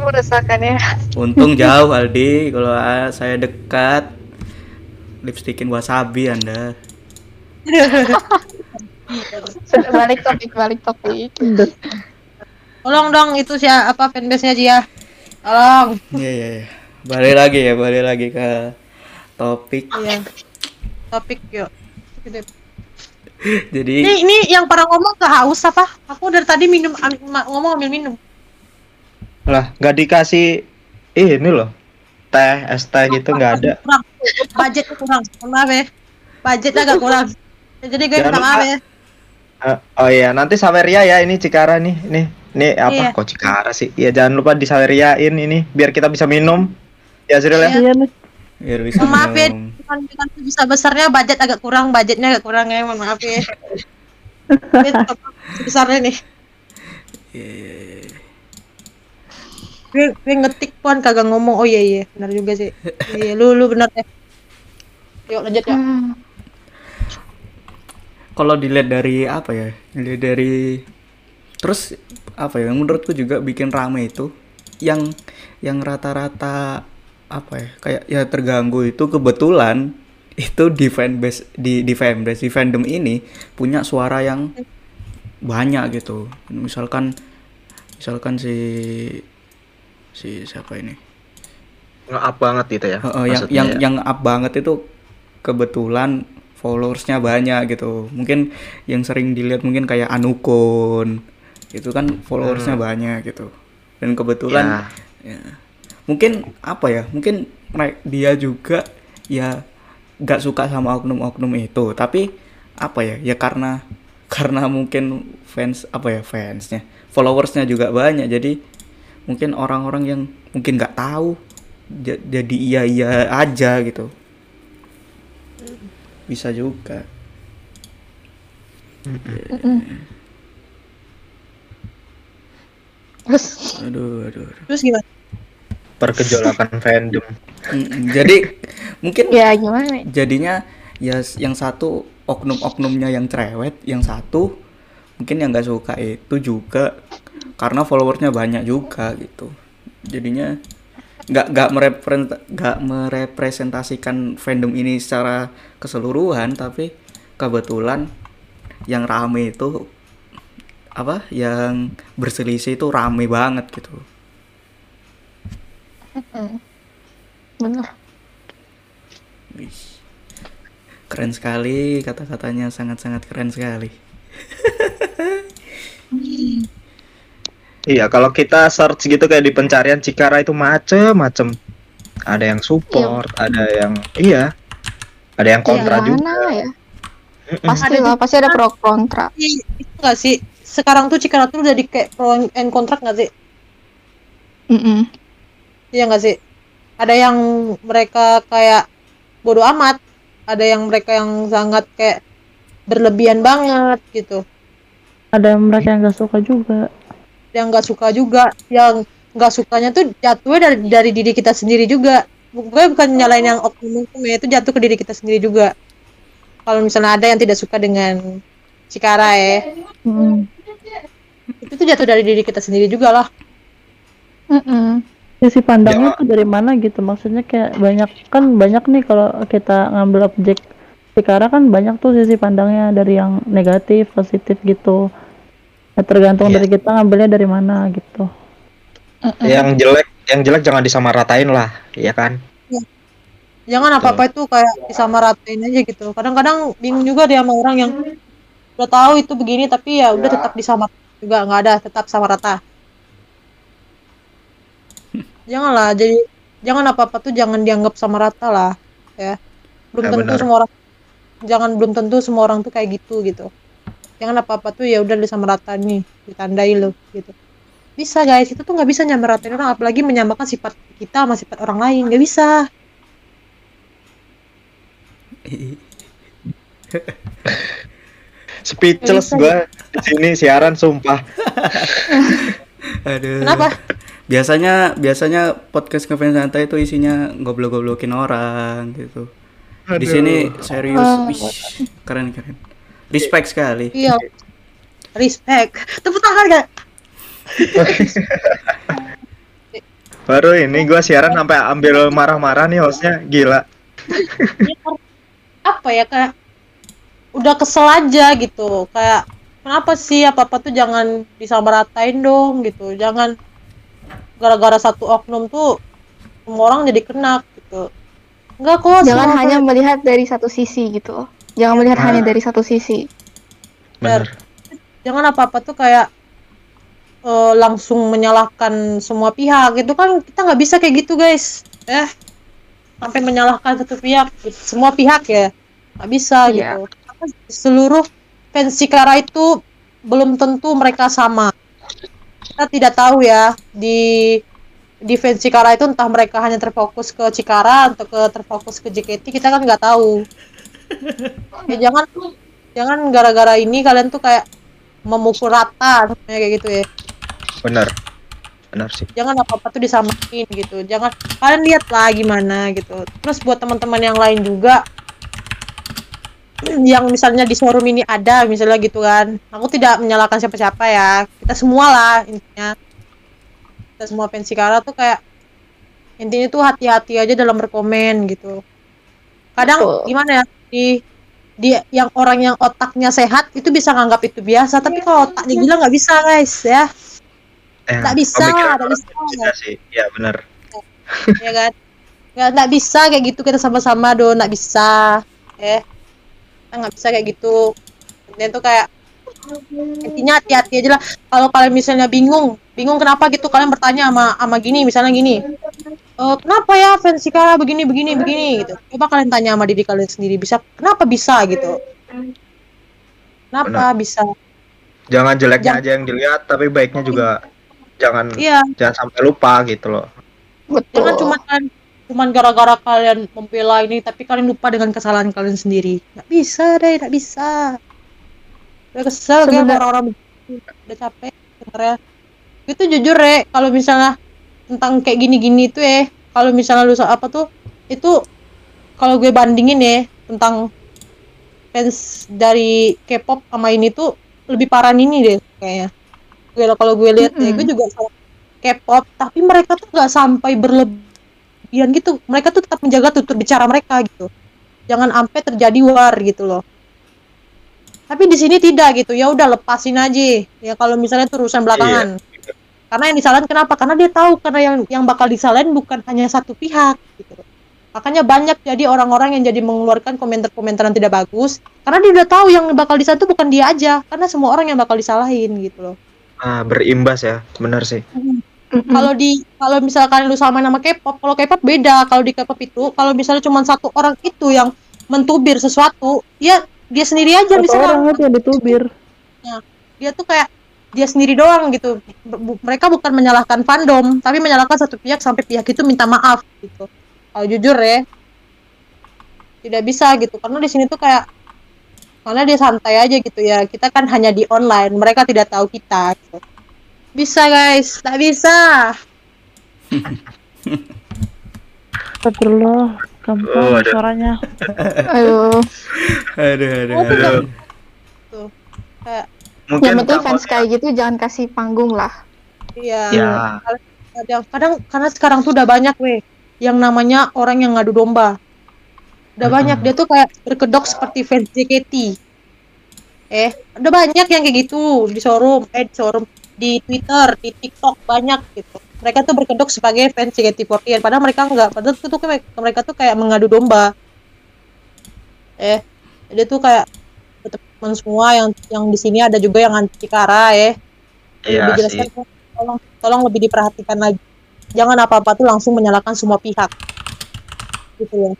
Meresahkan ya. Untung jauh Aldi Kalau ah, saya dekat Lipstikin wasabi anda Sudah balik topik, balik topik. Tolong dong itu sih apa fanbase-nya Cia. Tolong. Iya iya iya Balik lagi ya balik lagi ke topik Iya. Topik yuk. Jadi Ini ini yang para ngomong ke haus apa? Aku dari tadi minum ngomong ambil minum. Lah, nggak dikasih ini loh. Teh, es teh gitu nggak ada. kurang budgetnya kurang maaf ya budgetnya agak kurang Ya, jadi gue Jangan minta maaf ya Eh, oh iya, nanti Saweria ya ini Cikara nih. Nih, nih Iya. apa kok Cikara sih? Ya jangan lupa disaweriain ini biar kita bisa minum. Ya Zril ya. Iya. Iya nih. biar bisa mohon maaf ya dengan bisa besarnya budget agak kurang budgetnya agak kurang ya mohon maaf ya Ini besarnya nih Iya, iya, iya. gue, gue ngetik puan kagak ngomong oh iya iya benar juga sih iya lu lu benar ya yuk lanjut ya Hmm. Kalau dilihat dari apa ya Dilihat dari Terus apa ya menurutku juga bikin rame itu Yang yang rata-rata apa ya kayak ya terganggu itu kebetulan itu di fanbase di di fanbase di fandom ini punya suara yang banyak gitu misalkan misalkan si si siapa ini Nge-up banget gitu ya. Heeh, yang yang ya. yang up banget itu kebetulan followersnya banyak gitu mungkin yang sering dilihat mungkin kayak Anukun itu kan followersnya banyak gitu. Dan kebetulan ya, mungkin apa ya mungkin dia juga ya nggak suka sama oknum-oknum itu. Tapi apa ya ya karena karena mungkin fans apa ya fansnya followersnya juga banyak. Jadi mungkin orang-orang yang mungkin nggak tahu ja- jadi iya iya aja gitu. Bisa juga Terus, aduh aduh, aduh. terus gimana pergejolakan fandom. Jadi mungkin ya gimana? jadinya ya yang satu oknum-oknumnya yang cerewet yang satu mungkin yang nggak suka itu juga karena followersnya banyak juga gitu jadinya nggak nggak merepre- nggak merepresentasikan fandom ini secara keseluruhan tapi kebetulan yang rame itu apa yang berselisih itu rame banget gitu Hmm. Bener. Wih. Keren sekali kata-katanya sangat-sangat keren sekali. Iya, kalau kita search gitu kayak di pencarian Cikara itu macem-macem. Ada yang support, ada yang iya. Ada yang kontra Yang juga. mana ya? Pasti Ada lah, pasti ada pro kontra. Itu nggak sih sekarang tuh Cikara tuh udah di kayak pro and kontrak nggak sih? Mm-mm. iya nggak sih? Ada yang mereka kayak bodoh amat ada yang mereka yang sangat kayak berlebihan banget gitu. Ada yang mereka yang gak suka juga. Yang nggak suka juga yang nggak sukanya tuh jatuhnya dari dari diri kita sendiri juga. Gue bukan nyalain yang oknum oknum ya itu jatuh ke diri kita sendiri juga. Kalau misalnya ada yang tidak suka dengan Cikara ya. Mm. Itu tuh jatuh dari diri kita sendiri juga lah. Mm-mm. sisi pandangnya tuh dari mana gitu? Maksudnya kayak banyak kan banyak nih kalau kita ngambil objek Cikara kan banyak tuh sisi pandangnya dari yang negatif positif gitu. Ya tergantung Iya. dari kita ngambilnya dari mana gitu. Yang jelek yang jelek jangan disamaratain lah ya kan? Jangan apa apa itu kayak disamaratain aja gitu. Kadang-kadang bingung juga dia sama orang yang udah tahu itu begini tapi ya udah tetap disamaratain juga nggak ada tetap sama rata. Janganlah jadi jangan apa apa tuh jangan dianggap sama rata lah ya. Belum Ya, tentu benar. semua orang jangan belum tentu semua orang tuh kayak gitu gitu. Jangan apa apa tuh ya udah disamaratain nih ditandai lo gitu. Bisa guys itu tuh nggak bisa nyamaratain orang apalagi menyamakan sifat kita sama sifat orang lain nggak bisa speechless Bisa, gua di sini siaran sumpah. Aduh. kenapa? Biasanya biasanya podcast ngefans santai itu isinya goblok-goblokin orang gitu. Di sini serius, Wih, keren keren. Respect sekali. iya. Respect. Tepuk tangan gak baru ini gua siaran sampai ambil marah-marah nih hostnya. Gila. Apa ya kayak udah kesel aja gitu. Kayak kenapa sih apa apa tuh jangan disamaratain dong gitu. Jangan gara-gara satu oknum tuh semua orang jadi kena gitu. Enggak kok Jangan semua hanya melihat dari satu sisi gitu. Jangan melihat Ah. hanya dari satu sisi. bener jangan apa apa tuh kayak eh, langsung menyalahkan semua pihak itu kan kita nggak bisa kayak gitu guys. Eh sampai menyalahkan satu pihak. Semua pihak ya nggak bisa Iya. gitu seluruh fans Cikara itu belum tentu mereka sama. Kita tidak tahu ya di di fans Cikara itu entah mereka hanya terfokus ke Cikara atau ke terfokus ke JKT kita kan nggak tahu. Ya jangan jangan gara-gara ini kalian tuh kayak memukul rata kayak gitu ya. Bener bener sih. Jangan apa apa tuh disamain gitu. Jangan kalian lihat lah gimana gitu. Terus buat teman-teman yang lain juga yang misalnya di showroom ini ada misalnya gitu kan. Aku tidak menyalahkan siapa-siapa ya. Kita semua lah intinya. Kita semua fans Cikara tuh kayak intinya tuh hati-hati aja dalam berkomen gitu. Kadang Betul. gimana ya di di yang orang yang otaknya sehat itu bisa nganggap itu biasa. Tapi kalau otaknya gila nggak bisa guys ya. Eh, Nggak bisa, pemikiran nggak bisa. beda sih ya bener ya kan? Nggak nggak bisa kayak gitu kita sama-sama do nggak bisa eh Kita nggak bisa kayak gitu. Dan tuh kayak intinya hati-hati aja lah. Kalau kalian misalnya bingung bingung kenapa gitu kalian bertanya sama sama gini misalnya gini. "Eh, kenapa ya fans Cikara begini begini begini? Gitu. Coba kalian tanya sama diri kalian sendiri bisa kenapa bisa gitu? Kenapa bisa? Jangan jeleknya Jangan- aja yang dilihat tapi baiknya juga jangan iya. jangan sampai lupa gitu loh. Betul. Jangan cuma kalian cuman gara-gara kalian membela ini tapi kalian lupa dengan kesalahan kalian sendiri. Nggak bisa deh, nggak bisa. Udah kesel Sebenar- orang-orang udah capek sebenarnya. Itu jujur ya, kalau misalnya tentang kayak gini-gini tuh ya, kalau misalnya lu apa tuh itu kalau gue bandingin ya tentang fans dari K-pop sama ini tuh lebih parah ini deh kayaknya. Gue kalau gue lihat ya, Mm-mm. gue juga sama K-pop, tapi mereka tuh nggak sampai berlebihan gitu. Mereka tuh tetap menjaga tutur bicara mereka gitu. Jangan sampai terjadi war gitu loh. Tapi di sini tidak gitu. Ya udah lepasin aja. Ya kalau misalnya itu urusan belakangan. Karena yang disalahin kenapa? Karena dia tahu karena yang yang bakal disalahin bukan hanya satu pihak gitu. Makanya banyak jadi orang-orang yang jadi mengeluarkan komentar-komentar yang tidak bagus karena dia udah tahu yang bakal disalahin itu bukan dia aja, karena semua orang yang bakal disalahin gitu loh. ah berimbas ya bener sih Kalau di kalau misalkan lu sama nama K-pop kalau K-pop beda. Kalau di K-pop itu kalau misalnya cuma satu orang itu yang mentubir sesuatu ya dia sendiri aja Satu orang itu yang ditubir. Dia tuh kayak dia sendiri doang gitu. Bu- mereka bukan menyalahkan fandom tapi menyalahkan satu pihak sampai pihak itu minta maaf gitu. Kalau jujur ya tidak bisa gitu. Karena di sini tuh kayak karena dia santai aja gitu ya. Kita kan hanya di online mereka tidak tahu kita gitu. Bisa guys. Tak bisa. Astagfirullah, gampang Oh, ada. suaranya. Aduh, aduh aduh, Oh, aduh. tuh. Kayak Mungkin yang penting fans kayak gitu jangan kasih panggung lah. iya. Ya. kadang kadang karena sekarang tuh udah banyak weh. Yang namanya orang yang ngadu domba. Udah Hmm. banyak. Dia tuh kayak berkedok seperti fans JKT eh udah banyak yang kayak gitu di showroom. Eh di showroom di Twitter di TikTok banyak gitu. Mereka tuh berkedok sebagai fans JKT48 padahal mereka enggak padahal itu tuh kayak mereka tuh kayak mengadu domba. Eh dia tuh kayak teman semua yang yang di sini ada juga yang anti Kara eh. Iya lebih sih. jelaskan tolong tolong lebih diperhatikan lagi. Jangan apa apa tuh langsung menyalahkan semua pihak. Gitu ya.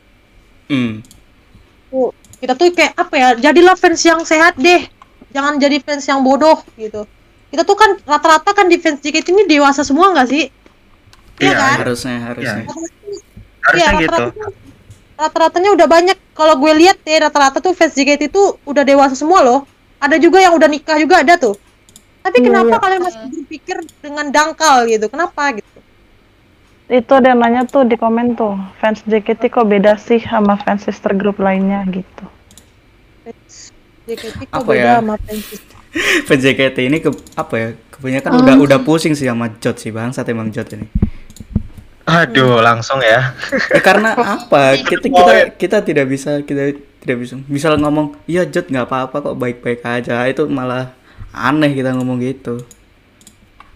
Hmm. tuh kita tuh kayak apa ya jadilah fans yang sehat deh. Jangan jadi fans yang bodoh gitu kita tuh kan rata-rata kan di fans JKT ini dewasa semua nggak sih iya Iya, kan Harusnya harusnya. Harusnya Iya, gitu. rata-rata rata-ratanya udah banyak kalau gue lihat deh rata-rata tuh fans JKT itu udah dewasa semua loh ada juga yang udah nikah juga ada tuh tapi Iya, kenapa iya. kalian masih berpikir dengan dangkal gitu kenapa gitu Itu ada yang nanya tuh di komen tuh, fans JKT kok beda sih sama fans sister group lainnya gitu. Fans JKT kok Apa beda ya? sama fans Fans JKT ini ke apa ya? Kebanyakan Oh. udah udah pusing sih sama Jot sih bangsat emang Jot ini. Aduh, langsung ya. Ya, karena apa? Kita kita kita tidak bisa kita tidak bisa misal ngomong iya Jot nggak apa-apa kok baik-baik aja itu malah aneh kita ngomong gitu.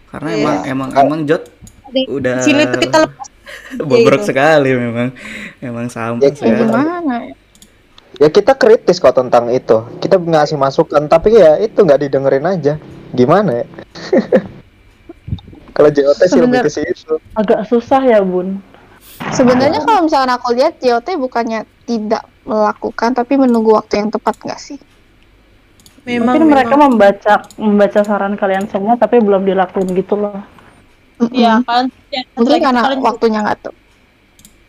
Karena Iya. emang emang emang Jot Di udah sini tuh kita lepas bobrok gitu. sekali memang emang sampah Ya, Ya gimana ya? Kita kritis kok tentang itu. Kita ngasih masukan, tapi ya itu nggak didengerin aja. Gimana ya? Kalau JOT sih lebih ke situ. Agak susah ya bun. Sebenarnya kalau misalkan aku lihat JOT bukannya tidak melakukan tapi menunggu waktu yang tepat nggak sih? memang Mungkin mereka memang. membaca membaca saran kalian semua tapi belum dilakuin gitu loh. Iya, ya, satu mungkin karena waktunya nggak tepat.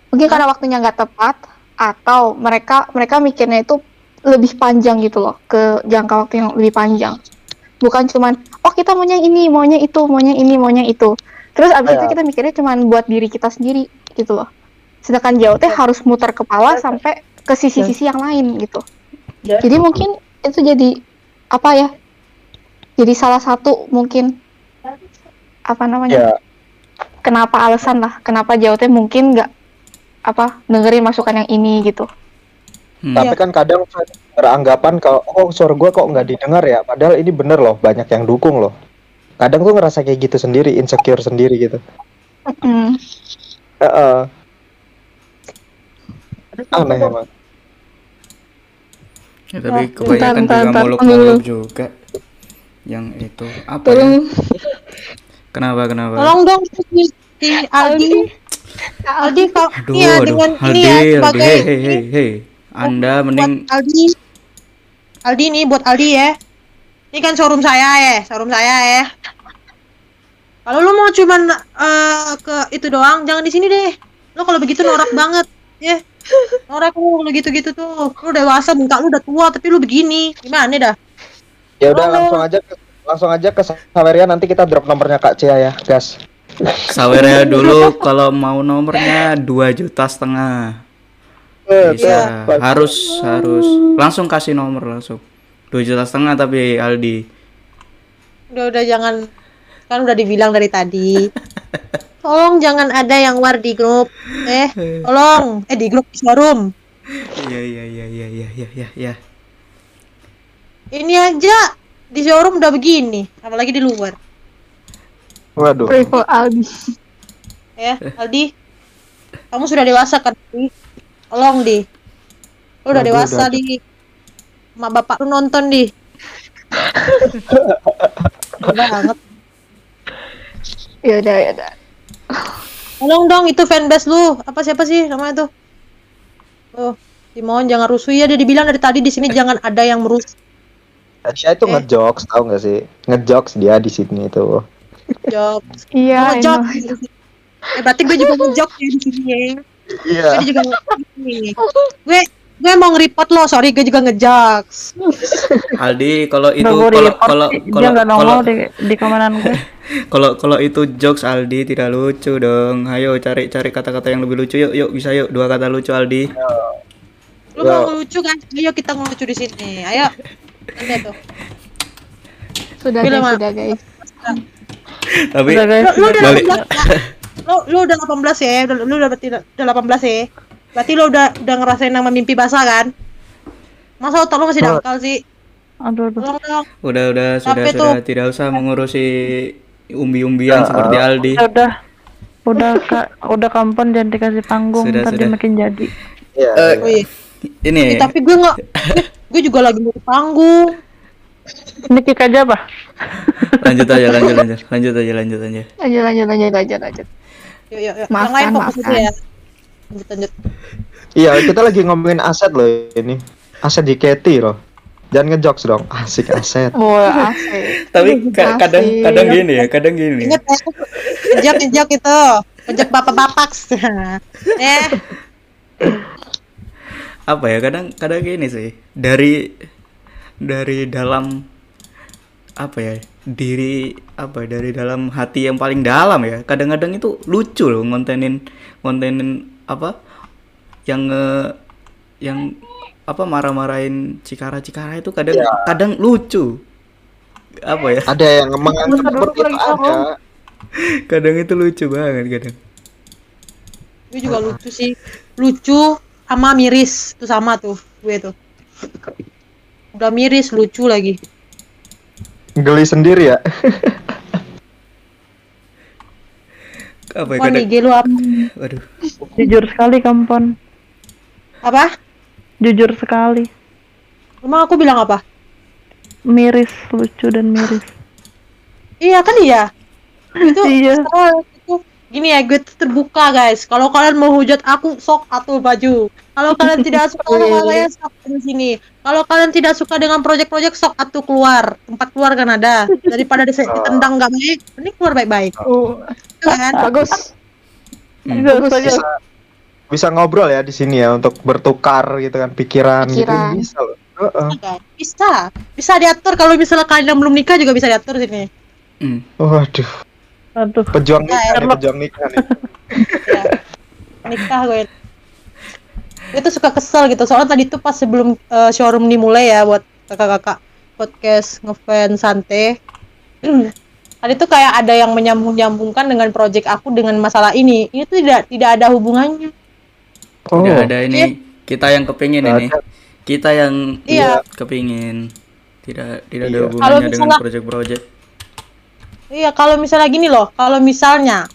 Mungkin karena waktunya nggak tepat atau mereka mereka mikirnya itu lebih panjang gitu loh ke jangka waktu yang lebih panjang. Bukan cuman oh kita maunya ini, maunya itu, maunya ini, maunya itu. Terus abis itu Iya. kita mikirnya cuman buat diri kita sendiri gitu loh. Sedangkan JOT harus muter kepala sampai ke sisi-sisi yang lain gitu. Ya. Jadi mungkin itu jadi apa ya? Jadi salah satu mungkin apa namanya? Ya, kenapa alasan lah kenapa JOT mungkin nggak apa dengerin masukan yang ini gitu Hmm. tapi kan kadang beranggapan kalau oh suara gue kok nggak didengar ya. Padahal ini bener loh, banyak yang dukung loh. Kadang gue ngerasa kayak gitu sendiri, insecure sendiri gitu. Mm. Heeh. Aneh emang. Ya, tapi Ya, kebanyakan ntar, juga muluk-muluk juga yang itu apa ya? Kenapa kenapa? Tolong dong si, si Aldi. Aldi kalau Aduh, iya aduh, dengan Aldi, ini ya Aldi, sebagai hei, hei, hei, hei. Anda buat mending Aldi. Aldi nih buat Aldi ya. Ini kan showroom saya ya, showroom saya ya. Kalau lu mau cuman eh, ke itu doang, jangan di sini deh. Lu kalau begitu norak banget, ya. Norak lu kalau gitu-gitu tuh. Lu dewasa, muka lu udah tua tapi lu begini. Gimana dah? Ya udah langsung aja ke, langsung aja ke Saweria nanti kita drop nomornya Kak Cia ya, gas. Sawernya dulu kalau mau nomornya dua juta setengah. Bisa. Iya. Harus harus langsung kasih nomor langsung. Dua juta setengah tapi Aldi. Udah udah jangan kan udah dibilang dari tadi. Tolong jangan ada yang war di grup. Eh, tolong. Eh di grup showroom. Iya iya iya iya iya iya iya. Ya. Ini aja di showroom udah begini, apalagi di luar. Waduh. pray for Aldi Ya, Aldi. Kamu sudah dewasa kan? Di? Tolong di. Lu udah Waduh, dewasa udah. di. Mak bapak lu nonton di. banget. ya udah ya udah Tolong dong itu fanbase lu. Apa siapa sih namanya tuh? Oh, Simon jangan rusuh ya dia dibilang dari tadi di sini jangan ada yang merusuh. Cia itu Eh. ngejokes, tahu nggak sih? Ngejokes dia di sini itu. Jok. iya ngejok. know. Eh berarti gue juga ngejok ya di sini ya. Iya. Gue juga. Gue gue mau nge-report lo sorry gue juga ngejaks Aldi kalau itu kalau kalau kalau kalau nongol di, di komenan gue. kalau kalau itu jokes Aldi tidak lucu dong. Ayo cari cari kata-kata yang lebih lucu yuk yuk bisa yuk dua kata lucu Aldi. lo mau ngelucu kan ayo kita ngelucu di sini ayo tuh Sudah Bila, guys, sudah guys. Tapi Udah guys, lo, lo udah Balik. 18 ya? lo, lo udah 18 ya udah, lo udah berarti udah 18 ya berarti lo udah udah ngerasain nama mimpi basah kan masa otak lo masih dangkal sih aduh aduh. dong udah udah sudah Capek sudah tuh. tidak usah mengurusi umbi-umbian seperti Aldi. Udah, udah kak, udah kampung jangan dikasih panggung, Sudah, ntar dia sudah. makin jadi. Oh, iya. ini tapi gue nggak gue, juga lagi mau panggung Ini kick aja apa? lanjut aja lanjut lanjut lanjut aja lanjut aja. Lanjut, lanjut, lanjut, lanjut, lanjut. yuk yuk, yuk. yang Maafkan, lain fokus aja ya lanjut lanjut Iya, kita lagi ngomongin aset loh ini. Aset JKT loh. Jangan ngejokes dong. Asik aset. Oh, asik. Tapi ka- kadang kadang gini ya, kadang gini. ingat ya kejak itu kejak bapak bapak eh Apa ya? Kadang kadang gini sih. Dari dari dalam apa ya? Diri apa ya, dari dalam hati yang paling dalam ya. Kadang-kadang itu lucu loh ngontenin ngontenin apa? Yang nge- yang apa marah-marahin Cikara-Cikara itu kadang kadang lucu. Apa ya? Ada yang menganggap seperti itu ada. Kadang itu lucu banget kadang. gue juga lucu sih lucu sama miris tuh sama tuh gue tuh udah miris lucu lagi Geli sendiri ya. Apa ya kadang? nih lu apa Waduh. Jujur sekali kampon, apa jujur sekali, emang aku bilang apa miris, lucu dan miris. iya kan iya itu Iya. itu gini ya gue tuh terbuka guys kalau kalian mau hujat aku sok atau baju kalau kalian tidak suka sama saya sok di sini kalau kalian tidak suka dengan project-project sok atau keluar tempat keluar kan ada daripada di- ditendang nggak baik ini keluar baik-baik Oh, kan bagus. Hmm. Usah Bisa bisa ngobrol ya di sini ya untuk bertukar gitu kan pikiran, Pikiran. gitu bisa loh. Heeh. Guys, bisa bisa diatur kalau misalnya kalian belum nikah juga bisa diatur sini Hmm. Waduh, Aduh, pejuang nikah nih, Sherlock. pejuang nikah nih. ya. nikah gue tuh suka kesel gitu soalnya tadi tuh pas sebelum eh, showroom dimulai ya buat kakak-kakak podcast ngefans santai tadi tuh kayak ada yang menyambung-nyambungkan dengan project aku dengan masalah ini ini tuh tidak tidak ada hubungannya Oh, Tidak ada ini kita yang kepingin ini. Kita yang Iya. kepingin. Tidak tidak ada Iya. hubungannya Kalau dengan misalnya- project-project. iya kalau misalnya gini loh kalau misalnya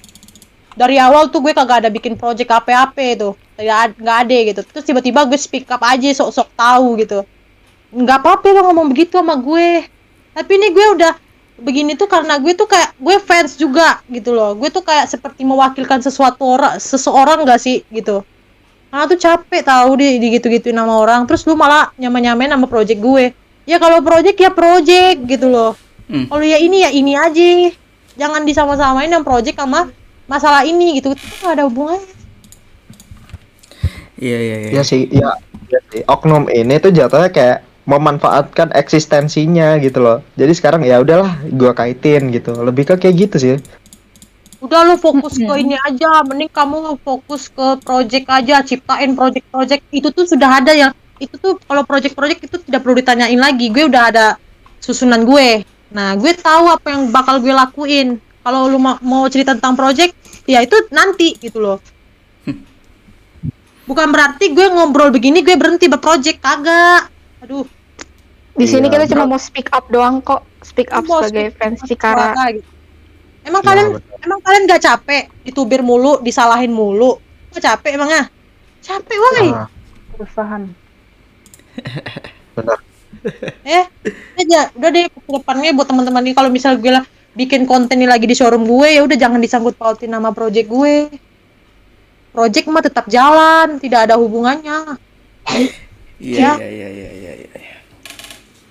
dari awal tuh gue kagak ada bikin project apa-apa tuh nggak ada gitu. Terus tiba-tiba gue speak up aja sok-sok tahu gitu. Nggak apa-apa lo ngomong begitu sama gue. Tapi ini gue udah begini tuh karena gue tuh kayak gue fans juga gitu loh. Gue tuh kayak seperti mewakilkan sesuatu orang seseorang gak sih gitu. Karena tuh capek tahu di digitu-gituin nama orang. Terus lu malah nyamain-nyamain nama project gue. Ya kalau project ya project gitu loh. Hmm. kalau ya ini ya ini aja. Jangan disama-samain yang project sama masalah ini gitu. Itu nggak ada hubungannya Iya iya iya. ya sih, ya, ya sih. Oknum ini tuh jatuhnya kayak memanfaatkan eksistensinya gitu loh. Jadi sekarang ya udahlah, gua kaitin gitu. Lebih ke kayak gitu sih. udah lu fokus ke ini aja mending kamu fokus ke project aja ciptain project-project itu tuh sudah ada yang itu tuh kalau project-project itu tidak perlu ditanyain lagi gue udah ada susunan gue nah gue tahu apa yang bakal gue lakuin kalau lu ma- mau cerita tentang project ya itu nanti gitu loh bukan berarti gue ngobrol begini gue berhenti berproject kagak aduh Di sini Iya, kita cuma mau speak up doang kok. Speak up Mau sebagai speak fans Cikara. gitu. emang Iya, kalian betul. emang kalian gak capek ditubir mulu disalahin mulu Gak capek emangnya capek woi Ah, keresahan. eh aja udah deh ke depannya buat teman-teman ini kalau misal gue lah bikin konten ini lagi di showroom gue ya udah jangan disangkut pautin nama project gue project mah tetap jalan tidak ada hubungannya Iya Ya. iya iya iya iya. iya.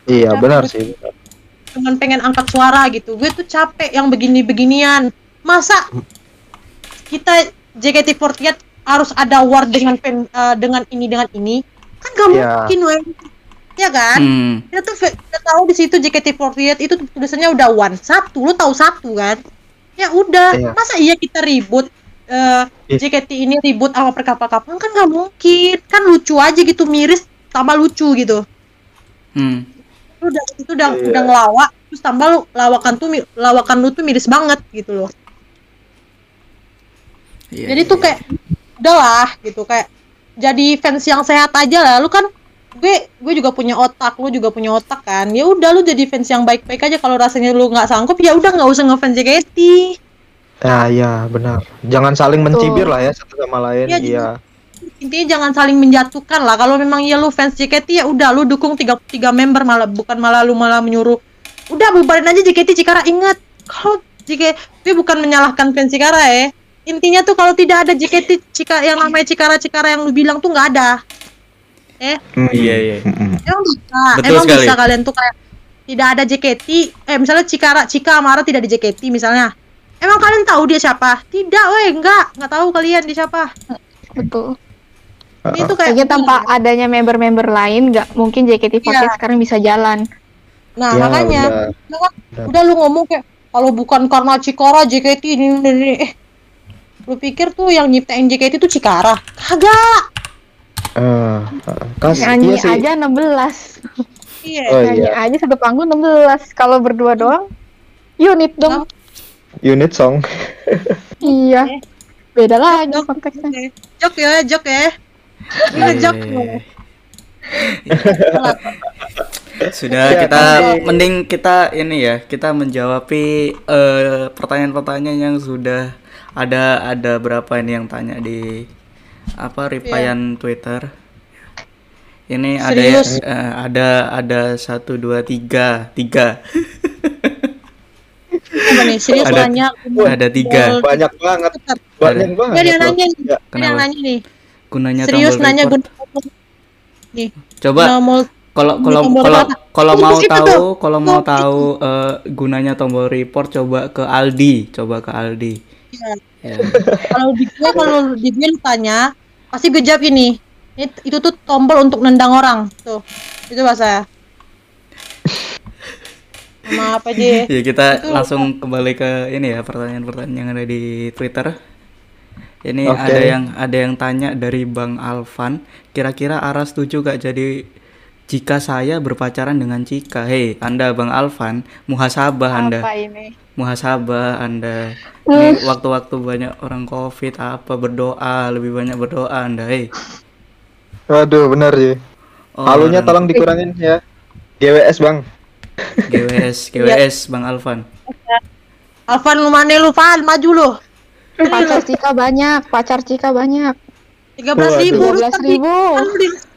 iya benar sih. cuman pengen angkat suara gitu gue tuh capek yang begini-beginian masa kita JKT48 harus ada war dengan pen- eh, dengan ini dengan ini kan gak Iya. mungkin weh ya kan Hmm. kita tuh kita tahu di situ JKT48 itu tulisannya udah one satu lu tahu satu kan ya udah Iya. masa iya kita ribut eh, Ih. JKT ini ribut sama perkapal-kapal kan nggak mungkin kan lucu aja gitu miris tambah lucu gitu Hmm. lu udah itu udah Iya. udah ngelawak terus tambah lu lawakan tuh lawakan lu tuh miris banget gitu loh Iya, jadi iya, tuh iya. kayak udahlah gitu kayak jadi fans yang sehat aja lah lu kan gue gue juga punya otak lu juga punya otak kan ya udah lu jadi fans yang baik-baik aja kalau rasanya lu nggak sanggup ya udah nggak usah ngefans JKT Ya, ya, benar. Jangan saling mencibir lah ya satu sama lain. Iya, Iya. intinya jangan saling menjatuhkan lah kalau memang ya lu fans JKT ya udah lu dukung tiga tiga member malah bukan malah lu malah menyuruh udah bubarin aja JKT Cikara ingat kalau JKT gue bukan menyalahkan fans Cikara ya intinya tuh kalau tidak ada JKT Cika yang namanya Cikara Cikara yang lu bilang tuh nggak ada eh Mm, Iya, iya. mm, mm. emang bisa Betul emang sekali. bisa kalian tuh kayak tidak ada JKT eh misalnya Cikara Cika Amara tidak di JKT misalnya emang kalian tahu dia siapa tidak weh enggak nggak tahu kalian dia siapa Betul. ini tuh kayak Kayaknya tanpa adanya member-member lain nggak mungkin JKT48 Iya. sekarang bisa jalan. nah Ya, makanya benar. Udah kan, Benar. udah lu ngomong kayak kalau bukan karena Cikara JKT ini, ini, ini. eh lu pikir tuh yang nyiptain JKT itu Cikara kagak kas, Nyanyi iya aja 16. iya Oh Nyanyi iya, aja satu panggung 16. Kalau berdua doang unit dong. Unit song. Iya. Beda lagi Dok. konteksnya. jok ya jok ya ini Iya, jok iya, iya. Sudah Ya, kita nanti- mending kita ini ya, kita menjawabi eh, pertanyaan-pertanyaan yang sudah ada ada berapa ini yang tanya di apa replyan Twitter. Ini ada ya, Serius? eh, ada ada satu dua tiga tiga Apa nih serius Ada- nanya ada tiga. Banyak banget. Banyak Ya banget. dia loh. nanya nih, yang Kenapa? nanya nih. gunanya Serius nanya gun nih. Coba kalau kalau kalau kalau mau tahu kalau mau tahu eh, gunanya tombol report coba ke Aldi, coba ke Aldi. ya. Ya. kalau di gue kalau di gue tanya pasti gue jawab ini. Ini itu tuh tombol untuk nendang orang tuh. Itu bahasa. Sama apa aja? Ya kita Itu langsung kembali ke ini ya pertanyaan-pertanyaan yang ada di Twitter. Ini Oke. ada yang ada yang tanya dari Bang Alvan, kira-kira Ara setuju gak jadi jika saya berpacaran dengan Cika? Hei, Anda Bang Alvan, muhasabah Anda, Apa ini? muhasabah Anda. Ini waktu-waktu banyak orang Covid apa berdoa, lebih banyak berdoa Anda. Hei. Waduh, benar sih. Oh, Halunya tolong dikurangin ya. GWS, Bang. GWS, GWS Bang Alvan. Alvan lu mana lu Van maju lu. Pacar Cika banyak, pacar Cika banyak. Tiga belas ribu, lu 13.000. tapi kan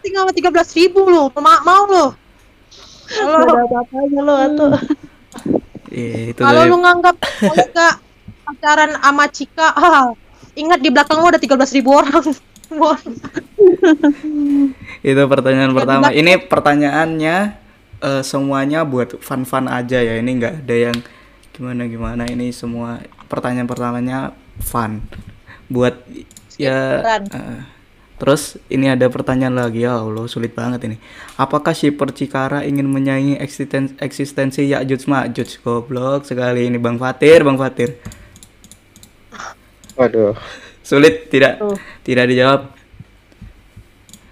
tinggal tiga belas ribu lu, mau mau lu. Kalau apa aja lu atuh. Iya, itu Kalau lu nganggap gak pacaran sama Cika, ah, ingat di belakang lu ada 13.000 ribu orang. Itu pertanyaan Ya, pertama. Ini pertanyaannya eh, semuanya buat fun-fun aja ya. Ini nggak ada yang gimana-gimana. Ini semua pertanyaan pertamanya fun. Buat ya. Eh, terus ini ada pertanyaan lagi ya Allah sulit banget ini. Apakah si Percikara ingin menyaingi eksisten eksistensi Ya'juj Ma'juj? Goblok sekali ini Bang Fatir, Bang Fatir. Waduh. Sulit tidak Tuh. tidak dijawab.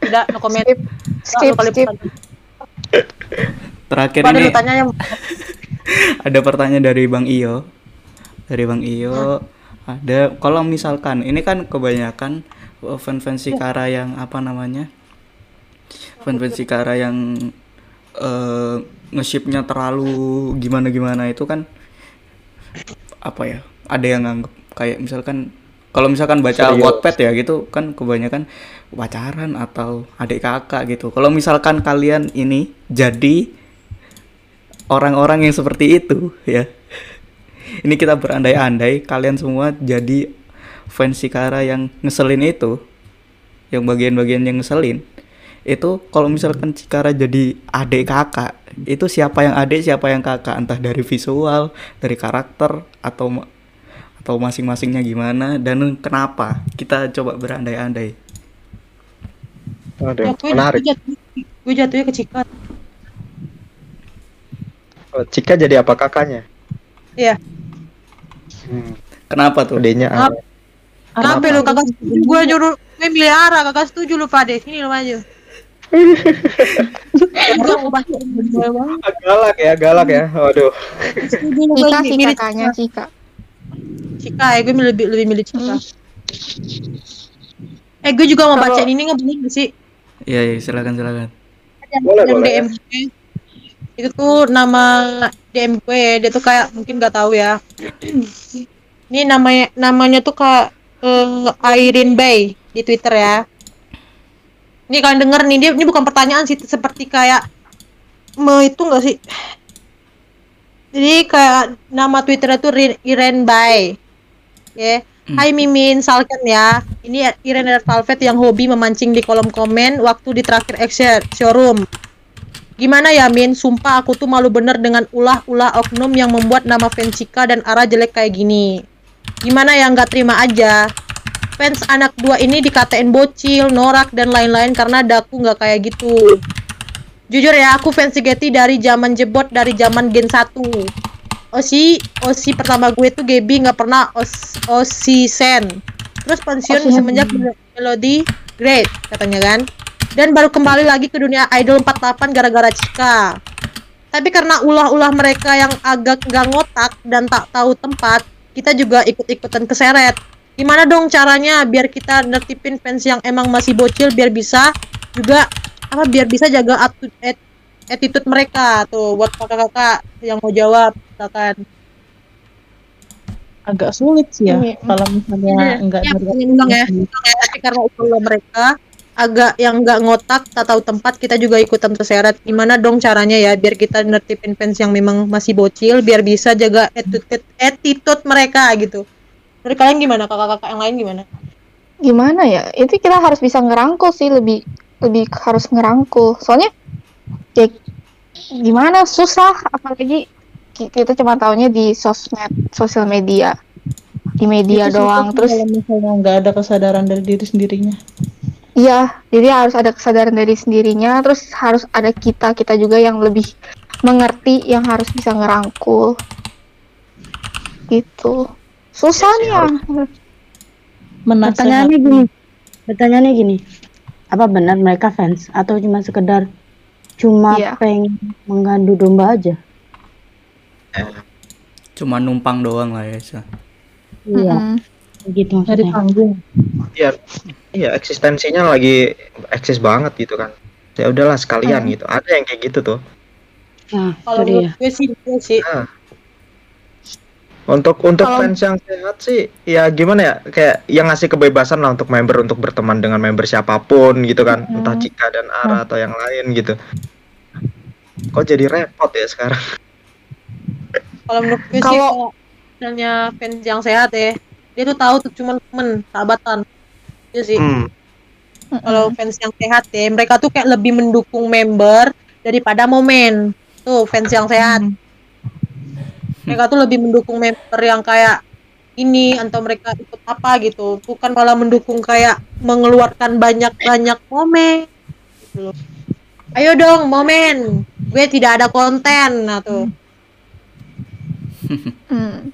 Tidak, no comment. Skip, skip, skip. Terakhir ini lu tanya yang ada pertanyaan dari Bang Iyo. Dari Bang Iyo ada kalau misalkan ini kan kebanyakan uh, fans-fans Sikara yang apa namanya? Fans-fans Sikara yang eh nge-shipnya terlalu gimana-gimana itu kan apa ya? Ada yang nganggep kayak misalkan kalau misalkan baca Serius. Wattpad ya gitu kan kebanyakan pacaran atau adik kakak gitu. Kalau misalkan kalian ini jadi orang-orang yang seperti itu ya. Ini kita berandai-andai kalian semua jadi fans Sikara yang ngeselin itu. Yang bagian-bagian yang ngeselin. Itu kalau misalkan Cikara jadi adik kakak, itu siapa yang adik, siapa yang kakak, entah dari visual, dari karakter atau atau masing-masingnya gimana dan kenapa? Kita coba berandai-andai. Waduh, Ya, gue, menarik. gue jatuh, gue jatuhnya ke Cika. Oh, Cika jadi apa kakaknya? Iya. Hmm, Kenapa tuh? adenya Kenapa? Kenapa lu kakak setuju? Gue nyuruh gue milih arah kakak setuju lu Pade. Sini lu maju. Baca galak ya, galak ya. Waduh. Cika sih milih kakaknya Cika. Cika ya, gue lebih lebih milih Cika. Eh gue juga mau Kalau- bacain ini nggak boleh nggak sih? Iya, iya, silakan silakan. yang, Boleh, yang boleh. DM gue. Itu tuh nama DM gue. Dia tuh kayak mungkin nggak tahu ya. Ini namanya namanya tuh kayak eh, Irene Bay di Twitter ya. Ini kalian denger nih dia ini bukan pertanyaan sih seperti kayak me itu enggak sih? Jadi kayak nama Twitternya tuh Irene Bay. Ya Hmm. Hai Mimin, Salken ya. Ini Irene Velvet yang hobi memancing di kolom komen waktu di terakhir Action showroom. Gimana ya Min? Sumpah aku tuh malu bener dengan ulah-ulah oknum yang membuat nama fans Cika dan Ara jelek kayak gini. Gimana ya nggak terima aja? Fans anak dua ini dikatain bocil, norak dan lain-lain karena daku nggak kayak gitu. Jujur ya, aku fans Getty dari zaman jebot dari zaman Gen 1. Osi, Osi pertama gue tuh Gaby nggak pernah Os, Osi Sen. Terus pensiun Osi semenjak Mel- Melody Great katanya kan. Dan baru kembali lagi ke dunia Idol 48 gara-gara Cika. Tapi karena ulah-ulah mereka yang agak nggak ngotak dan tak tahu tempat, kita juga ikut-ikutan keseret. Gimana dong caranya biar kita nertipin fans yang emang masih bocil biar bisa juga apa biar bisa jaga atu- at- attitude mereka tuh buat kakak-kakak yang mau jawab silakan. agak sulit sih ya Iya. kalau misalnya Iya, enggak dari pengen ulang ya. Tapi karena ulah mereka agak yang nggak ngotak, tak tahu tempat, kita juga ikutan terseret. Gimana dong caranya ya biar kita nertipin fans yang memang masih bocil, biar bisa jaga attitude, attitude mereka gitu. Menurut kalian gimana? Kakak-kakak yang lain gimana? Gimana ya? Itu kita harus bisa ngerangkul sih lebih lebih harus ngerangkul. Soalnya ya gimana susah apalagi ki- kita cuma taunya di sosmed, sosial media. Di media Itu doang. Terus kalau misalnya nggak ada kesadaran dari diri sendirinya Iya, jadi harus ada kesadaran dari sendirinya, terus harus ada kita kita juga yang lebih mengerti, yang harus bisa ngerangkul, gitu. Susah Iya nih ya. Pertanyaannya gini, pertanyaannya gini, apa benar mereka fans atau cuma sekedar cuma Iya. pengen mengadu domba aja? Cuma numpang doang lah ya. Iya, gitu dari maksudnya. panggung Iya, iya eksistensinya lagi eksis banget gitu kan. Ya udahlah sekalian Hmm. gitu. Ada yang kayak gitu tuh. Nah, Kalau menurut gue sih, gue sih Untuk untuk Kalau- fans yang sehat sih, ya gimana ya? Kayak yang ngasih kebebasan lah untuk member untuk berteman dengan member siapa pun gitu kan, Hmm. entah Cika dan Ara atau yang lain gitu. Kok jadi repot ya sekarang? kalau menurut gue sih Kalau- misalnya fans yang sehat ya, dia tuh tahu tuh cuma temen, sahabatan. Iya sih. Hmm. kalau fans yang sehat ya mereka tuh kayak lebih mendukung member daripada momen tuh fans yang sehat mereka tuh lebih mendukung member yang kayak ini atau mereka ikut apa gitu bukan malah mendukung kayak mengeluarkan banyak-banyak momen gitu loh. ayo dong momen gue tidak ada konten nah tuh Hmm.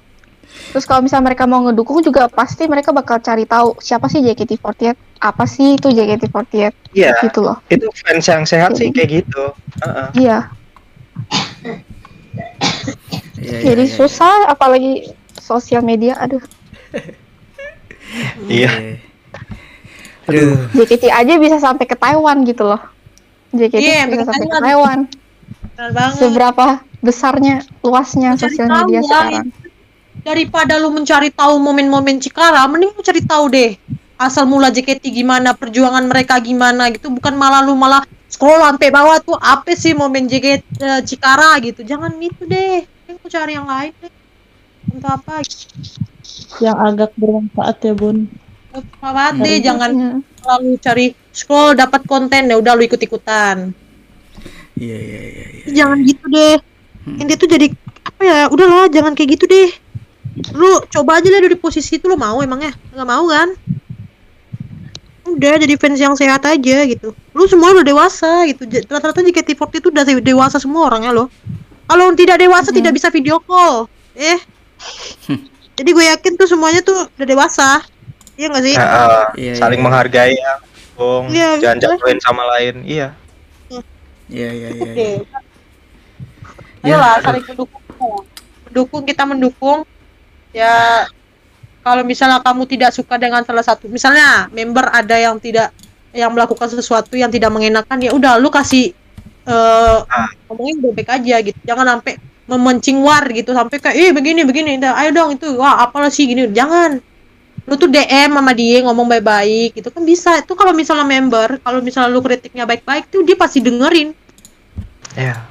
Terus kalau misalnya mereka mau ngedukung juga pasti mereka bakal cari tahu siapa sih JKT48, apa sih itu JKT48 Iya, gitu loh. itu fans yang sehat sih kayak gitu. Heeh. Iya, Iya, iya, jadi iya, susah apalagi sosial media. Aduh, Iya. Aduh. JKT aja bisa sampai ke Taiwan gitu loh. JKT Iya, bisa sampai ke Taiwan. Seberapa besarnya, luasnya Mencari sosial tahu media lah, sekarang. daripada lu mencari tahu momen-momen Cikara, mending lu cari tahu deh asal mula JKT gimana, perjuangan mereka gimana gitu, bukan malah lu malah scroll sampai bawah tuh apa sih momen JKT eh, Cikara gitu. Jangan itu deh. Lu cari yang lain deh. Untuk apa? yang agak bermanfaat ya bun Apa deh, jangan Hmm. lalu cari scroll dapat konten ya udah lu ikut-ikutan. Iya, iya, iya, iya. Jangan gitu deh. Hmm. Ini tuh jadi apa ya? Udahlah, jangan kayak gitu deh. Lu coba aja lah di posisi itu lu mau emangnya? Nggak mau kan? udah jadi fans yang sehat aja gitu lu semua udah dewasa gitu rata-rata JKT48 itu udah dewasa semua orangnya loh kalau tidak dewasa tidak bisa video call eh jadi gue yakin tuh semuanya tuh udah dewasa iya nggak sih Ya, eh, Iya, saling iya. menghargai ya Bung. Iya, jangan gitu. jatuhin sama lain iya Iya iya iya. Oke. iya. Ayolah saling mendukung. Mendukung kita mendukung. Ya kalau misalnya kamu tidak suka dengan salah satu, misalnya member ada yang tidak yang melakukan sesuatu yang tidak mengenakan, ya udah lu kasih eh ngomongin baik aja gitu. Jangan sampai memancing war gitu. Sampai kayak eh begini begini. Dah, ayo dong itu wah apalah sih? Gini. Jangan. Lu tuh DM sama dia ngomong baik-baik gitu. Kan bisa. Itu kalau misalnya member kalau misalnya lu kritiknya baik-baik tuh dia pasti dengerin. Ya.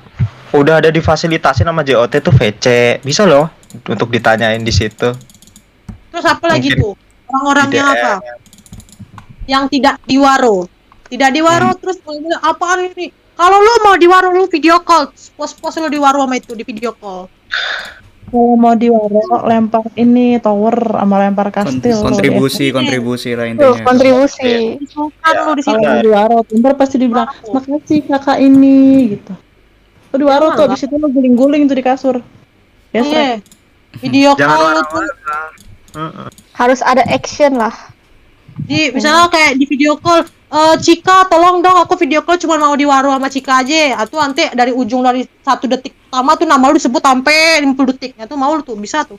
Udah ada difasilitasi nama JOT tuh VC bisa loh untuk ditanyain di situ. Terus apa lagi Mungkin tuh? Orang-orangnya apa? Yang tidak diwaro. Tidak diwaro Hmm. terus apaan ini? Kalau lu mau diwaro lu video call, pos-pos lu diwaro sama itu di video call. Kalau mau diwaro lempar ini tower sama lempar kastil. kontribusi kontribusi lah Tuh, intinya. kontribusi. Sultan lu di situ. mau diwaro, ntar pasti dibilang makasih kakak ini gitu. Lu diwaro Jangan tuh, di situ lu guling-guling tuh di kasur. Ya, Iya. Video jangan call lu tuh. Harus ada action lah. di misalnya kayak di video call eh Cika tolong dong aku video call cuma mau diwaro sama Cika aja. Atau nanti dari ujung dari satu detik pertama tuh nama lu disebut sampai 50 detik itu mau lu tuh bisa tuh.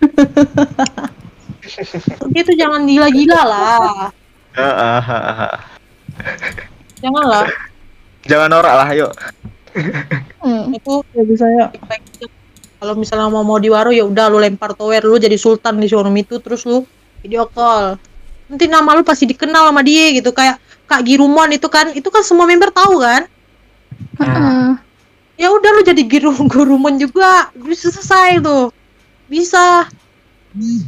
Itu jangan gila-gila lah. Jangan lah. Jangan norak lah yuk. Hmm. itu ya bisa ya. kalau misalnya mau mau diwaro ya udah lu lempar tower lu jadi sultan di showroom itu terus lu video call nanti nama lu pasti dikenal sama dia gitu kayak Kak Girumon itu kan itu kan semua member tahu kan Heeh. ya udah lu jadi Giru Gurumon juga bisa selesai tuh bisa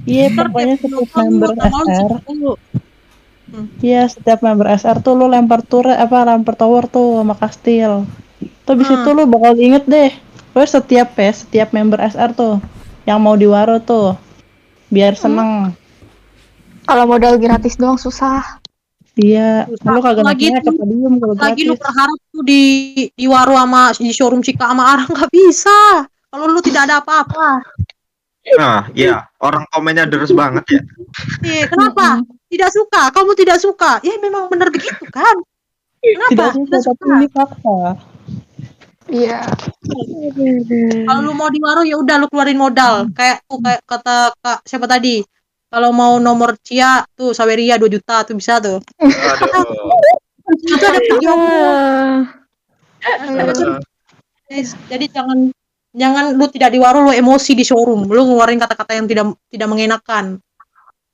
Iya, Ntar pokoknya tiap setiap video call member lu lu SR, iya setiap member SR tuh lu lempar turret apa lempar tower tuh sama kastil. Tuh di Hmm. situ lu bakal inget deh. Pokoknya setiap ya, setiap member SR tuh yang mau diwaro tuh biar seneng. Kalau modal gratis doang susah. Iya, lu kagak Lagi tuh- kalau lagi lu berharap tuh di di waro sama di showroom Cika sama Arang nggak bisa. Kalau lu tidak ada apa-apa. Nah iya orang komennya deres banget ya. Iya, kenapa? Tidak suka kamu tidak suka. Ya memang benar begitu kan? Tidak kenapa suka, tidak tapi suka ini fakta. Iya. kalau lu mau di waro ya udah lu keluarin modal. Kayak tuh kayak kata kak siapa tadi kalau mau nomor Cia tuh Saweria 2 juta tuh bisa tuh aduh itu ada video Heeh. Guys, jadi jangan jangan lu tidak di waro lu emosi di showroom lu ngeluarin kata-kata yang tidak tidak mengenakan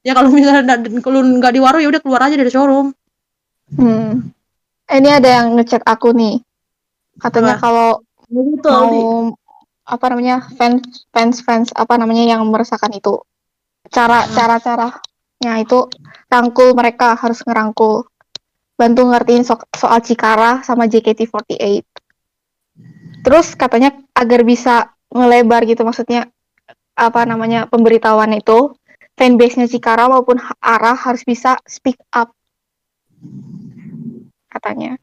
ya kalau misalnya nggak- kalau nggak di waro ya udah keluar aja dari showroom Hmm. Eh, Ini ada yang ngechat aku nih. Katanya Apa? kalau mau Aldi. apa namanya fans fans fans apa namanya yang meresahkan itu cara cara caranya itu rangkul mereka harus ngerangkul. Bantu ngertiin so- soal Cikara sama JKT48 terus katanya agar bisa ngelebar gitu maksudnya apa namanya pemberitahuan itu fanbase-nya Cikara maupun Ara harus bisa speak up. Katanya.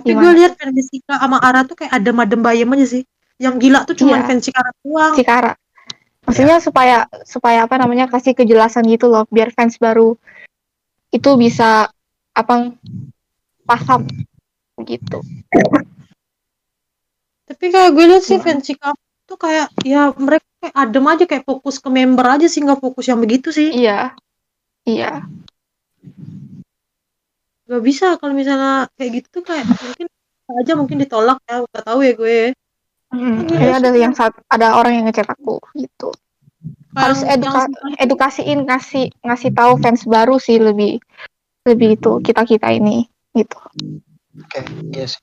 Tapi gue lihat fans Jessica sama Ara tuh kayak adem-adem bayem aja sih. Yang gila tuh cuma Iya. fans Cikara doang. Cikara. Maksudnya supaya supaya apa namanya kasih kejelasan gitu loh, biar fans baru itu bisa apa paham gitu. tapi kayak gue lihat sih fans Cikara tuh kayak ya mereka kayak adem aja kayak fokus ke member aja sih nggak fokus yang begitu sih Iya. Iya. nggak bisa kalau misalnya kayak gitu tuh kayak mungkin aja mungkin ditolak ya nggak tahu ya gue Hmm, Iya, ini ada yang saat ada orang yang ngechat aku gitu. Harus Yang- eduka edukasiin ngasih ngasih tahu fans baru sih lebih lebih itu kita-kita ini gitu. oke iya sih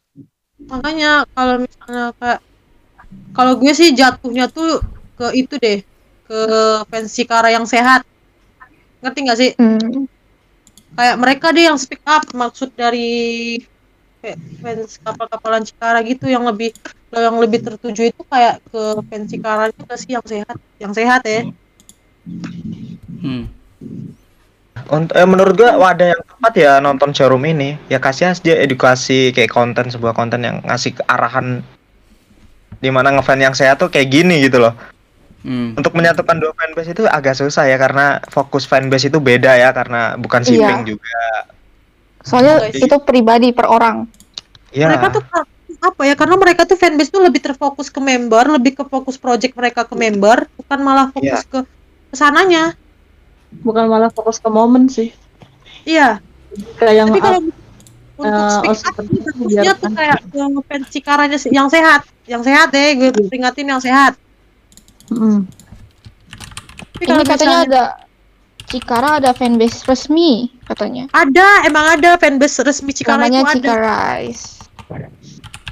makanya kalau misalnya kayak kalau gue sih jatuhnya tuh ke itu deh ke fans Cikara yang sehat ngerti nggak sih Hmm. kayak mereka deh yang speak up maksud dari kayak fans kapal-kapalan Cikara gitu yang lebih yang lebih tertuju itu kayak ke fans Cikara juga sih yang sehat yang sehat ya Hmm. Untuk eh, menurut gua wadah yang tepat ya nonton showroom ini. Ya kasih aja edukasi kayak konten sebuah konten yang ngasih ke arahan di mana ngefans yang sehat tuh kayak gini gitu loh. Hmm. Untuk menyatukan dua fanbase itu agak susah ya karena fokus fanbase itu beda ya karena bukan Iya. shipping juga. Soalnya Guys. itu pribadi per orang. Ya. Mereka tuh apa ya? Karena mereka tuh fanbase tuh lebih terfokus ke member, lebih ke fokus project mereka ke member, bukan malah fokus ke ke sananya. bukan malah fokus ke momen sih Iya. kayak yang Tapi kalau untuk eh, speak up tuh kayak yang fans Cikaranya yang sehat, yang sehat deh, gue Iya. peringatin yang sehat. Mm. Tapi kalau Ini katanya misalnya- ada Cikara ada fanbase resmi katanya. ada, emang ada fanbase resmi Cikara Namanya itu ada, Cikarais.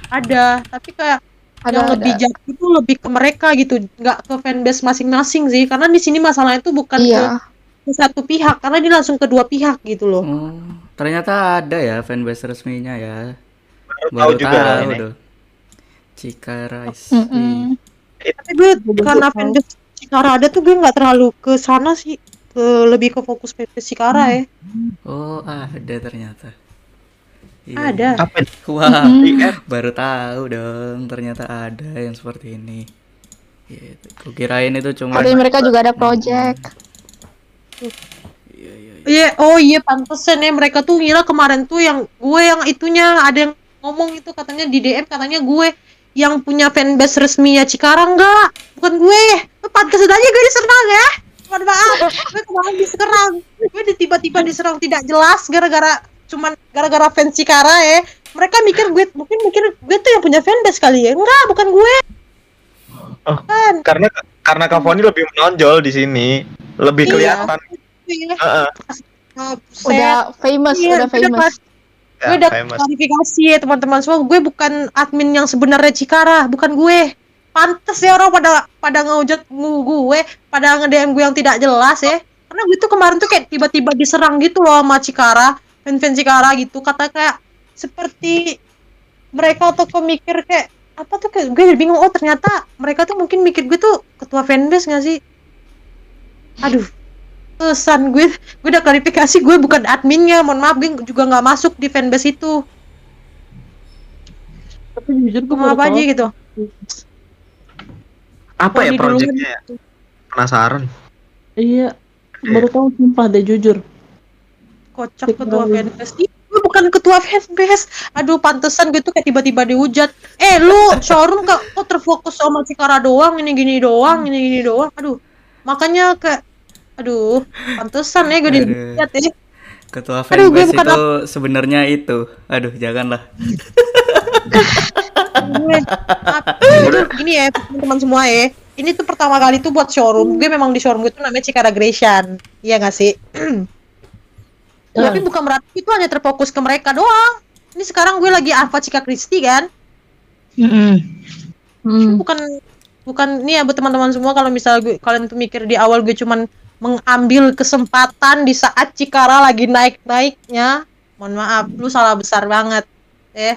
ada. Tapi kayak Ada yang lebih ada. jauh itu lebih ke mereka gitu, nggak ke fanbase masing-masing sih. Karena di sini masalahnya itu bukan Iya. ke, ke satu pihak, karena dia langsung ke dua pihak gitu loh. Oh, ternyata ada ya fanbase resminya ya. Baru tahu juga ini. tuh. Cikarais. Mm-mm. Tapi gue karena fanbase Cikara ada tuh gue nggak terlalu ke sana sih, ke lebih ke fokus fanbase Cikara ya. Oh, ada ternyata. Iya. Ada. Apa Wah, IF? baru tahu dong ternyata ada yang seperti ini. Gitu. Kukirain itu cuma Tapi mereka juga ada project. Iya, oh iya pantesan ya mereka tuh ngira kemarin tuh yang gue yang itunya ada yang ngomong itu katanya di DM katanya gue yang punya fanbase resminya Cikarang enggak, bukan gue. Pantesan aja gue diserang ya. Mohon maaf, gue kemarin diserang. Gue di- tiba-tiba diserang tidak jelas gara-gara cuman gara-gara fans Cikara ya. Mereka mikir gue mungkin mikir gue tuh yang punya fanbase kali ya. Enggak, bukan gue. Oh, Kan. karena karena Cavani lebih menonjol di sini, lebih Iya. kelihatan. Iya. Heeh. Ah, buset. Udah famous, Iya, udah udah famous. Ya, gue udah famous. klarifikasi ya teman-teman semua gue bukan admin yang sebenarnya Cikara bukan gue pantes ya orang pada pada ngehujat ngu- gue pada nge-DM gue yang tidak jelas ya. Karena gue tuh kemarin tuh kayak tiba-tiba diserang gitu loh sama Cikara fan-fan Cikara gitu. Kata kayak seperti mereka tuh pemikir kayak apa tuh kayak gue jadi bingung. Oh ternyata mereka tuh mungkin mikir gue tuh ketua fanbase gak sih? Aduh pesan gue gue udah klarifikasi gue bukan adminnya. Mohon maaf gue juga nggak masuk di fanbase itu. Tapi jujur gue apa aja gitu Apa ya dulu projectnya ya? Penasaran. iya baru tahu sumpah deh jujur. Kocak ketua fanbase gue bukan ketua fanbase aduh pantesan gue tuh kayak tiba-tiba dihujat. Eh lu showroom kok kok terfokus sama Cikara doang ini gini doang ini gini doang. Aduh makanya kayak aduh pantesan ya gue dihujat ya. Ketua Aduh, gue fanbase bukan itu sebenarnya itu. Aduh, janganlah. gue. Jujur, gini ya teman-teman semua ya. Ini tuh pertama kali tuh buat showroom. Gue memang di showroom gue tuh namanya Cikara Gratian. Iya gak sih? Tapi bukan berarti itu hanya terfokus ke mereka doang. Ini sekarang gue lagi Alpha Cika Kristi kan? Hmm. bukan bukan nih ya buat teman-teman semua kalau misal gue kalian tuh mikir di awal gue cuman mengambil kesempatan di saat Cikara lagi naik-naiknya mohon maaf lu salah besar banget ya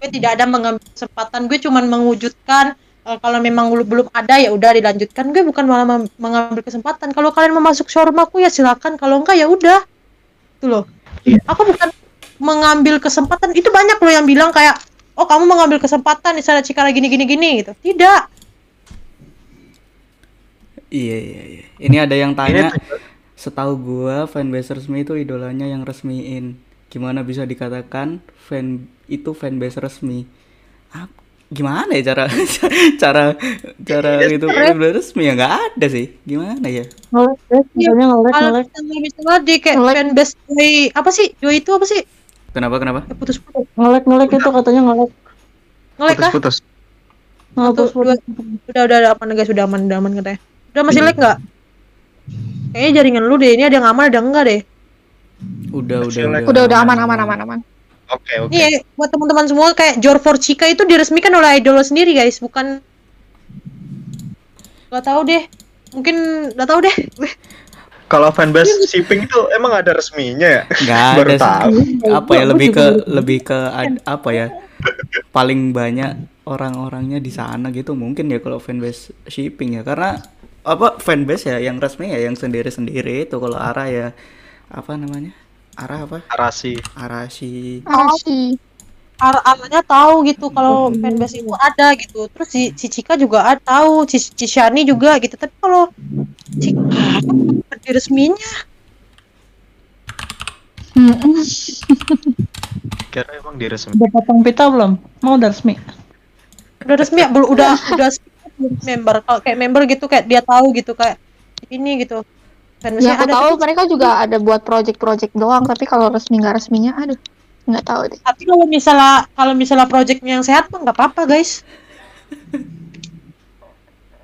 gue tidak ada mengambil kesempatan. Gue cuman mewujudkan eh, kalau memang lu belum ada ya udah dilanjutkan. Gue bukan malah mengambil kesempatan. Kalau kalian mau masuk showroom aku ya silakan. Kalau enggak ya udah. Itu loh. Aku bukan mengambil kesempatan. Itu banyak loh yang bilang kayak oh kamu mengambil kesempatan di sana Cikara gini gini gini gitu. Tidak. Iya, iya, iya. Ini ada yang tanya, setahu gua fanbase resmi itu idolanya yang resmiin. Gimana bisa dikatakan fan itu fanbase resmi? Ap- gimana ya cara cara cara itu fanbase resmi? Ya nggak ada sih. Gimana ya? kalau ngelek misalnya misalnya di kayak fanbase Joy apa sih? Joy itu apa sih? Kenapa kenapa? Ya, putus-putus. Ngelek ngelek itu katanya ngelek ngelek kah? Putus-putus. ngapus Satu, dua. udah udah udah aman guys. Udah aman udah aman katanya. Udah masih lag nggak? Kayaknya jaringan lu deh. Ini ada yang aman ada enggak deh Udah udah udah. Udah udah aman aman aman aman. Oke, oke. Nih ya, buat teman-teman semua kayak Jor for Chica itu diresmikan oleh idol sendiri guys, bukan Gak tahu deh. Mungkin gak tahu deh. Kalau fanbase shipping itu emang ada resminya ya? Nggak Baru ada tahu. Apa ya lebih ke lebih ke ad- apa ya? Paling banyak orang-orangnya di sana gitu mungkin ya kalau fanbase shipping ya karena apa fanbase ya yang resmi ya yang sendiri-sendiri itu kalau arah ya apa namanya arah apa Arasi. arasi Arashi. ar arahnya tahu gitu kalau fanbase itu ada gitu terus si, si Cika juga ada tahu si, si Shani juga gitu tapi kalau Cika di resminya Mm-mm. Kira emang diresmi. Udah potong pita belum? Mau udah resmi? udah resmi ya belum udah udah member kalau kayak member gitu kayak dia tahu gitu kayak ini gitu fanbase Ya aku ada tahu tapi, mereka juga ada buat project-project doang, tapi kalau resmi nggak resminya, aduh, nggak tahu deh. tapi kalau misalnya kalau misalnya projectnya yang sehat mah nggak apa-apa guys.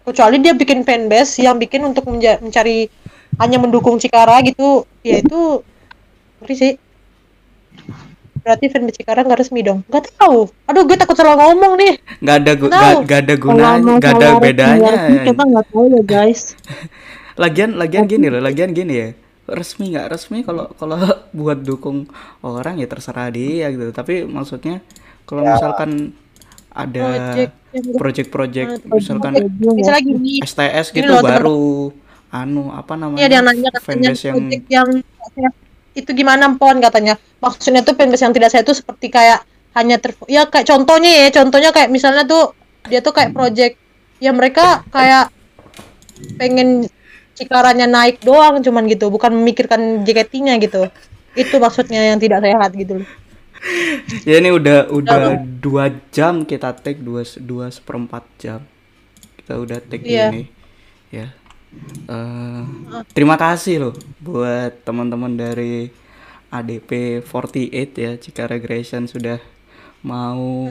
Kecuali dia bikin fanbase yang bikin untuk menja- mencari hanya mendukung Cikara gitu ya itu ngeri sih. Berarti fanbase Cikara nggak resmi dong. Nggak tahu. Aduh gue takut salah ngomong nih. Nggak ada gu- nggak ada gunanya nggak ada bedanya. Kita nggak tahu ya guys. lagian lagian gini loh lagian gini ya. Resmi nggak resmi kalau kalau buat dukung orang ya terserah dia gitu. Tapi maksudnya kalau misalkan ada project yang project-project Ah, misalkan misalnya gini STS Gini gitu loh, baru anu apa namanya Iya, dia nanya katanya yang yang itu gimana pon katanya. Maksudnya tuh fanbase yang tidak saya itu seperti kayak hanya ter ya kayak contohnya ya, contohnya kayak misalnya tuh dia tuh kayak project. Ya mereka kayak pengen cikaranya naik doang cuman gitu, bukan memikirkan JKT-nya gitu. Itu maksudnya yang tidak sehat gitu loh. ya ini udah udah dua jam kita take dua dua seperempat jam kita udah take Iya. ini. Ya. Eh, terima kasih loh buat teman-teman dari ADP 48 ya. Cikara Grayson sudah mau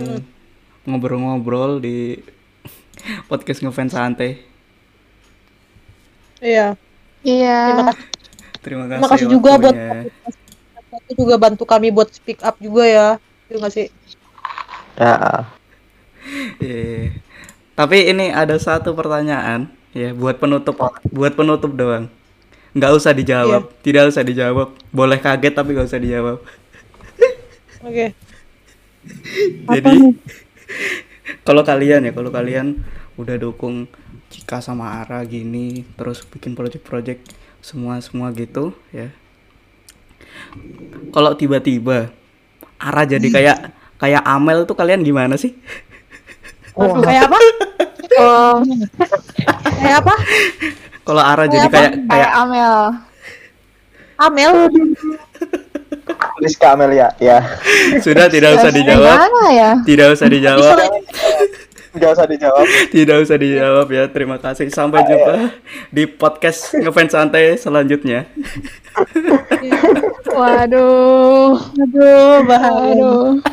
ngobrol-ngobrol di podcast ngefans santai Iya. Iya. Terima kasih. terima kasih, Terima kasih juga buat itu juga bantu kami buat speak up juga ya. Terima kasih. Ya. Iya. Tapi ini ada satu pertanyaan ya buat penutup buat penutup doang. Nggak usah dijawab, Iya. tidak usah dijawab. Boleh kaget tapi nggak usah dijawab. Oke. Jadi kalau kalian ya, kalau kalian udah dukung Cika sama Ara gini, terus bikin project-project semua semua gitu ya. Kalau tiba-tiba Ara jadi kayak kayak Amel tuh kalian gimana sih? Waduh, kayak apa? Oh, Kayak apa? Kalau Ara jadi apa? kayak kayak Amel. Amel. Rizka Amelia, ya. sudah tidak usah dijawab, ya? tidak usah dijawab. Gak usah dijawab. Tidak usah dijawab ya. Terima kasih. Sampai jumpa di podcast ngefans santai selanjutnya. Waduh. Aduh, bahaya. Waduh.